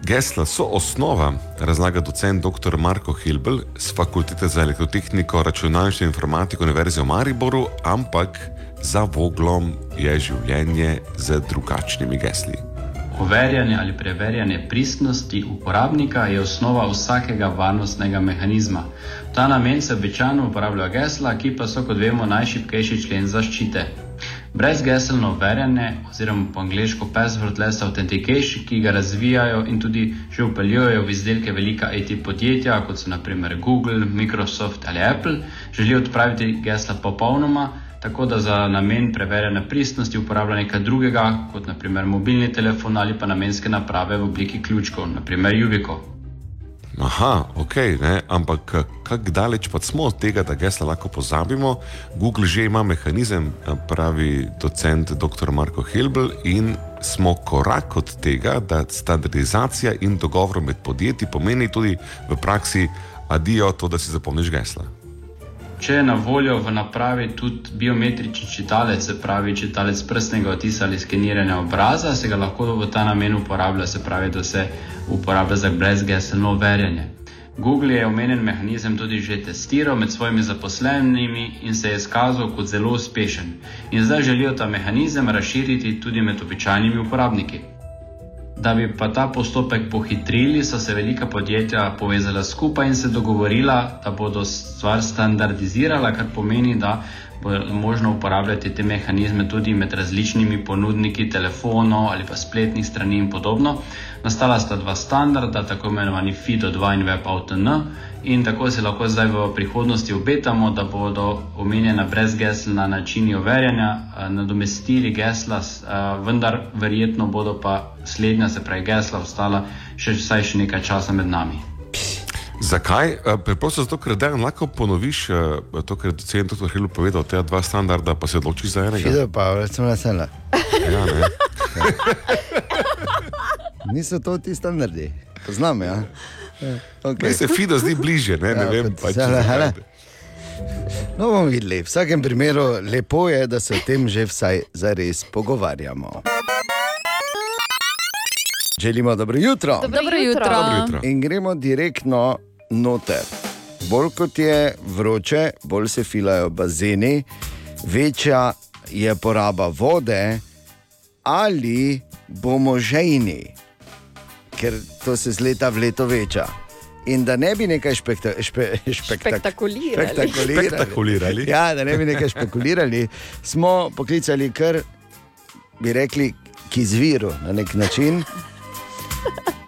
Gesla so osnova, razlaga docent dr. Marko Hilbel z Fakultete za elektrotehniko, računalništvo in informatiko Univerze v Mariboru, ampak za voglom je življenje z drugačnimi gesli. Overjanje ali preverjanje pristnosti uporabnika je osnova vsakega varnostnega mehanizma. V ta namen se običajno uporabljajo gesla, ki pa so, kot vemo, najšipkejši člen zaščite. Brezgeselno overjanje, oziroma po angliško passwordless authentication, ki ga razvijajo in tudi že upeljujejo v izdelke velika IT podjetja, kot so naprimer Google, Microsoft ali Apple, želijo odpraviti gesla popolnoma, tako da za namen preverjanja pristnosti uporablja nekaj drugega, kot naprimer mobilni telefon ali pa namenske naprave v obliki ključkov, naprimer Jubico. Aha, ok, ne? ampak kako daleč pa smo od tega, da gesla lahko pozabimo? Google že ima mehanizem, pravi docent dr. Marko Helbel, in smo korak od tega, da standardizacija in dogovor med podjetji pomeni tudi v praksi adijo to, da si zapomniš gesla. Če je na voljo v napravi tudi biometrični čitalec, se pravi čitalec prstnega odtisa ali skeniranja obraza, se ga lahko v ta namen uporablja, se pravi, da se uporablja za brezgeselno overjanje. Google je omenjen mehanizem tudi že testiral med svojimi zaposlenimi in se je izkazal kot zelo uspešen. In zdaj želijo ta mehanizem razširiti tudi med običajnimi uporabniki. Da bi pa ta postopek pohitrili, so se velika podjetja povezala skupaj in se dogovorila, da bodo stvar standardizirala, kar pomeni, da bo možno uporabljati te mehanizme tudi med različnimi ponudniki telefonov ali pa spletnih strani in podobno. Nastala sta dva standarda, tako imenovani FIDO2 in WebAutoN, in tako se lahko zdaj v prihodnosti obetamo, da bodo omenjena brezgeselna načini overjanja eh, nadomestili gesla, eh, vendar verjetno bodo pa slednja, se pravi gesla, ostala še vsaj še nekaj časa med nami. Zakaj? Eh, Preprosto zato, ker da lahko ponoviš to, kar je docent dr. Helbel povedal, te dva standarda, pa se odločiš za enega. Fido pa, recimo, na sela. Ja, ne. Niso to ti standardi, poznam, ja. Okay. Meni se Fido zdi bližje, ne, ne Ja, vem. Pač, hele. No, bomo videli. V vsakem primeru lepo je, da se o tem že vsaj zares pogovarjamo. Želimo dobro jutro. Dobro Dobro jutro. jutro. Dobro jutro. In gremo direktno noter. Bolj kot je vroče, bolj se filajo bazeni, večja je poraba vode, ali bomo žejni, ker to se z leta v leto veča. In da ne bi nekaj špekta, špe, špektak, spektakulirali. Spektakulirali. Ja, da ne bi nekaj špekulirali, smo poklicali kar, bi rekli, k izviru na nek način.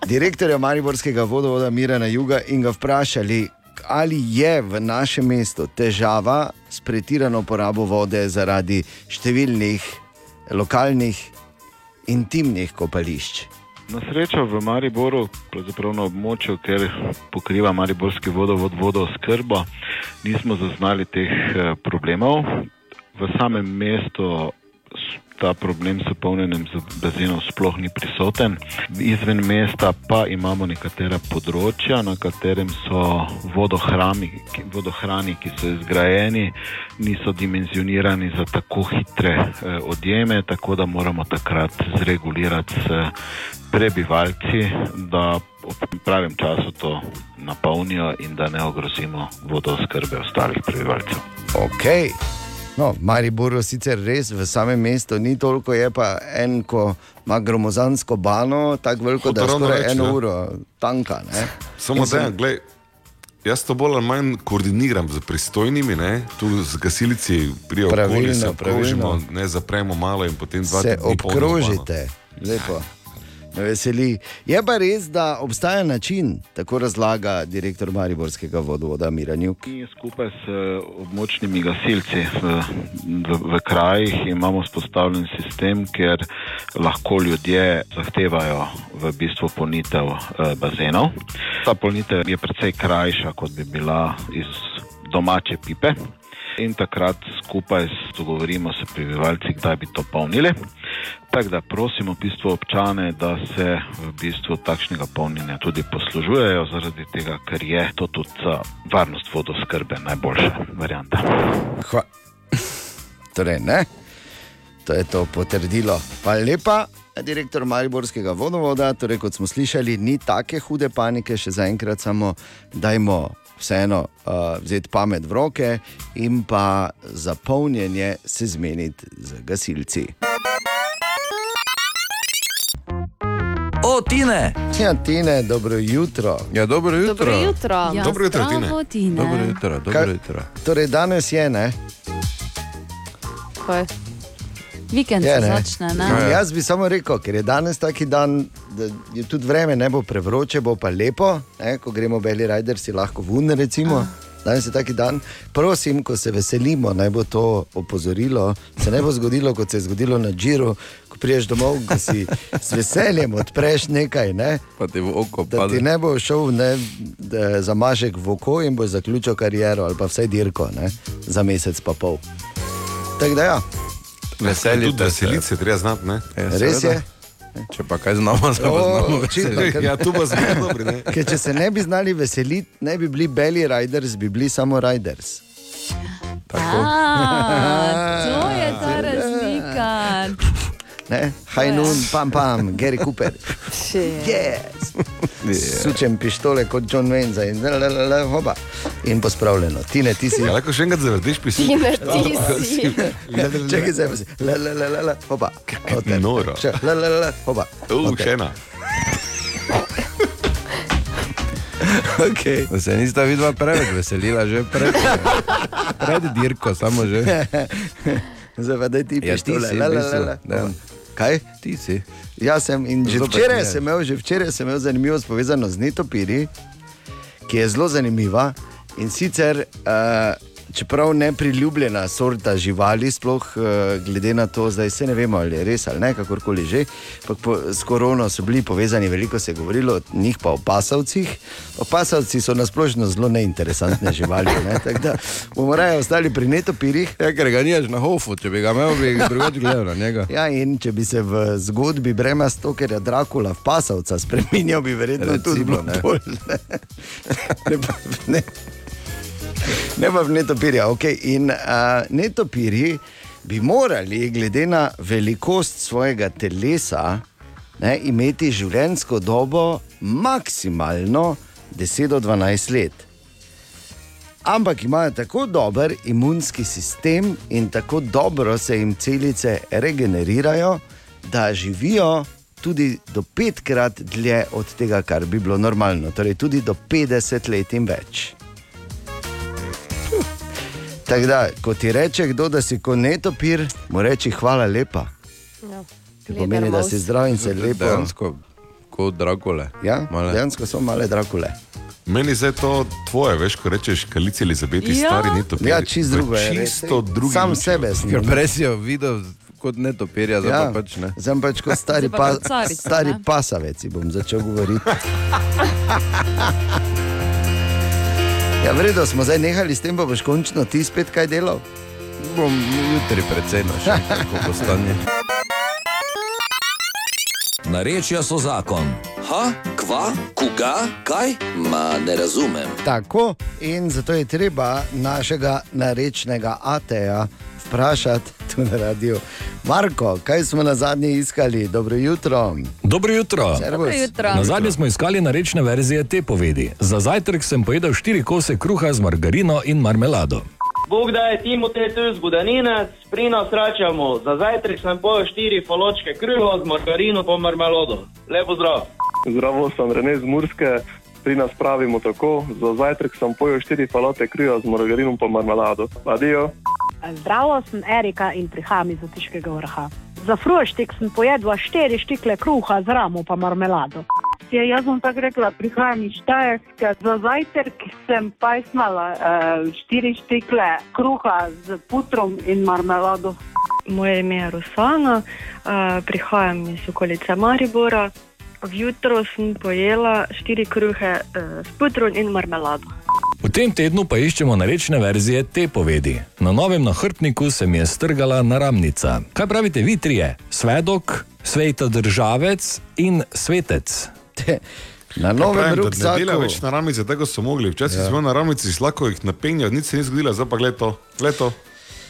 Direktorja Mariborskega vodovoda Mirana Juga in ga vprašali, ali je v našem mestu težava s pretirano porabo vode zaradi številnih lokalnih intimnih kopališč. Na srečo v Mariboru, pravzaprav na območju, kjer pokriva Mariborski vodovod vodoskrbo, nismo zaznali teh eh, problemov. V samem mestu ta problem s polnjenjem bazenov sploh ni prisoten. Izven mesta pa imamo nekatera področja, na katerem so vodohrani, vodohrani, ki so izgrajeni, niso dimenzionirani za tako hitre eh, odjeme, tako da moramo takrat zregulirati s prebivalci, da ob pravem času to napolnijo in da ne ogrozimo vodooskrbe ostalih prebivalcev. Ok. No, v Mariboru sicer res v samem mestu ni toliko, je pa en, ko ima gromozansko bano, tako veliko, da je skoraj reči, eno ne. uro tanka. Ne? Samo In sem- da, gledaj, jaz to bolj ali manj koordiniram z pristojnimi, ne? tu z gasilci Pravilno, okoli, se pravilno. obkrožimo, ne zapremo malo in potem dva se dni polno obkrožite, lepo. Me veseli. Je pa res, da obstaja način, tako razlaga direktor Mariborskega vodovoda Miranjuk. Mi skupaj s eh, območnimi gasilci v, v, v krajih imamo spostavljen sistem, kjer lahko ljudje zahtevajo v bistvu polnitev eh, bazenov. Ta polnitev je precej krajša, kot bi bila iz domače pipe. In takrat skupaj dogovorimo se prebivalci, kdaj bi to polnili. Tako da prosimo v bistvu občane, da se v bistvu takšnega polnjenja tudi poslužujejo, zaradi tega, ker je to tudi za varnost vodoskrbe najboljša varianta. Hva... Torej, ne? To je to potrdilo. Hvala lepa, direktor Mariborskega vodovoda. Torej, kot smo slišali, ni take hude panike, še zaenkrat samo dajmo vseeno uh, vzeti pamet v roke in pa za polnjenje se zmeniti z gasilci. O, Tine! Ja, Tine, dobro jutro. Ja, dobro jutro. Dobro jutro. Ja, Dobro jutro, zdravo, Tine. Tine. Dobro jutro, dobro Kaj- jutro. Torej, danes je ne. Kaj? Vikend Je, se ne. začne, ne? Ja, Jaz bi samo rekel, ker je danes taki dan, da je tudi vreme ne bo prevroče, bo pa lepo, ne, ko gremo beli rider, si lahko vun, recimo. Danes je taki dan. Prosim, ko se veselimo, naj bo to opozorilo. Se ne bo zgodilo, kot se je zgodilo na Džiru, ko priješ domov, ko si z veseljem odpreš nekaj. Ne? Pa ti v oko pade. ti ne bo šel ne, da, zamašek v oko in bo zaključil kariero ali pa vsaj dirko ne, za mesec pa pol. Tako da ja. Veselje, tudi veselice, treba znati. Ne? Res je. Če pa kaj znamo, se pa znamo veseliti. Ja, tu pa smo dobri. Ne? Ker če se ne bi znali veseliti, ne bi bili beli riders, bi bili samo riders. A, to je ta razlika. Ne? Hajnun, pam, pam, Gary Cooper. Yes. Sučem pištole kot John Wayne in, la, la, la, la, hoba. in pospravljeno. Tine, ti si. Ja, lahko še enkrat zavrtiš pismo. Tine, ti si. Čakaj, zdaj pa si. La, la, la, la, la, hoba. Hotel. Noro. Še, La, la, la, la, hoba. Uh, Hotel. še ena. Okay. Da se nista vidva preveč veselila, že pred, pred dirko, samo že. Zdaj pa da ti Ja, ti pištole. si, Kaj? Ti si. Jaz sem in že Zopet včeraj sem imel, že včeraj sem imel zanimivost povezano z netopiri, ki je zelo zanimiva. In sicer, uh, čeprav ne priljubljena sorta živali, sploh uh, glede na to, zdaj se ne vemo, ali je res ali ne, kakorkoli že. Po, s korono so bili povezani, veliko se je govorilo o njih, pa o pasavcih. Opasavci so nasplošno zelo neinteresantne živali. Ne? Tako da bomo raje ostali pri netopirih. Ja, ker ga nimaš na hofu, če bi ga imel, bi drugače gledal na njega. Ja, in če bi se v zgodbi Brema Stokerja Drakula v pasavca spremenil, bi verjetno Recimo, tudi bilo ne. bolj. Ne, ne, ne. ne pa v netopirja. Okay. In uh, netopirji bi morali, glede na velikost svojega telesa, ne, imeti življenjsko dobo maksimalno 10 do 12 let. Ampak imajo tako dober imunski sistem in tako dobro se jim celice regenerirajo, da živijo tudi do petkrat dlje od tega, kar bi bilo normalno, torej tudi do 50 let in več. Tako da, ko ti reče kdo, da si kot netopir, mu reči hvala lepa. Ja. To pomeni, da si zdrav in se lepo. Dejansko, kot Drakule. Ja, Male. dejansko so male drakule. Meni je to tvoje, veš, ko rečeš kraljici Elizabeti, Ja. stari to Ja, čisto drugo je. Čisto drugi. Sam luči. sebe sem. Ker prej si jo videl kot netopirja, zdaj Ja, pa pač ne. Zdaj pač kot stari, pa pa, carica, stari ne? pasavec, bom začel govoriti. ja, vredno smo zdaj nehali s tem, pa boš končno ti spet kaj delal. Bom jutri predvsem še kako bo stanje. Narečja so zakon. Ha, kva, koga, kaj? Ma ne razumem. Tako in zato je treba našega narečnega Ateja vprašati tu na radiju. Marko, kaj smo na zadnje iskali? Dobro jutro. Dobro jutro. Servus. Dobro jutro. Na zadnje smo iskali narečne verzije te povedi. Za zajtrk sem pojedel štiri kose kruha z margarino in marmelado. Bog da je Timotej tu zgodaninec, pri nas račamo. Za zajtrk sem pojel štiri faločke kruha z margarino po marmelodo. Lepo zdrav. Zdravo, sem Rene z Murske, pri nas pravimo tako. Za zajtrk sem pojel štiri falote kruha z margarinom po marmelado. Adijo. Zdravo, sem Erika in prihajam iz Otiškega vrha. Za fruštik sem pojedla štiri štikle kruha z ramo pa marmelado. Ja, jaz bom tako rekla, prihajam iz Štajerske. Za zajtrk sem pa imela uh, štiri štikle kruha z putrom in marmelado. Moje ime je Rusana, uh, prihajam iz okolice Maribora. Vjutro sem pojela štiri kruhe uh, s putrom in marmelado. V tem tednu pa iščemo narečne verzije te povedi. Na novem nahrbtniku se mi je strgala naramnica. Kaj pravite vi trije? Svedok, sveta državec in svetec. Na Ja, pravim, da Ne dela več na ramice, tako so mogli. Včasih Ja. ja. smo na ramici, lahko jih napenjajo, nič se ni zgodilo, zdaj pa gled to. Gled to.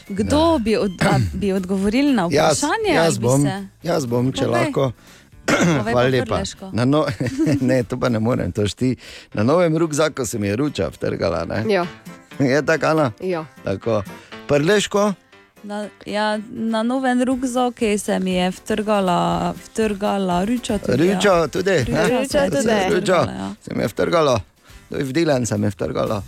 Kdo bi, od, a, bi odgovoril na Jaz, vprašanje? jaz, bi bom, se- jaz bom, če Povej. lahko. Hvala pa lepa. No, ne, to pa ne morem, to šti. Na novem rukzaku se mi je ruča vtrgala. Ne? Ja. Je tako, Ana? Ja. Tako. Prleško, Na, ja, na novem rukzaku se mi je vtrgala, vtrgala ruča. Tudi, ruča ja. tudi. ne? Ruča tudi. Ruča. Vtrgala, ja. Se mi je vtrgalo, tudi v Dilan se mi je vtrgalo.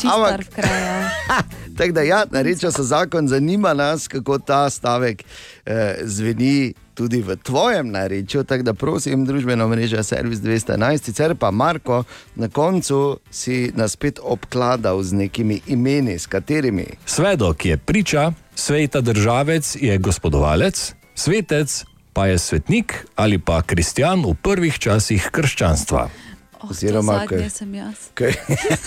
Čistar v kraju. Tako da, ja, nareča se zakon, zanima nas, kako ta stavek eh, zveni tudi v tvojem narečju. Tako da, prosim, družbeno mrežo Servis 211, sicer pa Marko, na koncu si nas spet obkladal z nekimi imeni, s katerimi. Svedok je priča, sveta državec je gospodovalec, svetec pa je svetnik ali pa kristjan v prvih časih krščanstva. Oh, Oziroma, zadnje sem jaz. Kaj,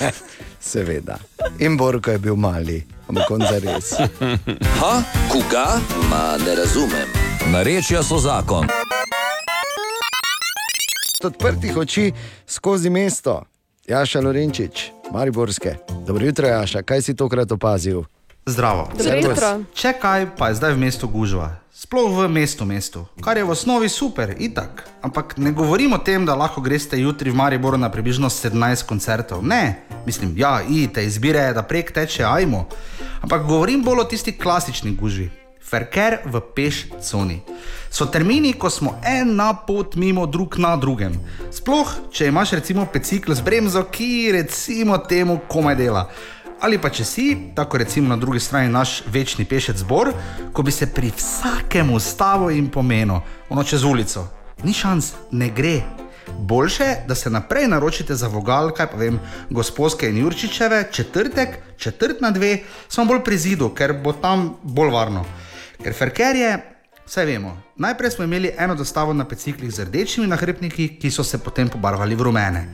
seveda. In Borko je bil mali, ampak on za res. Ha, koga? Ma ne razumem. Narečja so zakon. Odprtih oči skozi mesto. Jaša Lorenčič, Mariborske. Dobro jutro, Jaša, kaj si tokrat opazil? Zdravo. Jutro. Če kaj, pa je zdaj v mestu gužva. Sploh v mestu, mestu, kar je v osnovi super, itak. Ampak ne govorim o tem, da lahko greste jutri v Mariboru na približno 17 koncertov. Ne, mislim, ja, idite, izbire je, da prek teče, ajmo. Ampak govorim bolj o tisti klasični gužvi. Ferker v peš coni. So termini, ko smo en na pot mimo drug na drugem. Sploh, če imaš recimo pecikl z bremzo, ki recimo temu komaj dela. Ali pa če si, tako recimo na drugi strani naš večni pešec zbor, ko bi se pri vsakem ustavu in pomenu, ono čez ulico, ni šans, ne gre. Boljše, da se naprej naročite za vogal, kaj pa vem, gospodske in Jurčičeve, četrtek, četrt na dve, samo bolj pri zidu, ker bo tam bolj varno. Ker ferker je, vse vemo. Najprej smo imeli eno dostavo na peciklih z rdečimi nahrbtniki, ki so se potem pobarvali v rumene.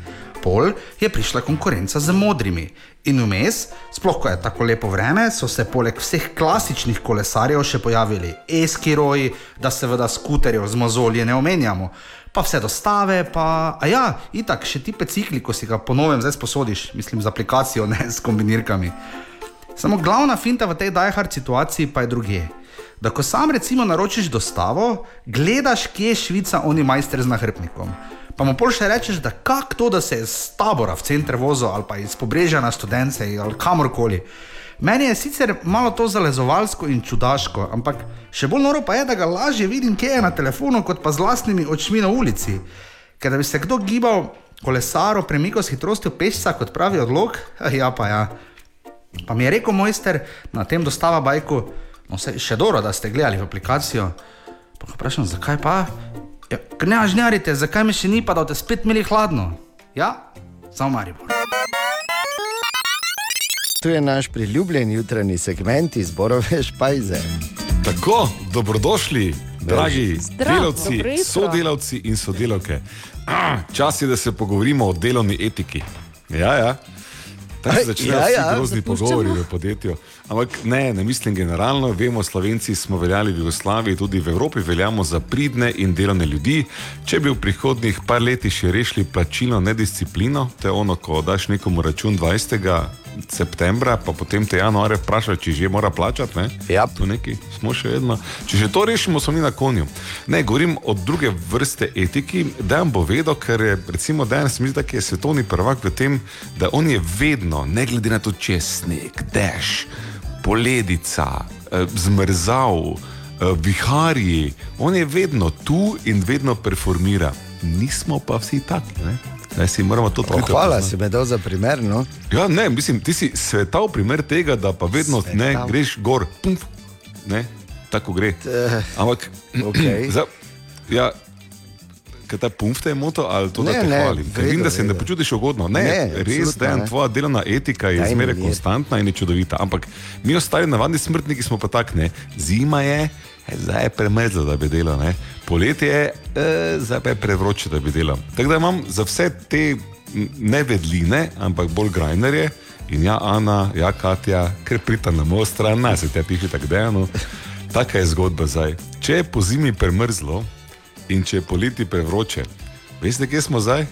Pol je prišla konkurenca z modrimi. In vmes, sploh ko je tako lepo vreme, so se poleg vseh klasičnih kolesarjev še pojavili eskiroji, da seveda skuterjev z mozolje ne omenjamo. Pa vse dostave, pa, ja, itak, še ti pecikli, ko si ga ponovem zdaj sposodiš, mislim z aplikacijo, ne s kombinirkami. Samo glavna finta v tej dajhard situaciji pa je druge. Da ko sam recimo naročiš dostavo, gledaš, kje je Švica, oni majster z nahrbtnikom. Pa mu pol še rečeš, da kak to, da se je z tabora v center vozil ali pa iz pobrežja na študence ali kamorkoli. Meni je sicer malo to zalezovalsko in čudaško, ampak še bolj noro pa je, da ga lažje vidim, kje je na telefonu, kot pa z vlastnimi očmi na ulici. Ker da bi se kdo gibal kolesaro premiko s hitrostjo pešca, kot pravi odlog, ja pa ja. Pa mi je rekel mojster na tem dostava bajku, no se še dobro, da ste gledali v aplikacijo. Pa ga vprašam, zakaj pa? Ja, ker ne ažnjarite, zakaj me še ni pa, da boste spet imeli hladno? Ja, samo Maribor. Tu je naš priljubljen jutranji segment izborove špajze. Tako, dobrodošli, dragi Zdrav, delavci, sodelavci in sodelavke. Ah, Čas je, da se pogovorimo o delovni etiki. Ja, ja. Tako se začnejo Ja, ja, grozni zapuščamo. pogovori v podjetju. Ampak ne, ne mislim generalno. Vemo, Slovenci smo veljali v Jugoslaviji, tudi v Evropi veljamo za pridne in delovne ljudi. Če bi v prihodnih par letih še rešili plačilno nedisciplino, to je ono, ko daš nekomu račun 20. septembra, pa potem te januarja vprašaš, či že mora plačati. Ne? Ja, tu neki smo še vedno. Če že to rešimo, smo mi na konju. Ne, govorim o druge vrste etiki. Dejan bo vedel, ker je recimo se mi zdi, da je svetovni prvak v tem, da on je vedno, ne glede na to, če je sneg, dež, poledica, eh, zmrzal, eh, viharji, on je vedno tu in vedno performira. Nismo pa vsi taki. Ne? Ne, si moramo to Oh, hvala, si me dal za primer. No? Ja, ne, mislim, ti si svetav primer tega, da pa vedno Svetav. ne greš gor. Pumf, ne, tako gre. Ampak, okej. za, ja, kaj ta pumf te je moto ali to, da Ne, te ne, hvalim? Ker vidim, da se ne počutiš ugodno. Ne, Ne, res, da je tvoja delovna etika je zmeraj konstantna in je čudovita. Ampak mi ostali navadni smrtniki smo pa tak, ne, zima je. Zdaj je premrzlo, da bi delal, ne? poletje je, e, zdaj pa je prevroče, da bi delal. Tako da imam za vse te m, ne vedline, ampak bolj grajnerje. In ja, Ana, ja, Katja, ker prita na mojo stran, naj se te piše tako dejano. Taka je zgodba zdaj. Če je po zimi premrzlo in če je poleti prevroče, veste, kje smo zdaj?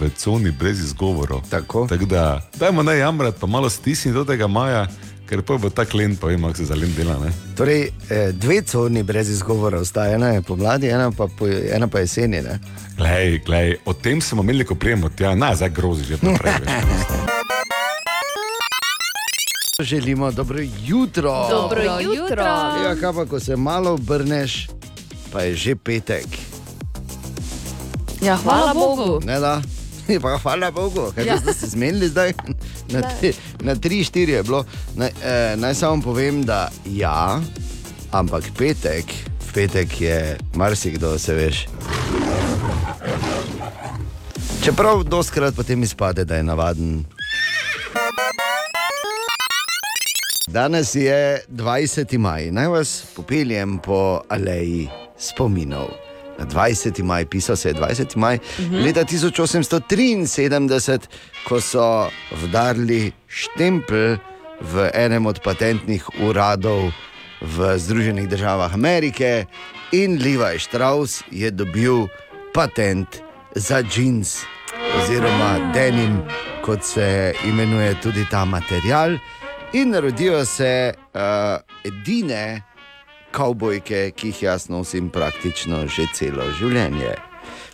V coni brez izgovorov. Tako. tako da, dajmo ne jamrati, pa malo stisniti do tega maja, ker pa bo tak len, pa vemo, kako se za len dela. Ne? Torej, eh, dve coni brez izgovora ostaja, ena je pomladi, ena pa, po, ena pa jeseni. Ne? Glej, glej, o tem smo imeli, ko prijemo tja, na, zdaj grozi že naprej. Želimo dobro jutro. Dobro jutro. Ja, kaj pa, ko se malo obrneš, pa je že petek. Ja, hvala Bogu. Ne, da. Pa hvala Bogu, kaj Ja. ja. ste se zmenili zdaj? Na, Ne. tri, na tri, štiri je bilo. Naj, eh, naj samo povem, da ja, ampak petek, v petek je marsikdo, se veš. Čeprav doskrat potem izpade, da je navaden. Danes je 20. maj, naj vas popeljem po aleji spominov. Na 20. maj, pisal se je 20. maj Mhm. leta 1873, ko so vdarili štempelj v enem od patentnih uradov v Združenih državah Amerike in Levi Strauss je dobil patent za džins oziroma denim, kot se imenuje tudi ta material. In rodijo se uh, edine kavbojke, ki jih jaz nosim praktično že celo življenje.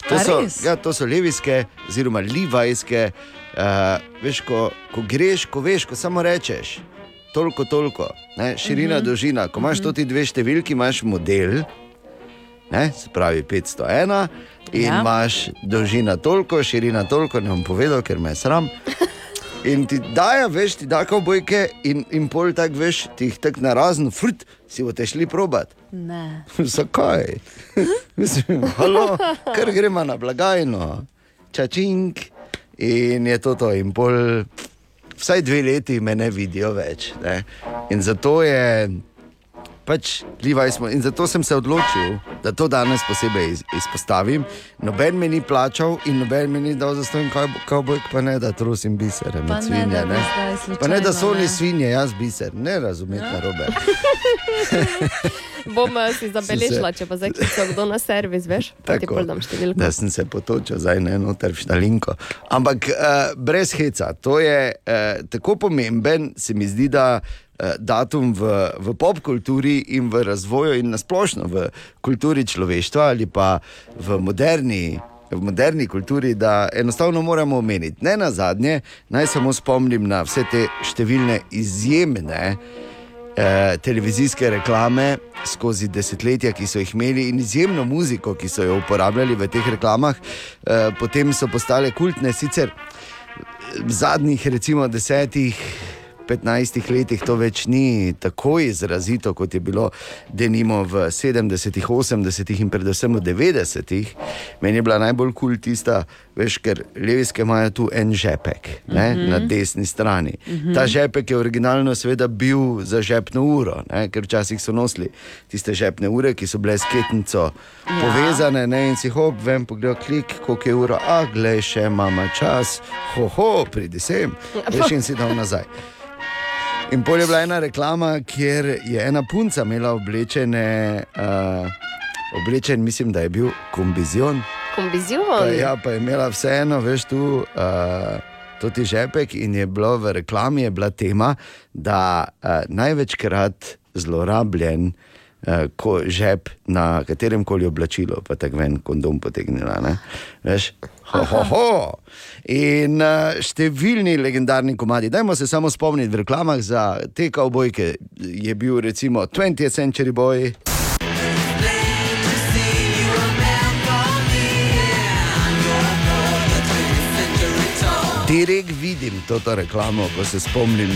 To A so, res? ja, to so levijske, oziroma livajske. Uh, veš, ko, ko greš, ko veš, ko samo rečeš, toliko, toliko, ne, širina, Mhm. mhm. dolžina. Ko imaš to ti dve številki, imaš model, ne, se pravi 501, in Ja. imaš dolžina toliko, širina toliko, ne bom povedal, ker me sram. In ti dajo, veš, ti da kavbojke in, in pol tak veš, ti jih tako na razen, frut, si boste šli probat. Ne. Zakaj? Mislim, halo, ker gremo na blagajno, čačink in je to to. In pol, vsaj dve leti me ne vidijo več. Ne? In zato je. Pač, Levi smo, in zato sem se odločil, da to danes posebej iz, izpostavim. Noben me ni plačal in noben me ni dal za to, kaj bo, pa ne, da trosim biser, Pa med ne, svinje. da bi Ne, zdaj pa ne, da so slučajno, oni ne. svinje, jaz biser, ne razumeti ja. narobe. Bom eh, si zabeležila, če pa zdaj klical kdo na servis, veš? Pol dam številko. da sem se potočil zdaj ne noter v štalinko. Ampak uh, brez heca, to je uh, tako pomemben, se mi zdi, da datum v, v popkulturi in v razvoju in nasplošno v kulturi človeštva ali pa v moderni. V moderni kulturi, da enostavno moramo omeniti. Ne na zadnje, naj samo spomnim na vse te številne izjemne eh, televizijske reklame skozi desetletja, ki so jih imeli, in izjemno muziko, ki so jo uporabljali v teh reklamah, eh, potem so postale kultne. Sicer v zadnjih, recimo, desetih, 15 letih to več ni tako izrazito, kot je bilo denimo v 70-ih, 80-ih in predvsem v 90-ih. Meni je bila najbolj kul cool tista, veš, ker levijske imajo tu en žepek ne, Mhm. na desni strani. Mhm. Ta žepek je originalno seveda bil za žepno uro, ne, ker včasih so nosili tiste žepne ure, ki so bile s ketnico Ja. povezane ne, in si hop, vem, pogled, klik, koliko je ura, a glej, še imamo čas, ho, ho, pridi sem, veš in si dal nazaj. In pol je bila ena reklama, kjer je ena punca imela oblečene, uh, oblečen, mislim, da je bil kombizion. Kombizion. Pa, ja, pa je imela vseeno, veš, tu. Uh, To ti žepek in je bilo v reklami je bila tema, da uh, največkrat zlorabljen uh, ko žep na katerem koli oblačilu, pa tako ven kondom potegnila. ne. Veš, ho, ho, ho. In uh, številni legendarni komadi. Dajmo se samo spomniti v reklamah za te kavbojke. Je bil recimo 20th Century Boy. Direkt vidim to reklamo, ko se spomnim.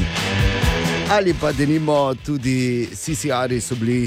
Ali pa da nimo tudi CCR-ji so bili.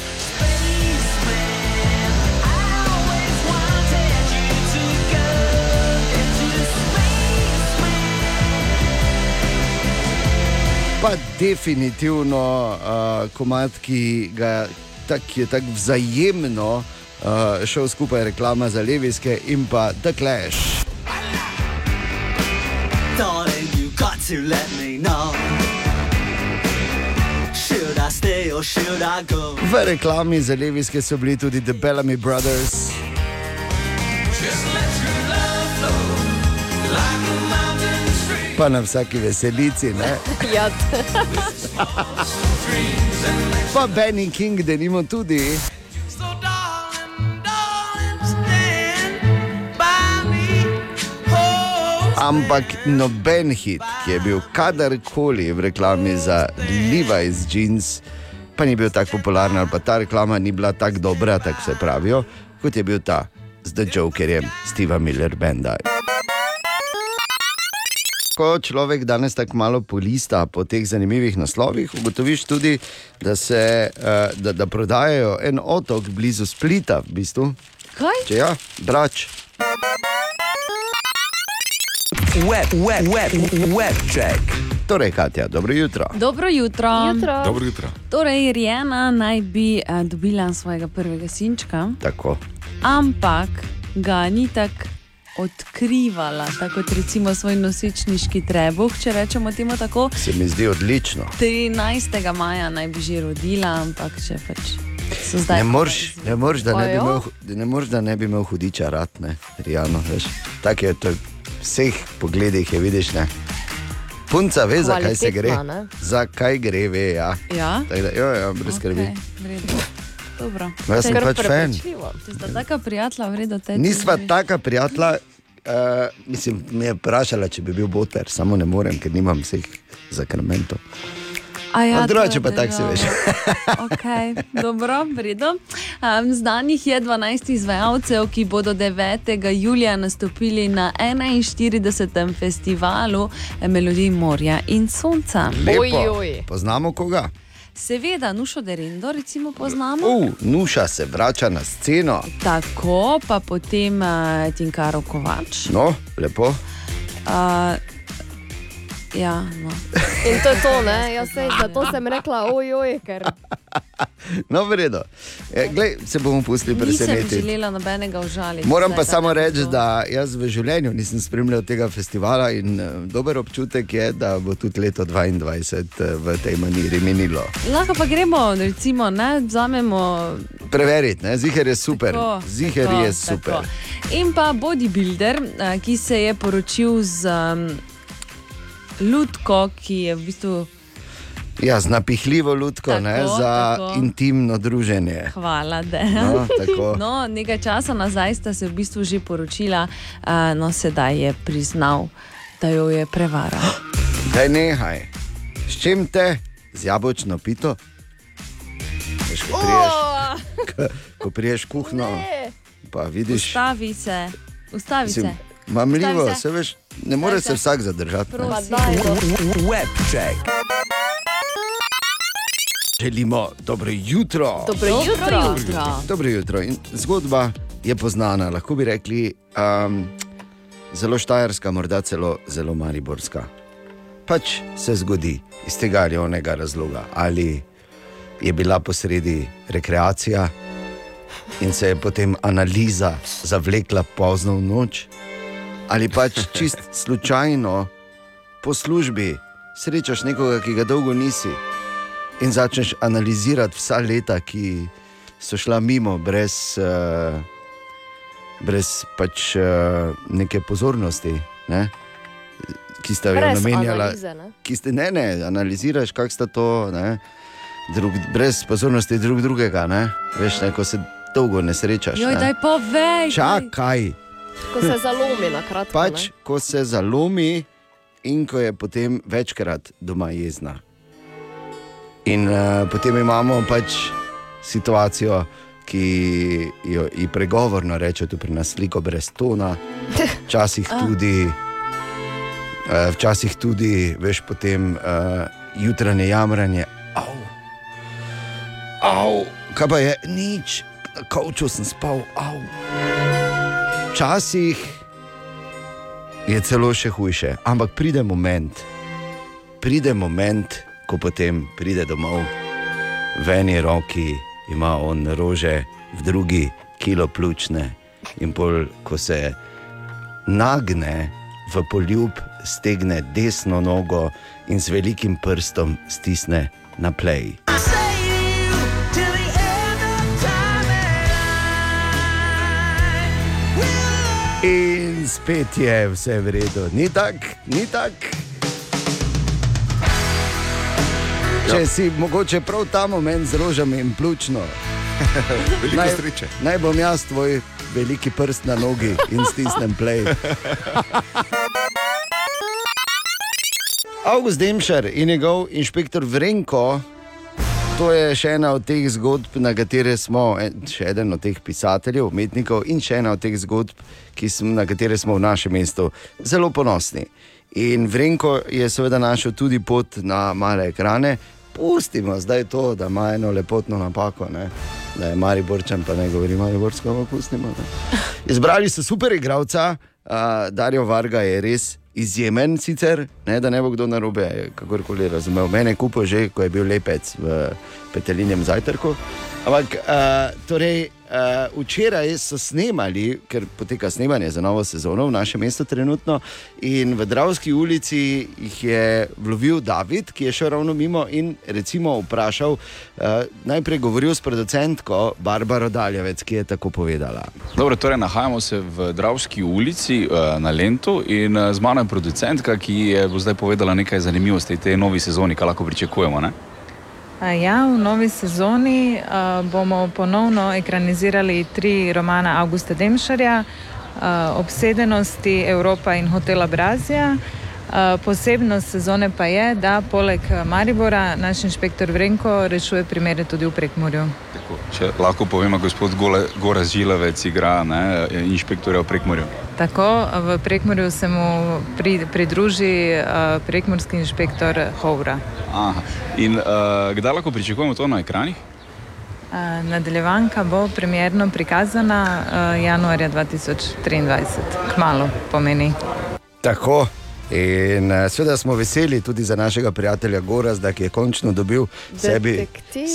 Pa definitivno uh, komat, ki ga, tak, je tako vzajemno uh, šel skupaj reklama za Levijske in pa The Clash. Darling, you got to let me know. Should I stay or should I go? V reklami za Levijske so bili tudi The Bellamy Brothers. Just let Pa na vsaki veselici, ne? Ja. Pa Benny King, da nimo tudi. Ampak noben hit, ki je bil kadarkoli v reklami za Levi's jeans, pa ni bil tako popularen, ali pa ta reklama ni bila tako dobra, tako se pravijo, kot je bil ta z The Jokerjem Steva Miller Benda. Ko človek danes tako malo polista po teh zanimivih naslovih, ugotoviš tudi, da, se, eh, da, da prodajajo en otok blizu Splita, v bistvu. Kaj? Če ja, brač. Web, web, web, web check. Torej, Katja, dobro jutro. Dobro jutro. Jutro. Dobro jutro. Torej, Rijena naj bi eh, dobila svojega prvega sinčka, Tako. ampak ga ni tako odkrivala, tako kot recimo svoj nosečniški trebuh, če rečemo temu tako. Se mi zdi odlično. 13. maja naj bi že rodila, ampak če pač. Ne moreš, ne moreš, da, ne imel, da ne moreš, da ne bi imel hudiča rad, ne, Rijano, veš. Tako je to v vseh pogledih, je vidiš, ne. Punca ve, za kaj se gre. Kvalitetna, ne? Za kaj gre, ve, ja. Ja? Da, jo, jo, brez skrbi. Okej, v redu. Dobro. No, jaz sem pač fan. prepričljivo. Ti sta taka prijatelja, v redu te. Nisva taka prijatelja, uh, mislim, me je vprašala, če bi bil boter, samo ne morem, ker nimam vseh zakramentov. A ja, drugače pa tako si veš. Okay, dobro, v redu. Um, znanih je 12 izvajalcev, ki bodo 9. julija nastopili na 41. festivalu Melodij morja in sonca. Lepo. Poznamo koga? Seveda, Nušo Derendo, recimo, poznamo. Uh, Nuša se vrača na sceno. Tako pa potem uh, Tinkaro Kovač. No, lepo. Uh, ja, no. In to je to, ne? Jaz se, zato sem rekla, ojoj, ker No, v redu. E, glej, se bomo pustili Nisem presenetiti. želela nobenega užaliti. Moram pa samo reči, da jaz v življenju nisem spremljal tega festivala in uh, dober občutek je, da bo tudi leto 2022 uh, v tej maniri minilo. Lahko pa gremo, recimo, ne, vzamemo. Preveriti, ne? ziger je super. Tako, ziger tako, je super. tako. In pa bodybuilder, eh, ki se je poročil z um, Ludko, ki je v bistvu Ja, z napihljivo lutko Tako, ne, za tako. intimno druženje. Hvala, Dejan. No, tako. no, nekaj časa nazaj sta se v bistvu že poročila, uh, no sedaj je priznal, da jo je prevaral. Daj nehaj. S čim te? Z jabolčno pito? Veš, ko priješ, k- ko priješ kuhno, pa vidiš. Ustavi se, ustavi Mislim, se. Mamljivo, se. veš, ne more se vsak zadržati. Prosim. Webček. Želimo dobro jutro. Dobro jutro. Dobro jutro. In zgodba je poznana, lahko bi rekli, um, zelo štajerska, morda celo zelo mariborska. Pač se zgodi iz tega ali onega razloga. Ali je bila posredi rekreacija in se je potem analiza zavlekla pozno v noč, ali pač čist slučajno po službi srečaš nekoga, ki ga dolgo nisi in začneš analizirati vsa leta, ki so šla mimo, brez, uh, brez pač uh, neke pozornosti, ne? ki ste jo Brez namenjali. analize, ne? Ki ste ne, ne, analiziraš, kako sta to, ne? Drug, brez pozornosti drug drugega, ne? veš, ne, ko se dolgo ne srečaš. Joj, ne? povej. Čakaj. Ko se zalomi na kratko. Pač, ko se zalomi in ko je potem večkrat doma jezna. In uh, potem imamo pač situacijo, ki jo ji pregovorno reče tu pri nas, sliko brez tona, včasih tudi, uh, včasih tudi, veš, potem uh, jutranje jamranje. Au, au, kaj pa je, nič, kaučo sem spal, au. Včasih je celo še hujše, ampak pride moment, pride moment, ko potem pride domov, v eni roki ima on rože, v drugi kilo pljučne in pol, ko se nagne v poljub, stegne desno nogo in z velikim prstom stisne na play. Spet je vse v redu, ni tako, ni tako. Če Ja. si mogoče prav ta moment z rožami in pljučno. Veliko sreče. Naj bom jaz tvoj veliki prst na nogi in stisnem play. August Demšar in njegov inšpektor Vrenko. To je še ena od teh zgodb, na katere smo, en- še eden od teh pisateljev, umetnikov in še ena od teh zgodb, smo, na katere smo v našem mestu zelo ponosni. In Vrenko je seveda našel tudi pot na male ekrane. Pustimo zdaj to, da ima eno lepotno napako, ne? da je Mariborčan, pa ne govori Mariborsko, ampak pustimo. Ne? Izbrali so super igralca, uh, Darijo Varga je res izjemen, sicer, ne, da ne bo kdo narobe, kakorkoli razumel. Mene kupo že, ko je bil lepec v petelinjem zajtrku. Ampak uh, torej, uh, včeraj so snemali, ker poteka snemanje za novo sezono v našem mestu trenutno, in v Dravski ulici jih je vlovil David, ki je šel ravno mimo in recimo vprašal, uh, najprej govoril s producentko Barbaro Daljevec, ki je tako povedala. Dobro, torej nahajamo se v Dravski ulici uh, na Lentu in uh, z mano je producentka, ki je bo zdaj povedala nekaj zanimivosti tej novi sezoni, kaj lahko pričakujemo. Ne? Ja, v novi sezoni uh, bomo ponovno ekranizirali tri romane Augusta Demšarja, uh, Obsedenosti, Evropa in Hotela Brazija. Uh, posebnost sezone pa je, da poleg Maribora naš inšpektor Vrenko rešuje primere tudi v Prekmorju. Tako, če lahko povemo, gospod Gole, Gora Žilavec igra ne, inšpektorja v Prekmorju. Tako v Prekmorju se mu pri, pridruži uh, prekmorski inšpektor Hovra. Aha. In uh, kdaj lahko pričakujemo to na ekranih? Uh, nadaljevanka bo premjerno prikazana uh, januarja 2023, kmalo pomeni. Tako. In uh, seveda smo veseli tudi za našega prijatelja Gorazda, ki je končno dobil sebi,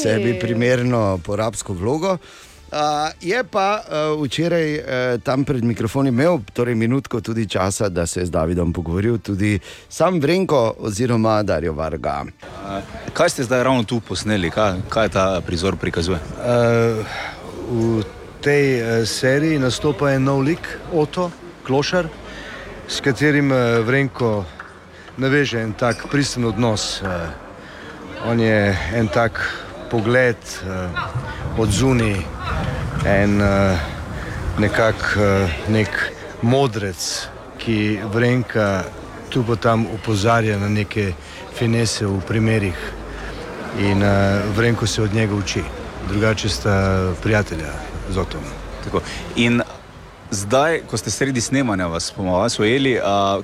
sebi primerno porabsko vlogo. Uh, je pa uh, včeraj uh, tam pred mikrofonom imel torej minutko tudi časa, da se je z Davidom pogovoril, tudi sam Vrenko oziroma Darjo Varga. Uh, kaj ste zdaj ravno tu posneli, kaj, kaj ta prizor prikazuje? Uh, v tej uh, seriji nastopa en nov lik, Oto Klošar, s katerim uh, Vrenko naveže en tak pristen odnos. Uh, On je en tak pogled uh, od zunaj, en nekak nek modrec, ki vrenka tu pa tam opozarja na neke finese v primerih in vrenko se od njega uči. Drugače sta prijatelja z otom. Tako. In zdaj, ko ste sredi snemanja, vas bomo vas ujeli,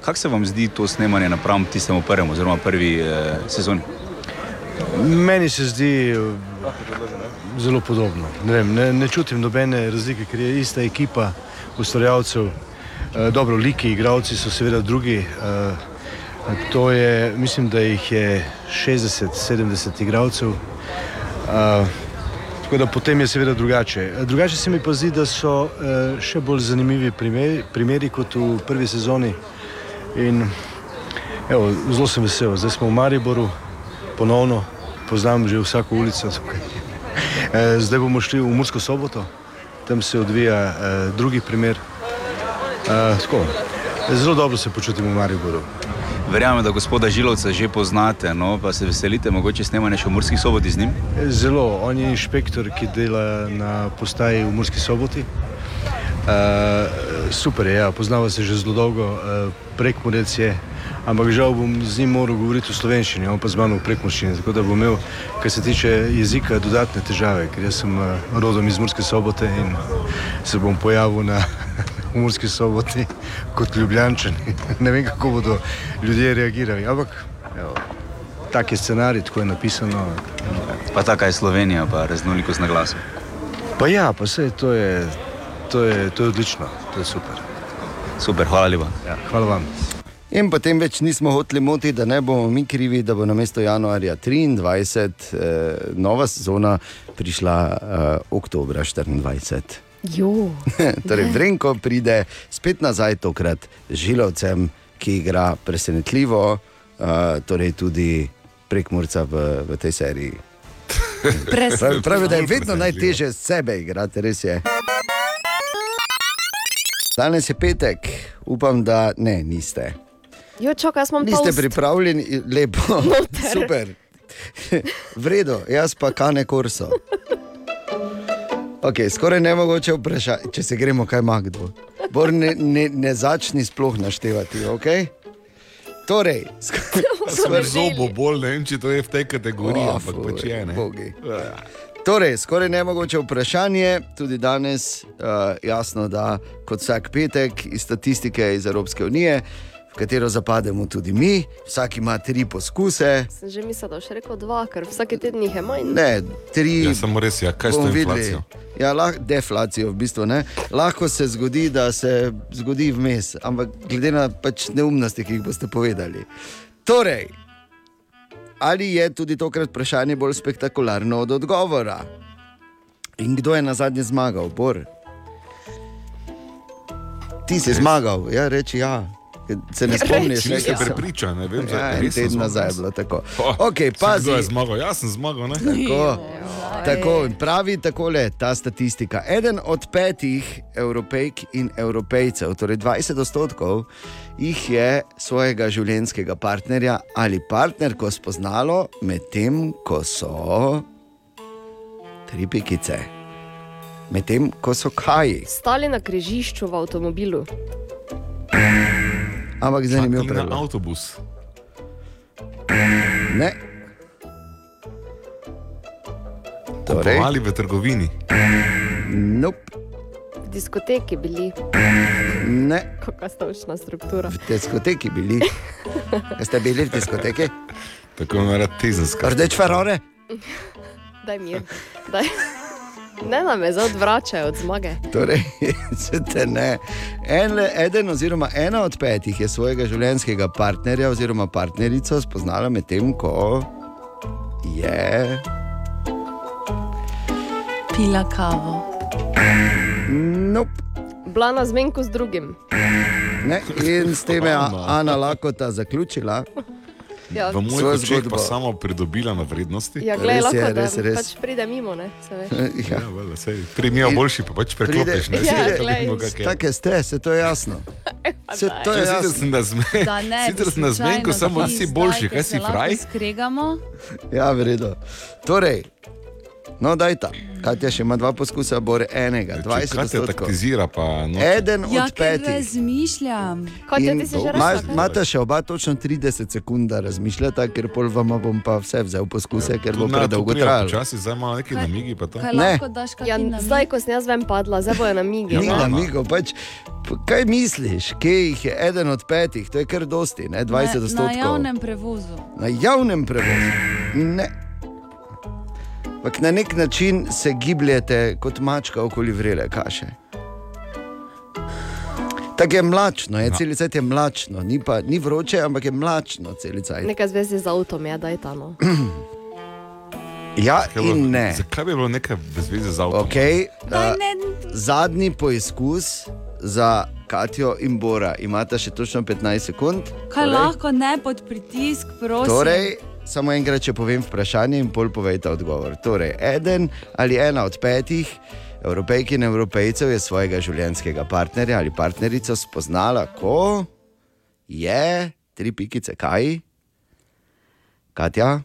kako se vam zdi to snemanje napram tistemu prvemu, oziroma prvi eh, sezoni? Meni se zdi eh, zelo podobno. Ne, vem, ne, ne čutim nobene razlike, ker je ista ekipa ustvarjalcev. Eh, Dobro, liki, igravci so seveda drugi. eh, To je, mislim, da jih je 60-70 igralcev. Uh, tako da potem je seveda drugače. Eh, Drugače se mi pa zdi, da so uh, še bolj zanimivi primeri, primeri kot v prvi sezoni. In evo, zelo sem vesel, zdaj smo v Mariboru, ponovno poznam že vsako ulico tukaj. Eh, Zdaj bomo šli v Mursko soboto, tam se odvija uh, drugi primer. Tako, zelo dobro se počutim v Mariboru. Verjamem, da gospoda Žilovca že poznate, no, pa se veselite mogoče snemanja še v Murski soboti z njim. Zelo, on je inšpektor, ki dela na postaji v Murski soboti. Uh, super je, ja, poznava se že zelo dolgo, uh, prekmorec je, ampak žal bom z njim moral govoriti v slovenščini, on pa z mano v prekmorščini, tako da bom imel, kar se tiče jezika, dodatne težave, ker jaz sem uh, rodom iz Murske sobote in se bom pojavil na v Murski soboti kot ljubljančan. ne vem, kako bodo ljudje reagirali, ampak evo, tak je scenarij, tako je napisano. Pa taka je Slovenija, pa raznolikost na glasu. Pa ja, pa vse to je, to je, to je odlično, to je super. Super, hvala lepa. Ja, hvala vam. In potem več nismo hoteli motiti, da ne bomo mi krivi, da bo na mesto januarja 23 eh, nova sezona prišla eh, oktobra 24. Jo. torej, Vrenko pride spet nazaj, tokrat z Žilovcem, ki igra presenetljivo, uh, torej tudi prek Murca v, v tej seriji. Pravi, pravi, da je vedno najtežje z sebe igrati, res je. Danes je petek, upam, da ne, niste. Jo, imam Niste toast. pripravljeni, lepo, Noter. super. V redu, jaz pa kane korso. Okay, skoraj ne mogoče vprašati, če se gremo kaj magdo. Bor ne, ne, ne začni sploh naštevati. Okay? Torej, Skoraj zobo bolj, ne vem, če to je v tej kategoriji, O, ampak pač je. Ne? bogi. Torej, skoraj ne mogoče vprašanje, tudi danes, uh, jasno, da kot vsak petek iz statistike iz Evropske unije, v katero zapademo tudi mi, vsak ima tri poskuse. Sem že mislil, da boš rekel dva, ker vsake teden jih je manj. Ne, tri. Ja, samo res, ja, kaj s to bomo videli. inflacijo? Ja, lah, deflacijo v bistvu ne. Lahko se zgodi, da se zgodi vmes, ampak glede na pač neumnosti, ki jih boste povedali. Torej, ali je tudi tokrat vprašanje bolj spektakularno od odgovora? In kdo je na zadnje zmagal, Bor? Ti si zmagal, ja, reči ja. Se ne spomniš, Če kaj sem- prepričani, ne vem, Ja, zakaj. en res sem teden nazaj je bilo tako. Oh, Okej, saj pazi. Kdo je zmagal? Jaz sem zmagal, ne? Tako, tako in pravi takole ta statistika. Eden od petih evropejk in evropejcev, torej 20 odstotkov, jih je svojega življenjskega partnerja ali partnerko spoznalo, medtem ko so tri pikice. Medtem ko so kaji. Stali na križišču v avtomobilu. Ampak zanimivo Čakali na je. avtobus. Ne. Torej, Kupovali v trgovini. nope, V diskoteki bili. ne. Kakšna stavčna struktura. v diskoteki bili. Ste bili v diskoteki? Tako imenovana tezenska. Rdeč ferore? Daj mir. Daj. Ne nam je zdaj odvračajo od zmage. Torej, te ne. En, eden oziroma ena od petih je svojega življenjskega partnerja oziroma partnerico spoznala medtem, ko je. Pila kavo. Nope. Bila na zmenku z drugim. Ne, in s tem je Ana Lakota zaključila. Ja, V mojih očeh pa samo pridobila na vrednosti. ja glej, Res je, lahko, da res, res. pač pride mimo, ne? se veš. Ja. Ja, vele, sej, Prej mi je boljši, pa pač preklopiš. ne. Ja, je. Take ste, se to je jasno. Se, to je jasno. sem nazmen, Da ne, sicer sem nazmen, ko samo si boljši, kaj si fraj? Skregamo. Ja, vredno. Torej, no, daj ta. Katja še ima dva poskusa, bor enega, 20 Katja odstotkov. taktizira, pa no. Eden Ja, od petih. razmišljam. In ma- Imata še oba točno 30 sekund, da razmišljata, ker pol vama bom pa vse vzel poskuse, ker bo predolgo trajalo. Včasih zdaj malo neki namigi, pa to. Kaj Ne. lahko daš Ja, zdaj, ko sem jaz ven padla, zdaj bojo na migi. Ni na migo, pač, kaj misliš, kje jih je eden od petih, to je kar dosti, ne, 20 Na, na odstotkov. javnem prevozu. Na javnem prevozu. Ne. Ampak na nek način se gibljete kot mačka okoli vrele kaše. Tako je mlačno, je, celi cajt je mlačno, ni, pa, ni vroče, ampak je mlačno. Nekaj zvezi z avtom je, daj ta no. Ja Zakaj bi bilo- in ne. Zakaj bi bilo nekaj v zvezi z avtom? Okay, uh, ne. zadnji poizkus za Katijo in Bora. Imate še točno 15 sekund. Kaj lahko ne pod pritisk, prosim. Torej, samo enkrat, če povem vprašanje in pol povejte odgovor. Torej, eden ali ena od petih evropejk in evropejcev je svojega življenjskega partnerja ali partnerico spoznala, ko je tri pikice kaj? Katja?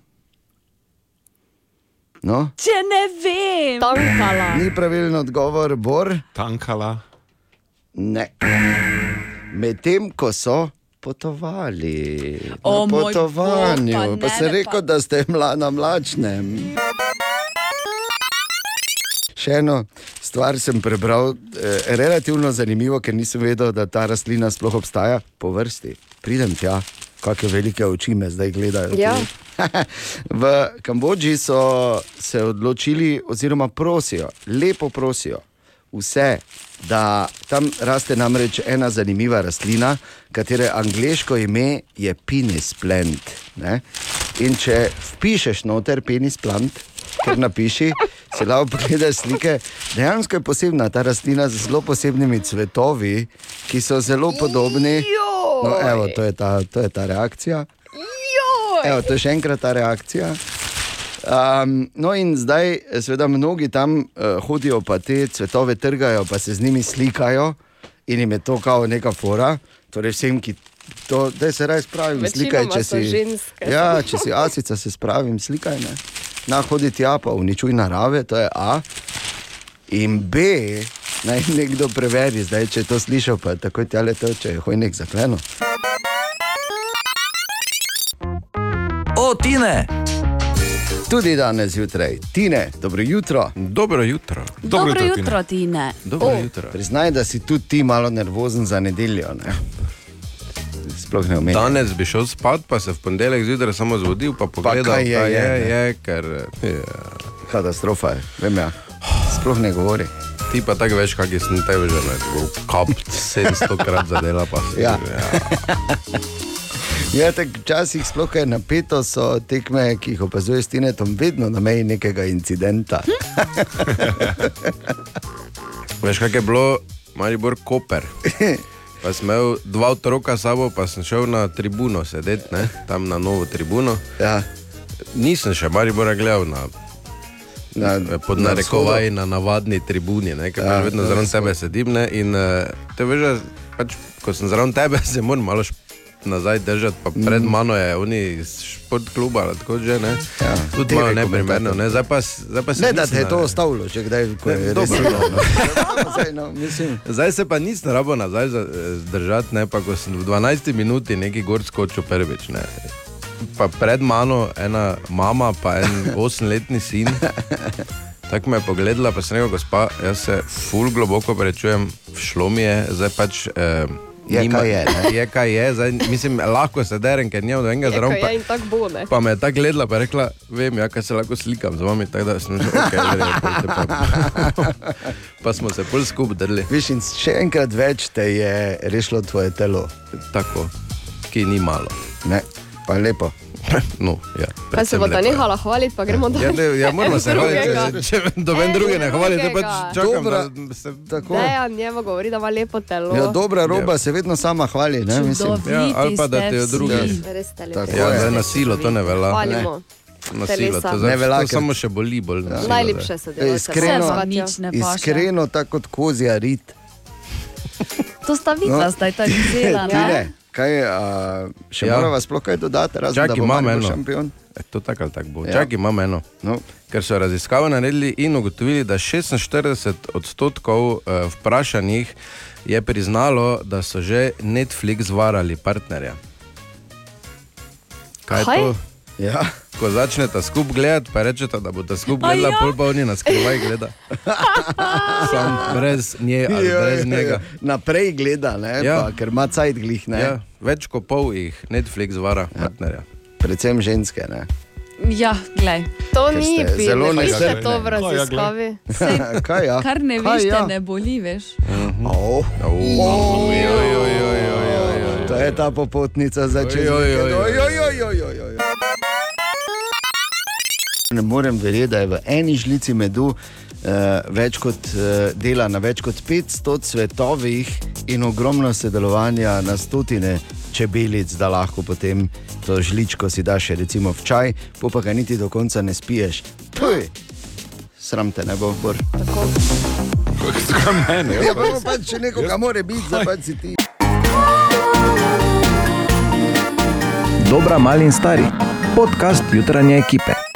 No? Če ne vem, tankala. Ni pravilen odgovor, Bor. Tankala. Ne. Medtem ko so potovali, O, na potovanju, Bog, pa pa, pa ne, se ne, rekel, da ste mla, na mlačnem. Še eno stvar sem prebral, eh, relativno zanimivo, ker nisem vedel, da ta rastlina sploh obstaja po vrsti. Pridem tja, kakšne velike oči me zdaj gledajo. Ja. v Kambodži so se odločili, oziroma prosijo, lepo prosijo vse, da tam raste namreč ena zanimiva rastlina, katere angliško ime je penis plant. Ne? In če vpišeš noter penis plant, ker napiši, si lahko pogledaš slike. Dejansko je posebna ta rastlina z zelo posebnimi cvetovi, ki so zelo podobni. No, evo, to je ta, to je ta reakcija. Evo, to je še enkrat ta reakcija. Um, no, in zdaj, seveda, mnogi tam uh, hodijo, pa te cvetove trgajo, pa se z njimi slikajo, in jim je to kao neka fora. Torej, vsem, ki to, da se raje spravim, Večinoma slikaj, če si. ženske. Ja, če si asica, se spravim, slikaj. Ne? Na hodi tja, pa uničuj narave, to je A. In B, naj nekdo preveri, zdaj, če je to slišal, pa takoj tja leto, če je hojnik zaklenil. O, Tine! Tudi danes zjutraj. Tine, dobro jutro. Dobro jutro. Dobro jutro, Tine. Dobro O, jutro. Priznaj, da si tudi ti malo nervozen za nedeljo. Ne? Sploh ne omenjam. Danes bi šel spat, pa se v ponedeljek zjutraj samo zbudil, pa pogledal, kaj je, je, je, je, ker je. Katastrofa je, vem ja. Sploh ne govori. Ti pa tako veš, kak je sem tebe že ne, kap 700 krat zadela, pa si. Ja. Ja, tako včasih, sploh je napeto, so tekme, ki jih opazuješ s Tinetom, vedno na meji nekega incidenta. Veš, kak je bilo, Maribor Koper. Pa sem imel dva otroka s sabo, pa sem šel na tribuno sedeti, ne? tam na novo tribuno. Ja. Nisem še Maribora gledal na, na, pod na narekovaj na navadni tribuni, ne? ker Ja, ja, vedno na zraven vzhodu. tebe sedim. Ne? In uh, te veš, pač, ko sem zraven tebe, se moram malo šp- nazaj držati, pa pred mano je oni iz športkluba, ali tako že ne. Ja, Tudi malo neprimerno, ne? zdaj pa, zdaj pa se Ne, da te je to ostavilo, če kdaj, ko je Dobro, no. Zdaj, no, mislim. Zdaj se pa nisem rabo nazaj za- eh, zdržati, ne pa ko sem v 12 minuti neki gor skočil prvič. Ne. Pa pred mano ena mama, pa en 8-letni sin. Tako me je pogledala, pa sem rekel, gospa, jaz se ful globoko prečujem, šlo mi je, zdaj pač. Eh, Je, kaj je, ne? je, kaj je, zdaj, mislim, lahko se derem, ker nimam do enega Je, zraven. je in tako bo, ne. pa me je tako gledala, pa rekla, vem, ja, kaj se lahko slikam z vami, tako da sem že ok, okay pa, pa smo se pol skupaj drli. Viš, in še enkrat več te je rešilo tvoje telo. Tako, ki ni malo. Ne, pa lepo. No, ja, Kaj se bo ta nehala hvaliti, pa gremo Ja, dalje. ne, ja, moramo se hvaliti, če, če doben drugi ne hvali, te pač čakam, Dobra, da se... Tako. Dejan njemu govori, da ima lepo telo. Ja, dobra roba se vedno sama hvali. Ne, mislim. Ja, ali pa da ti jo drugi. Tako Ja, zdaj na silo to ne velja. Hvalimo. Na silo, Telesa. to, zdaj, Ne velja, to ker- samo še boli bolj. na silo, Najlepše zdaj. so delati. Iskreno, ne iskreno tako kot kozja rit. To sta videla, zdaj ta vzela. Tine, kaj, a, še Ja. moramo sploh kaj dodati, razen Čakaj, da bo imam Maribor eno. šampion? E, to tako ali tako bo. Ja. Čakaj, imam eno. No. Ker so raziskave naredili in ugotovili, da 46 odstotkov eh, vprašanih je priznalo, da so že Netflix varali partnerja. Kaj je Kaj? to? Ja. Ko začnete skupaj gledati, pa rečete, da boste skupaj gledali, ja? pol pa oni nas skrivaj gleda. Sam brez nje ali Jo, brez jo, njega. jo. Naprej gleda, ne, ja. pa, ker ima cajt glih. Ne? Ja, več kot pol jih Netflix vara ja. partnerja. Predvsem ženske. Ne? Ja, glej. To Ker ni bilo, zelo ne negativni. to v ja, raziskavi. Kaj ja? Kar ne Kaj veš, ja? te ne boli, veš. Oh. Oh. To je ta popotnica za Ne morem verjeti, da je v eni žlici medu uh, več kot uh, dela na več kot 500 svetovih in ogromno sodelovanja na stotine čebelic, da lahko potem to žličko si daš recimo v čaj, po pa ga niti do konca ne spiješ. Puj! Sram te ne bo, bor. Kaj mene? Ja, pa pač če nekoga more biti, zdaj pač si ti. Dobra, mali in stari. Podcast jutranje ekipe.